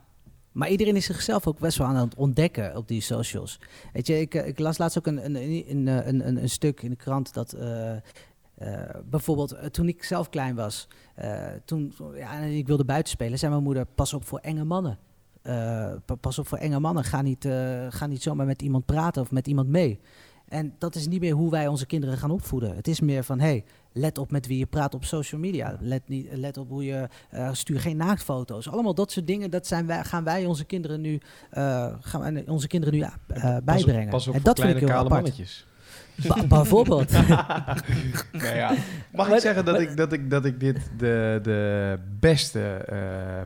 Maar iedereen is zichzelf ook best wel aan het ontdekken op die socials. Weet je, ik, eh, ik las laatst ook een, een, een, een, een, een stuk in de krant dat eh, eh, bijvoorbeeld eh, toen ik zelf klein was, eh, toen ja, ik wilde buiten spelen, zei mijn moeder: pas op voor enge mannen. Eh, pa- pas op voor enge mannen. Ga niet, eh, ga niet zomaar met iemand praten of met iemand mee. En dat is niet meer hoe wij onze kinderen gaan opvoeden. Het is meer van, hey, let op met wie je praat op social media. Let, niet, let op hoe je, eh, stuur geen naaktfoto's. Allemaal dat soort dingen, dat zijn wij, gaan wij onze kinderen nu, gaan wij onze kinderen nu bijbrengen. Pas op en voor dat kleine vind ik heel kale apart. mannetjes. Ba- bijvoorbeeld. Nou ja. Mag ik zeggen dat ik, dat ik, dat ik dit de, de beste eh,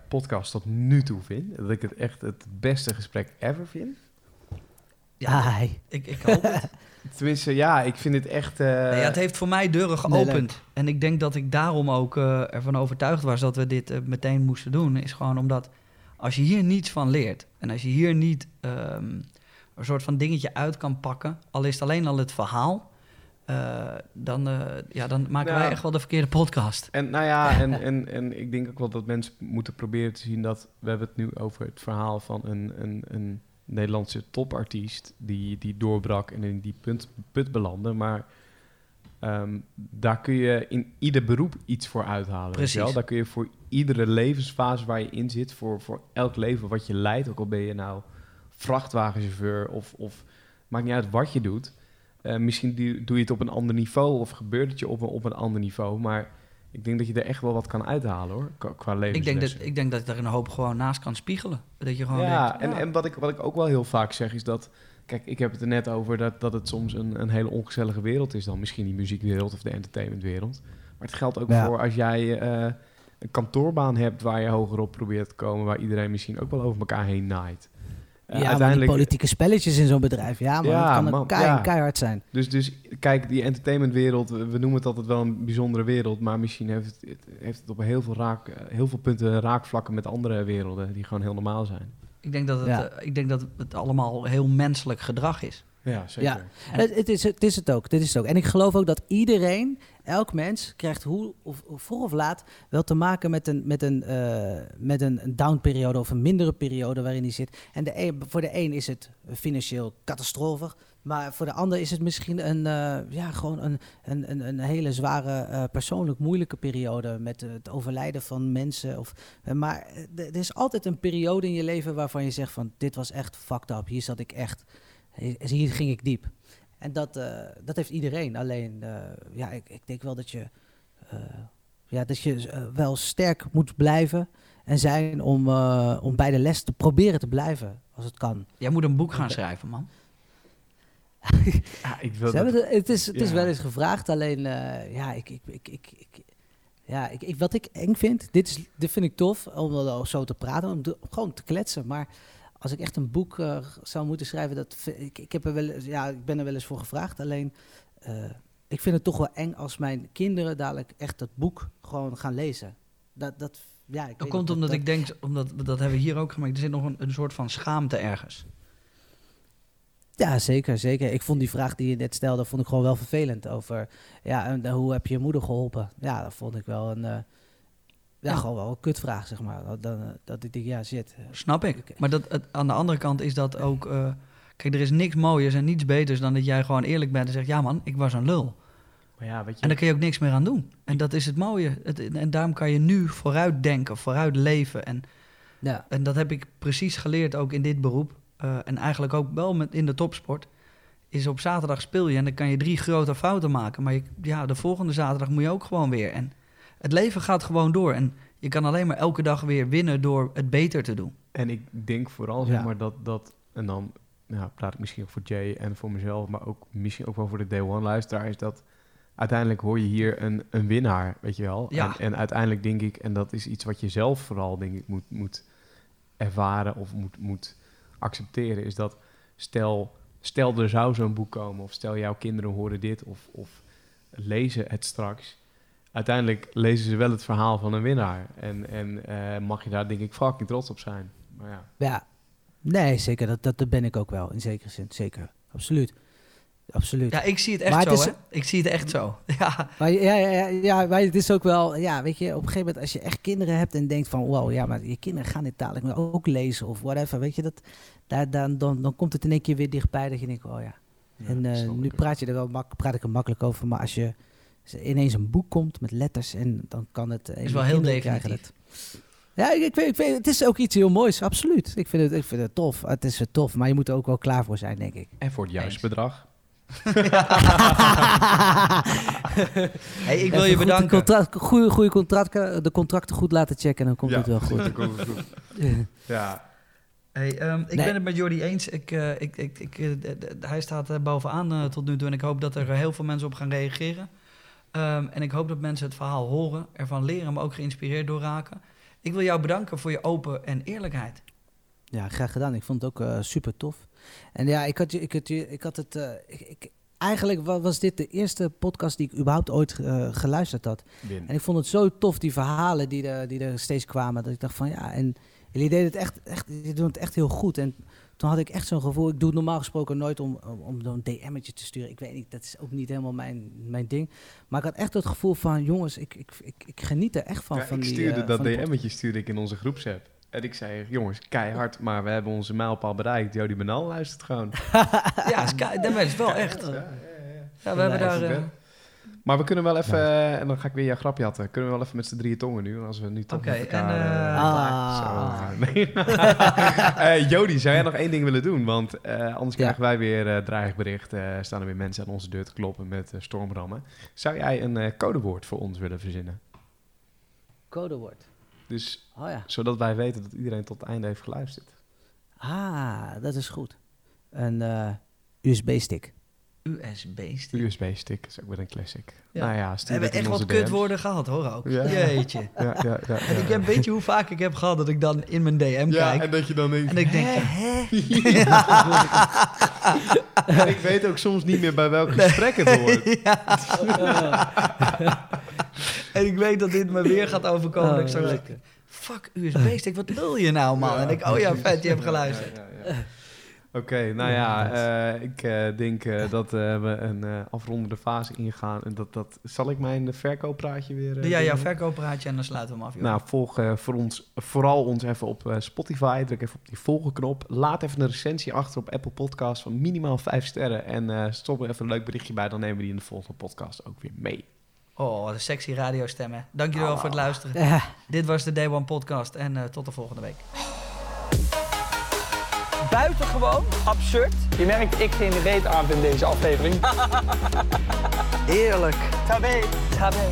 podcast tot nu toe vind? Dat ik het echt het beste gesprek ever vind? Ja, ik, ik hoop het. Tenminste, ja, ik vind het echt... eh, Nee, ja, het heeft voor mij deuren Nee, geopend. en ik denk dat ik daarom ook eh, ervan overtuigd was dat we dit meteen moesten doen. Is gewoon omdat Als je hier niets van leert en als je hier niet ehm, een soort van dingetje uit kan pakken, al is het alleen al het verhaal, eh, dan, eh, ja, dan maken Nou. wij echt wel de verkeerde podcast. En nou ja, en, en, en ik denk ook wel dat mensen moeten proberen te zien dat... We hebben het nu over het verhaal van een, een, een Nederlandse topartiest... Die, die doorbrak en in die punt, put belandde. Maar ehm, daar kun je in ieder beroep iets voor uithalen. Precies. wel? Daar kun je voor iedere levensfase waar je in zit... Voor, voor elk leven wat je leidt, ook al ben je nou vrachtwagenchauffeur... of, of maakt niet uit wat je doet... Eh, misschien doe, doe je het op een ander niveau of gebeurt het je op een, op een ander niveau. Maar ik denk dat je er echt wel wat kan uithalen hoor, qua, qua Ik denk, dat, ik denk dat je er een hoop gewoon naast kan spiegelen. Dat je gewoon ja, denkt, en, ja, en wat, ik, wat ik ook wel heel vaak zeg is dat... Kijk, ik heb het er net over dat, dat het soms een, een hele ongezellige wereld is dan. Misschien die muziekwereld of de entertainmentwereld. Maar het geldt ook Ja. voor als jij eh, een kantoorbaan hebt... waar je hogerop probeert te komen... waar iedereen misschien ook wel over elkaar heen naait. Ja, maar die politieke spellethet in zo'n bedrijf. Ja, maar Ja, dat kan ook man, kei- ja. keihard zijn. Dus, dus kijk, die entertainmentwereld, we noemen het altijd wel een bijzondere wereld, maar misschien heeft het, het- heeft het op heel veel, raak, heel veel punten raakvlakken met andere werelden die gewoon heel normaal zijn. ik, denk dat het, Ja. eh, ik denk dat het allemaal heel menselijk gedrag is. Ja, zeker. Ja. Het, het, is, het is het ook. Dit is het ook. En ik geloof ook dat iedereen, elk mens, krijgt hoe of, of vroeg of laat wel te maken met een, met een, eh, met een, down-periode of een mindere periode waarin hij zit. En de een, voor de een is het financieel catastrofe. Maar voor de ander is het misschien een, eh, ja, gewoon een, een, een, een hele zware, eh, persoonlijk moeilijke periode met het overlijden van mensen. Of, maar er is altijd een periode in je leven waarvan je zegt van dit was echt fucked up. Hier zat ik echt, hier ging ik diep. En dat, eh, dat heeft iedereen. Alleen, eh, ja, ik, ik denk wel dat je, eh, ja, dat je wel sterk moet blijven en zijn om, eh, om bij de les te proberen te blijven, als het kan. Jij moet een boek gaan schrijven, man. Ja, ik wil dat- hebben de- het is, het is ja. wel eens gevraagd, alleen, eh, ja, ik, ik, ik, ik, ik- ja ik, ik, wat ik eng vind, dit, is, dit vind ik tof, om zo te praten, om gewoon te kletsen. Maar als ik echt een boek eh, zou moeten schrijven, dat, ik, ik, heb er wel, ja, ik ben er wel eens voor gevraagd, alleen... eh, ik vind het toch wel eng als mijn kinderen dadelijk echt dat boek gewoon gaan lezen. Dat, dat, ja, ik Dat komt omdat ik denk, omdat, dat hebben we hier ook gemerkt, er zit nog een, een soort van schaamte ergens. Ja, zeker, zeker. Ik vond die vraag die je net stelde, vond ik gewoon wel vervelend. Over, ja, en, hoe heb je je moeder geholpen? Ja, dat vond ik wel een, eh, ja, Ja. gewoon wel een kutvraag, zeg maar. Dat, dat, dat ik denk, ja, zit. Snap ik. Maar dat, het, aan de andere kant is dat ook... eh, kijk, er is niks mooiers en niets beters dan dat jij gewoon eerlijk bent en zegt... Ja man, ik was een lul. Maar ja, weet je, En daar kun je ook niks meer aan doen. En dat is het mooie. Het, en daarom kan je nu vooruit denken, vooruit leven. En, Ja, en dat heb ik precies geleerd ook in dit beroep. Eh, en eigenlijk ook wel met, in de topsport. Is op zaterdag speel je en dan kan je drie grote fouten maken. Maar je, ja, de volgende zaterdag moet je ook gewoon weer. En het leven gaat gewoon door. En je kan alleen maar elke dag weer winnen door het beter te doen. En ik denk vooral, Ja. zeg maar, dat, dat... En dan nou, praat ik misschien ook voor Jay en voor mezelf... maar ook misschien ook wel voor de Day One luisteraar... is dat uiteindelijk hoor je hier een, een winnaar, weet je wel. Ja. En, en uiteindelijk denk ik... en dat is iets wat je zelf vooral, denk ik, moet, moet ervaren... of moet, moet accepteren... is dat stel, stel er zou zo'n boek komen... of stel jouw kinderen horen dit... of, of lezen het straks... Uiteindelijk lezen ze wel het verhaal van een winnaar. En, en eh, mag je daar denk ik fucking trots op zijn. Maar ja. ja. Nee, zeker. Dat, dat, dat ben ik ook wel, in zekere zin. Zeker. Absoluut. Absoluut. Ja, ik zie het echt Maar zo, het is- hè? Ik zie het echt zo. Ja, Maar ja, ja, ja, maar het is ook wel, ja, weet je, op een gegeven moment als je echt kinderen hebt en denkt van, wow, ja, maar je kinderen gaan dit dadelijk maar ook lezen of whatever, weet je, dat, daar, dan, dan, dan komt het in één keer weer dichtbij dat je denkt, oh ja. en eh, nu praat je er wel, mak praat ik er makkelijk over, maar als je er ineens een boek komt met letters en dan kan het... eh, Is wel heel definitief. het. Ja, ik, ik, weet, ik weet, het is ook iets heel moois, absoluut. Ik vind het, ik vind het tof, het is eh, tof, maar je moet er ook wel klaar voor zijn, denk ik. En voor het juiste bedrag. hey, ik wil Even je bedanken. Contract, goede, goede contracten, de contracten goed laten checken en dan komt Ja. het wel goed. Dan komt het goed. ja. Hey, ehm, ik Nee. ben het met Jordi eens. Ik, eh, ik, ik, ik, eh, hij staat eh, bovenaan eh, tot nu toe en ik hoop dat er heel veel mensen op gaan reageren. Ehm, en ik hoop dat mensen het verhaal horen, ervan leren, maar ook geïnspireerd door raken. Ik wil jou bedanken voor je open en eerlijkheid. Ja, graag gedaan. Ik vond het ook eh, super tof. En ja, ik had, je- ik had, je- ik had het. eh, ik, ik, eigenlijk wa- was dit de eerste podcast die ik überhaupt ooit eh, geluisterd had. Win. En ik vond het zo tof, die verhalen die er, die er steeds kwamen. Dat ik dacht van ja, en jullie deden het echt, echt, jullie doen het echt heel goed. En toen had ik echt zo'n gevoel, ik doe het normaal gesproken nooit om, om, om een DM'tje te sturen. Ik weet niet, dat is ook niet helemaal mijn, mijn ding. Maar ik had echt het gevoel van, jongens, ik, ik, ik, ik geniet er echt van. Ja, van ik die, stuurde eh, dat die DM'tje stuurde ik in onze groepsapp. En ik zei, jongens, keihard, maar we hebben onze mijlpaal bereikt. Jody Benal luistert gewoon. Ja, dat is wel echt. Ja, ja, ja. Ja, we hebben daar... Maar we kunnen wel even, eh, en dan ga ik weer jouw grapje hatten. Kunnen we wel even met z'n drieën tongen nu, als we nu toch met elkaar... en, eh, eh, Ah. Zo, eh, nee. Jody, zou jij nog één ding willen doen? Want eh, anders krijgen wij weer eh dreigbericht. eh, staan er weer mensen aan onze deur te kloppen met stormrammen. Zou jij een eh, codewoord voor ons willen verzinnen? Codewoord. Dus Oh ja. zodat wij weten dat iedereen tot het einde heeft geluisterd. Ah, dat is goed. Een eh, USB-stick. USB-stick. USB-stick is ook weer een classic. Ja. Nou ja, We hebben echt wat kutwoorden gehad, hoor ook. Ja. Jeetje. Ja, ja, ja, En ik heb, weet je hoe vaak ik heb gehad dat ik dan in mijn DM ja, kijk? en dat je dan denkt... En ik denk, hè? En ik weet ook soms niet meer bij welk gesprek het hoort. En ik weet dat dit me weer gaat overkomen. Oh, dat ik zo lekker. denk, fuck USB-stick, wat wil je nou, man? En ik, oh ja, vet, je hebt geluisterd. Oké, nou ja, eh, ik eh, denk eh, dat we een eh, afrondende fase ingaan. En dat, dat, zal ik mijn verkooppraatje weer... eh, Ja, jouw verkooppraatje en dan sluiten we hem af. joh. Nou, volg eh, voor ons, vooral ons even op eh, Spotify. Druk even op die volgenknop. Laat even een recensie achter op Apple Podcasts van minimaal 5 sterren. En eh, stop er even een leuk berichtje bij. Dan nemen we die in de volgende podcast ook weer mee. Oh, wat een sexy radiostemmen. Dank jullie wel voor het luisteren. Ja. Dit was de Day One Podcast en eh, tot de volgende week. Buitengewoon absurd. Je merkt, ik geen reet aan in deze aflevering. Eerlijk. Tabé. Tabé.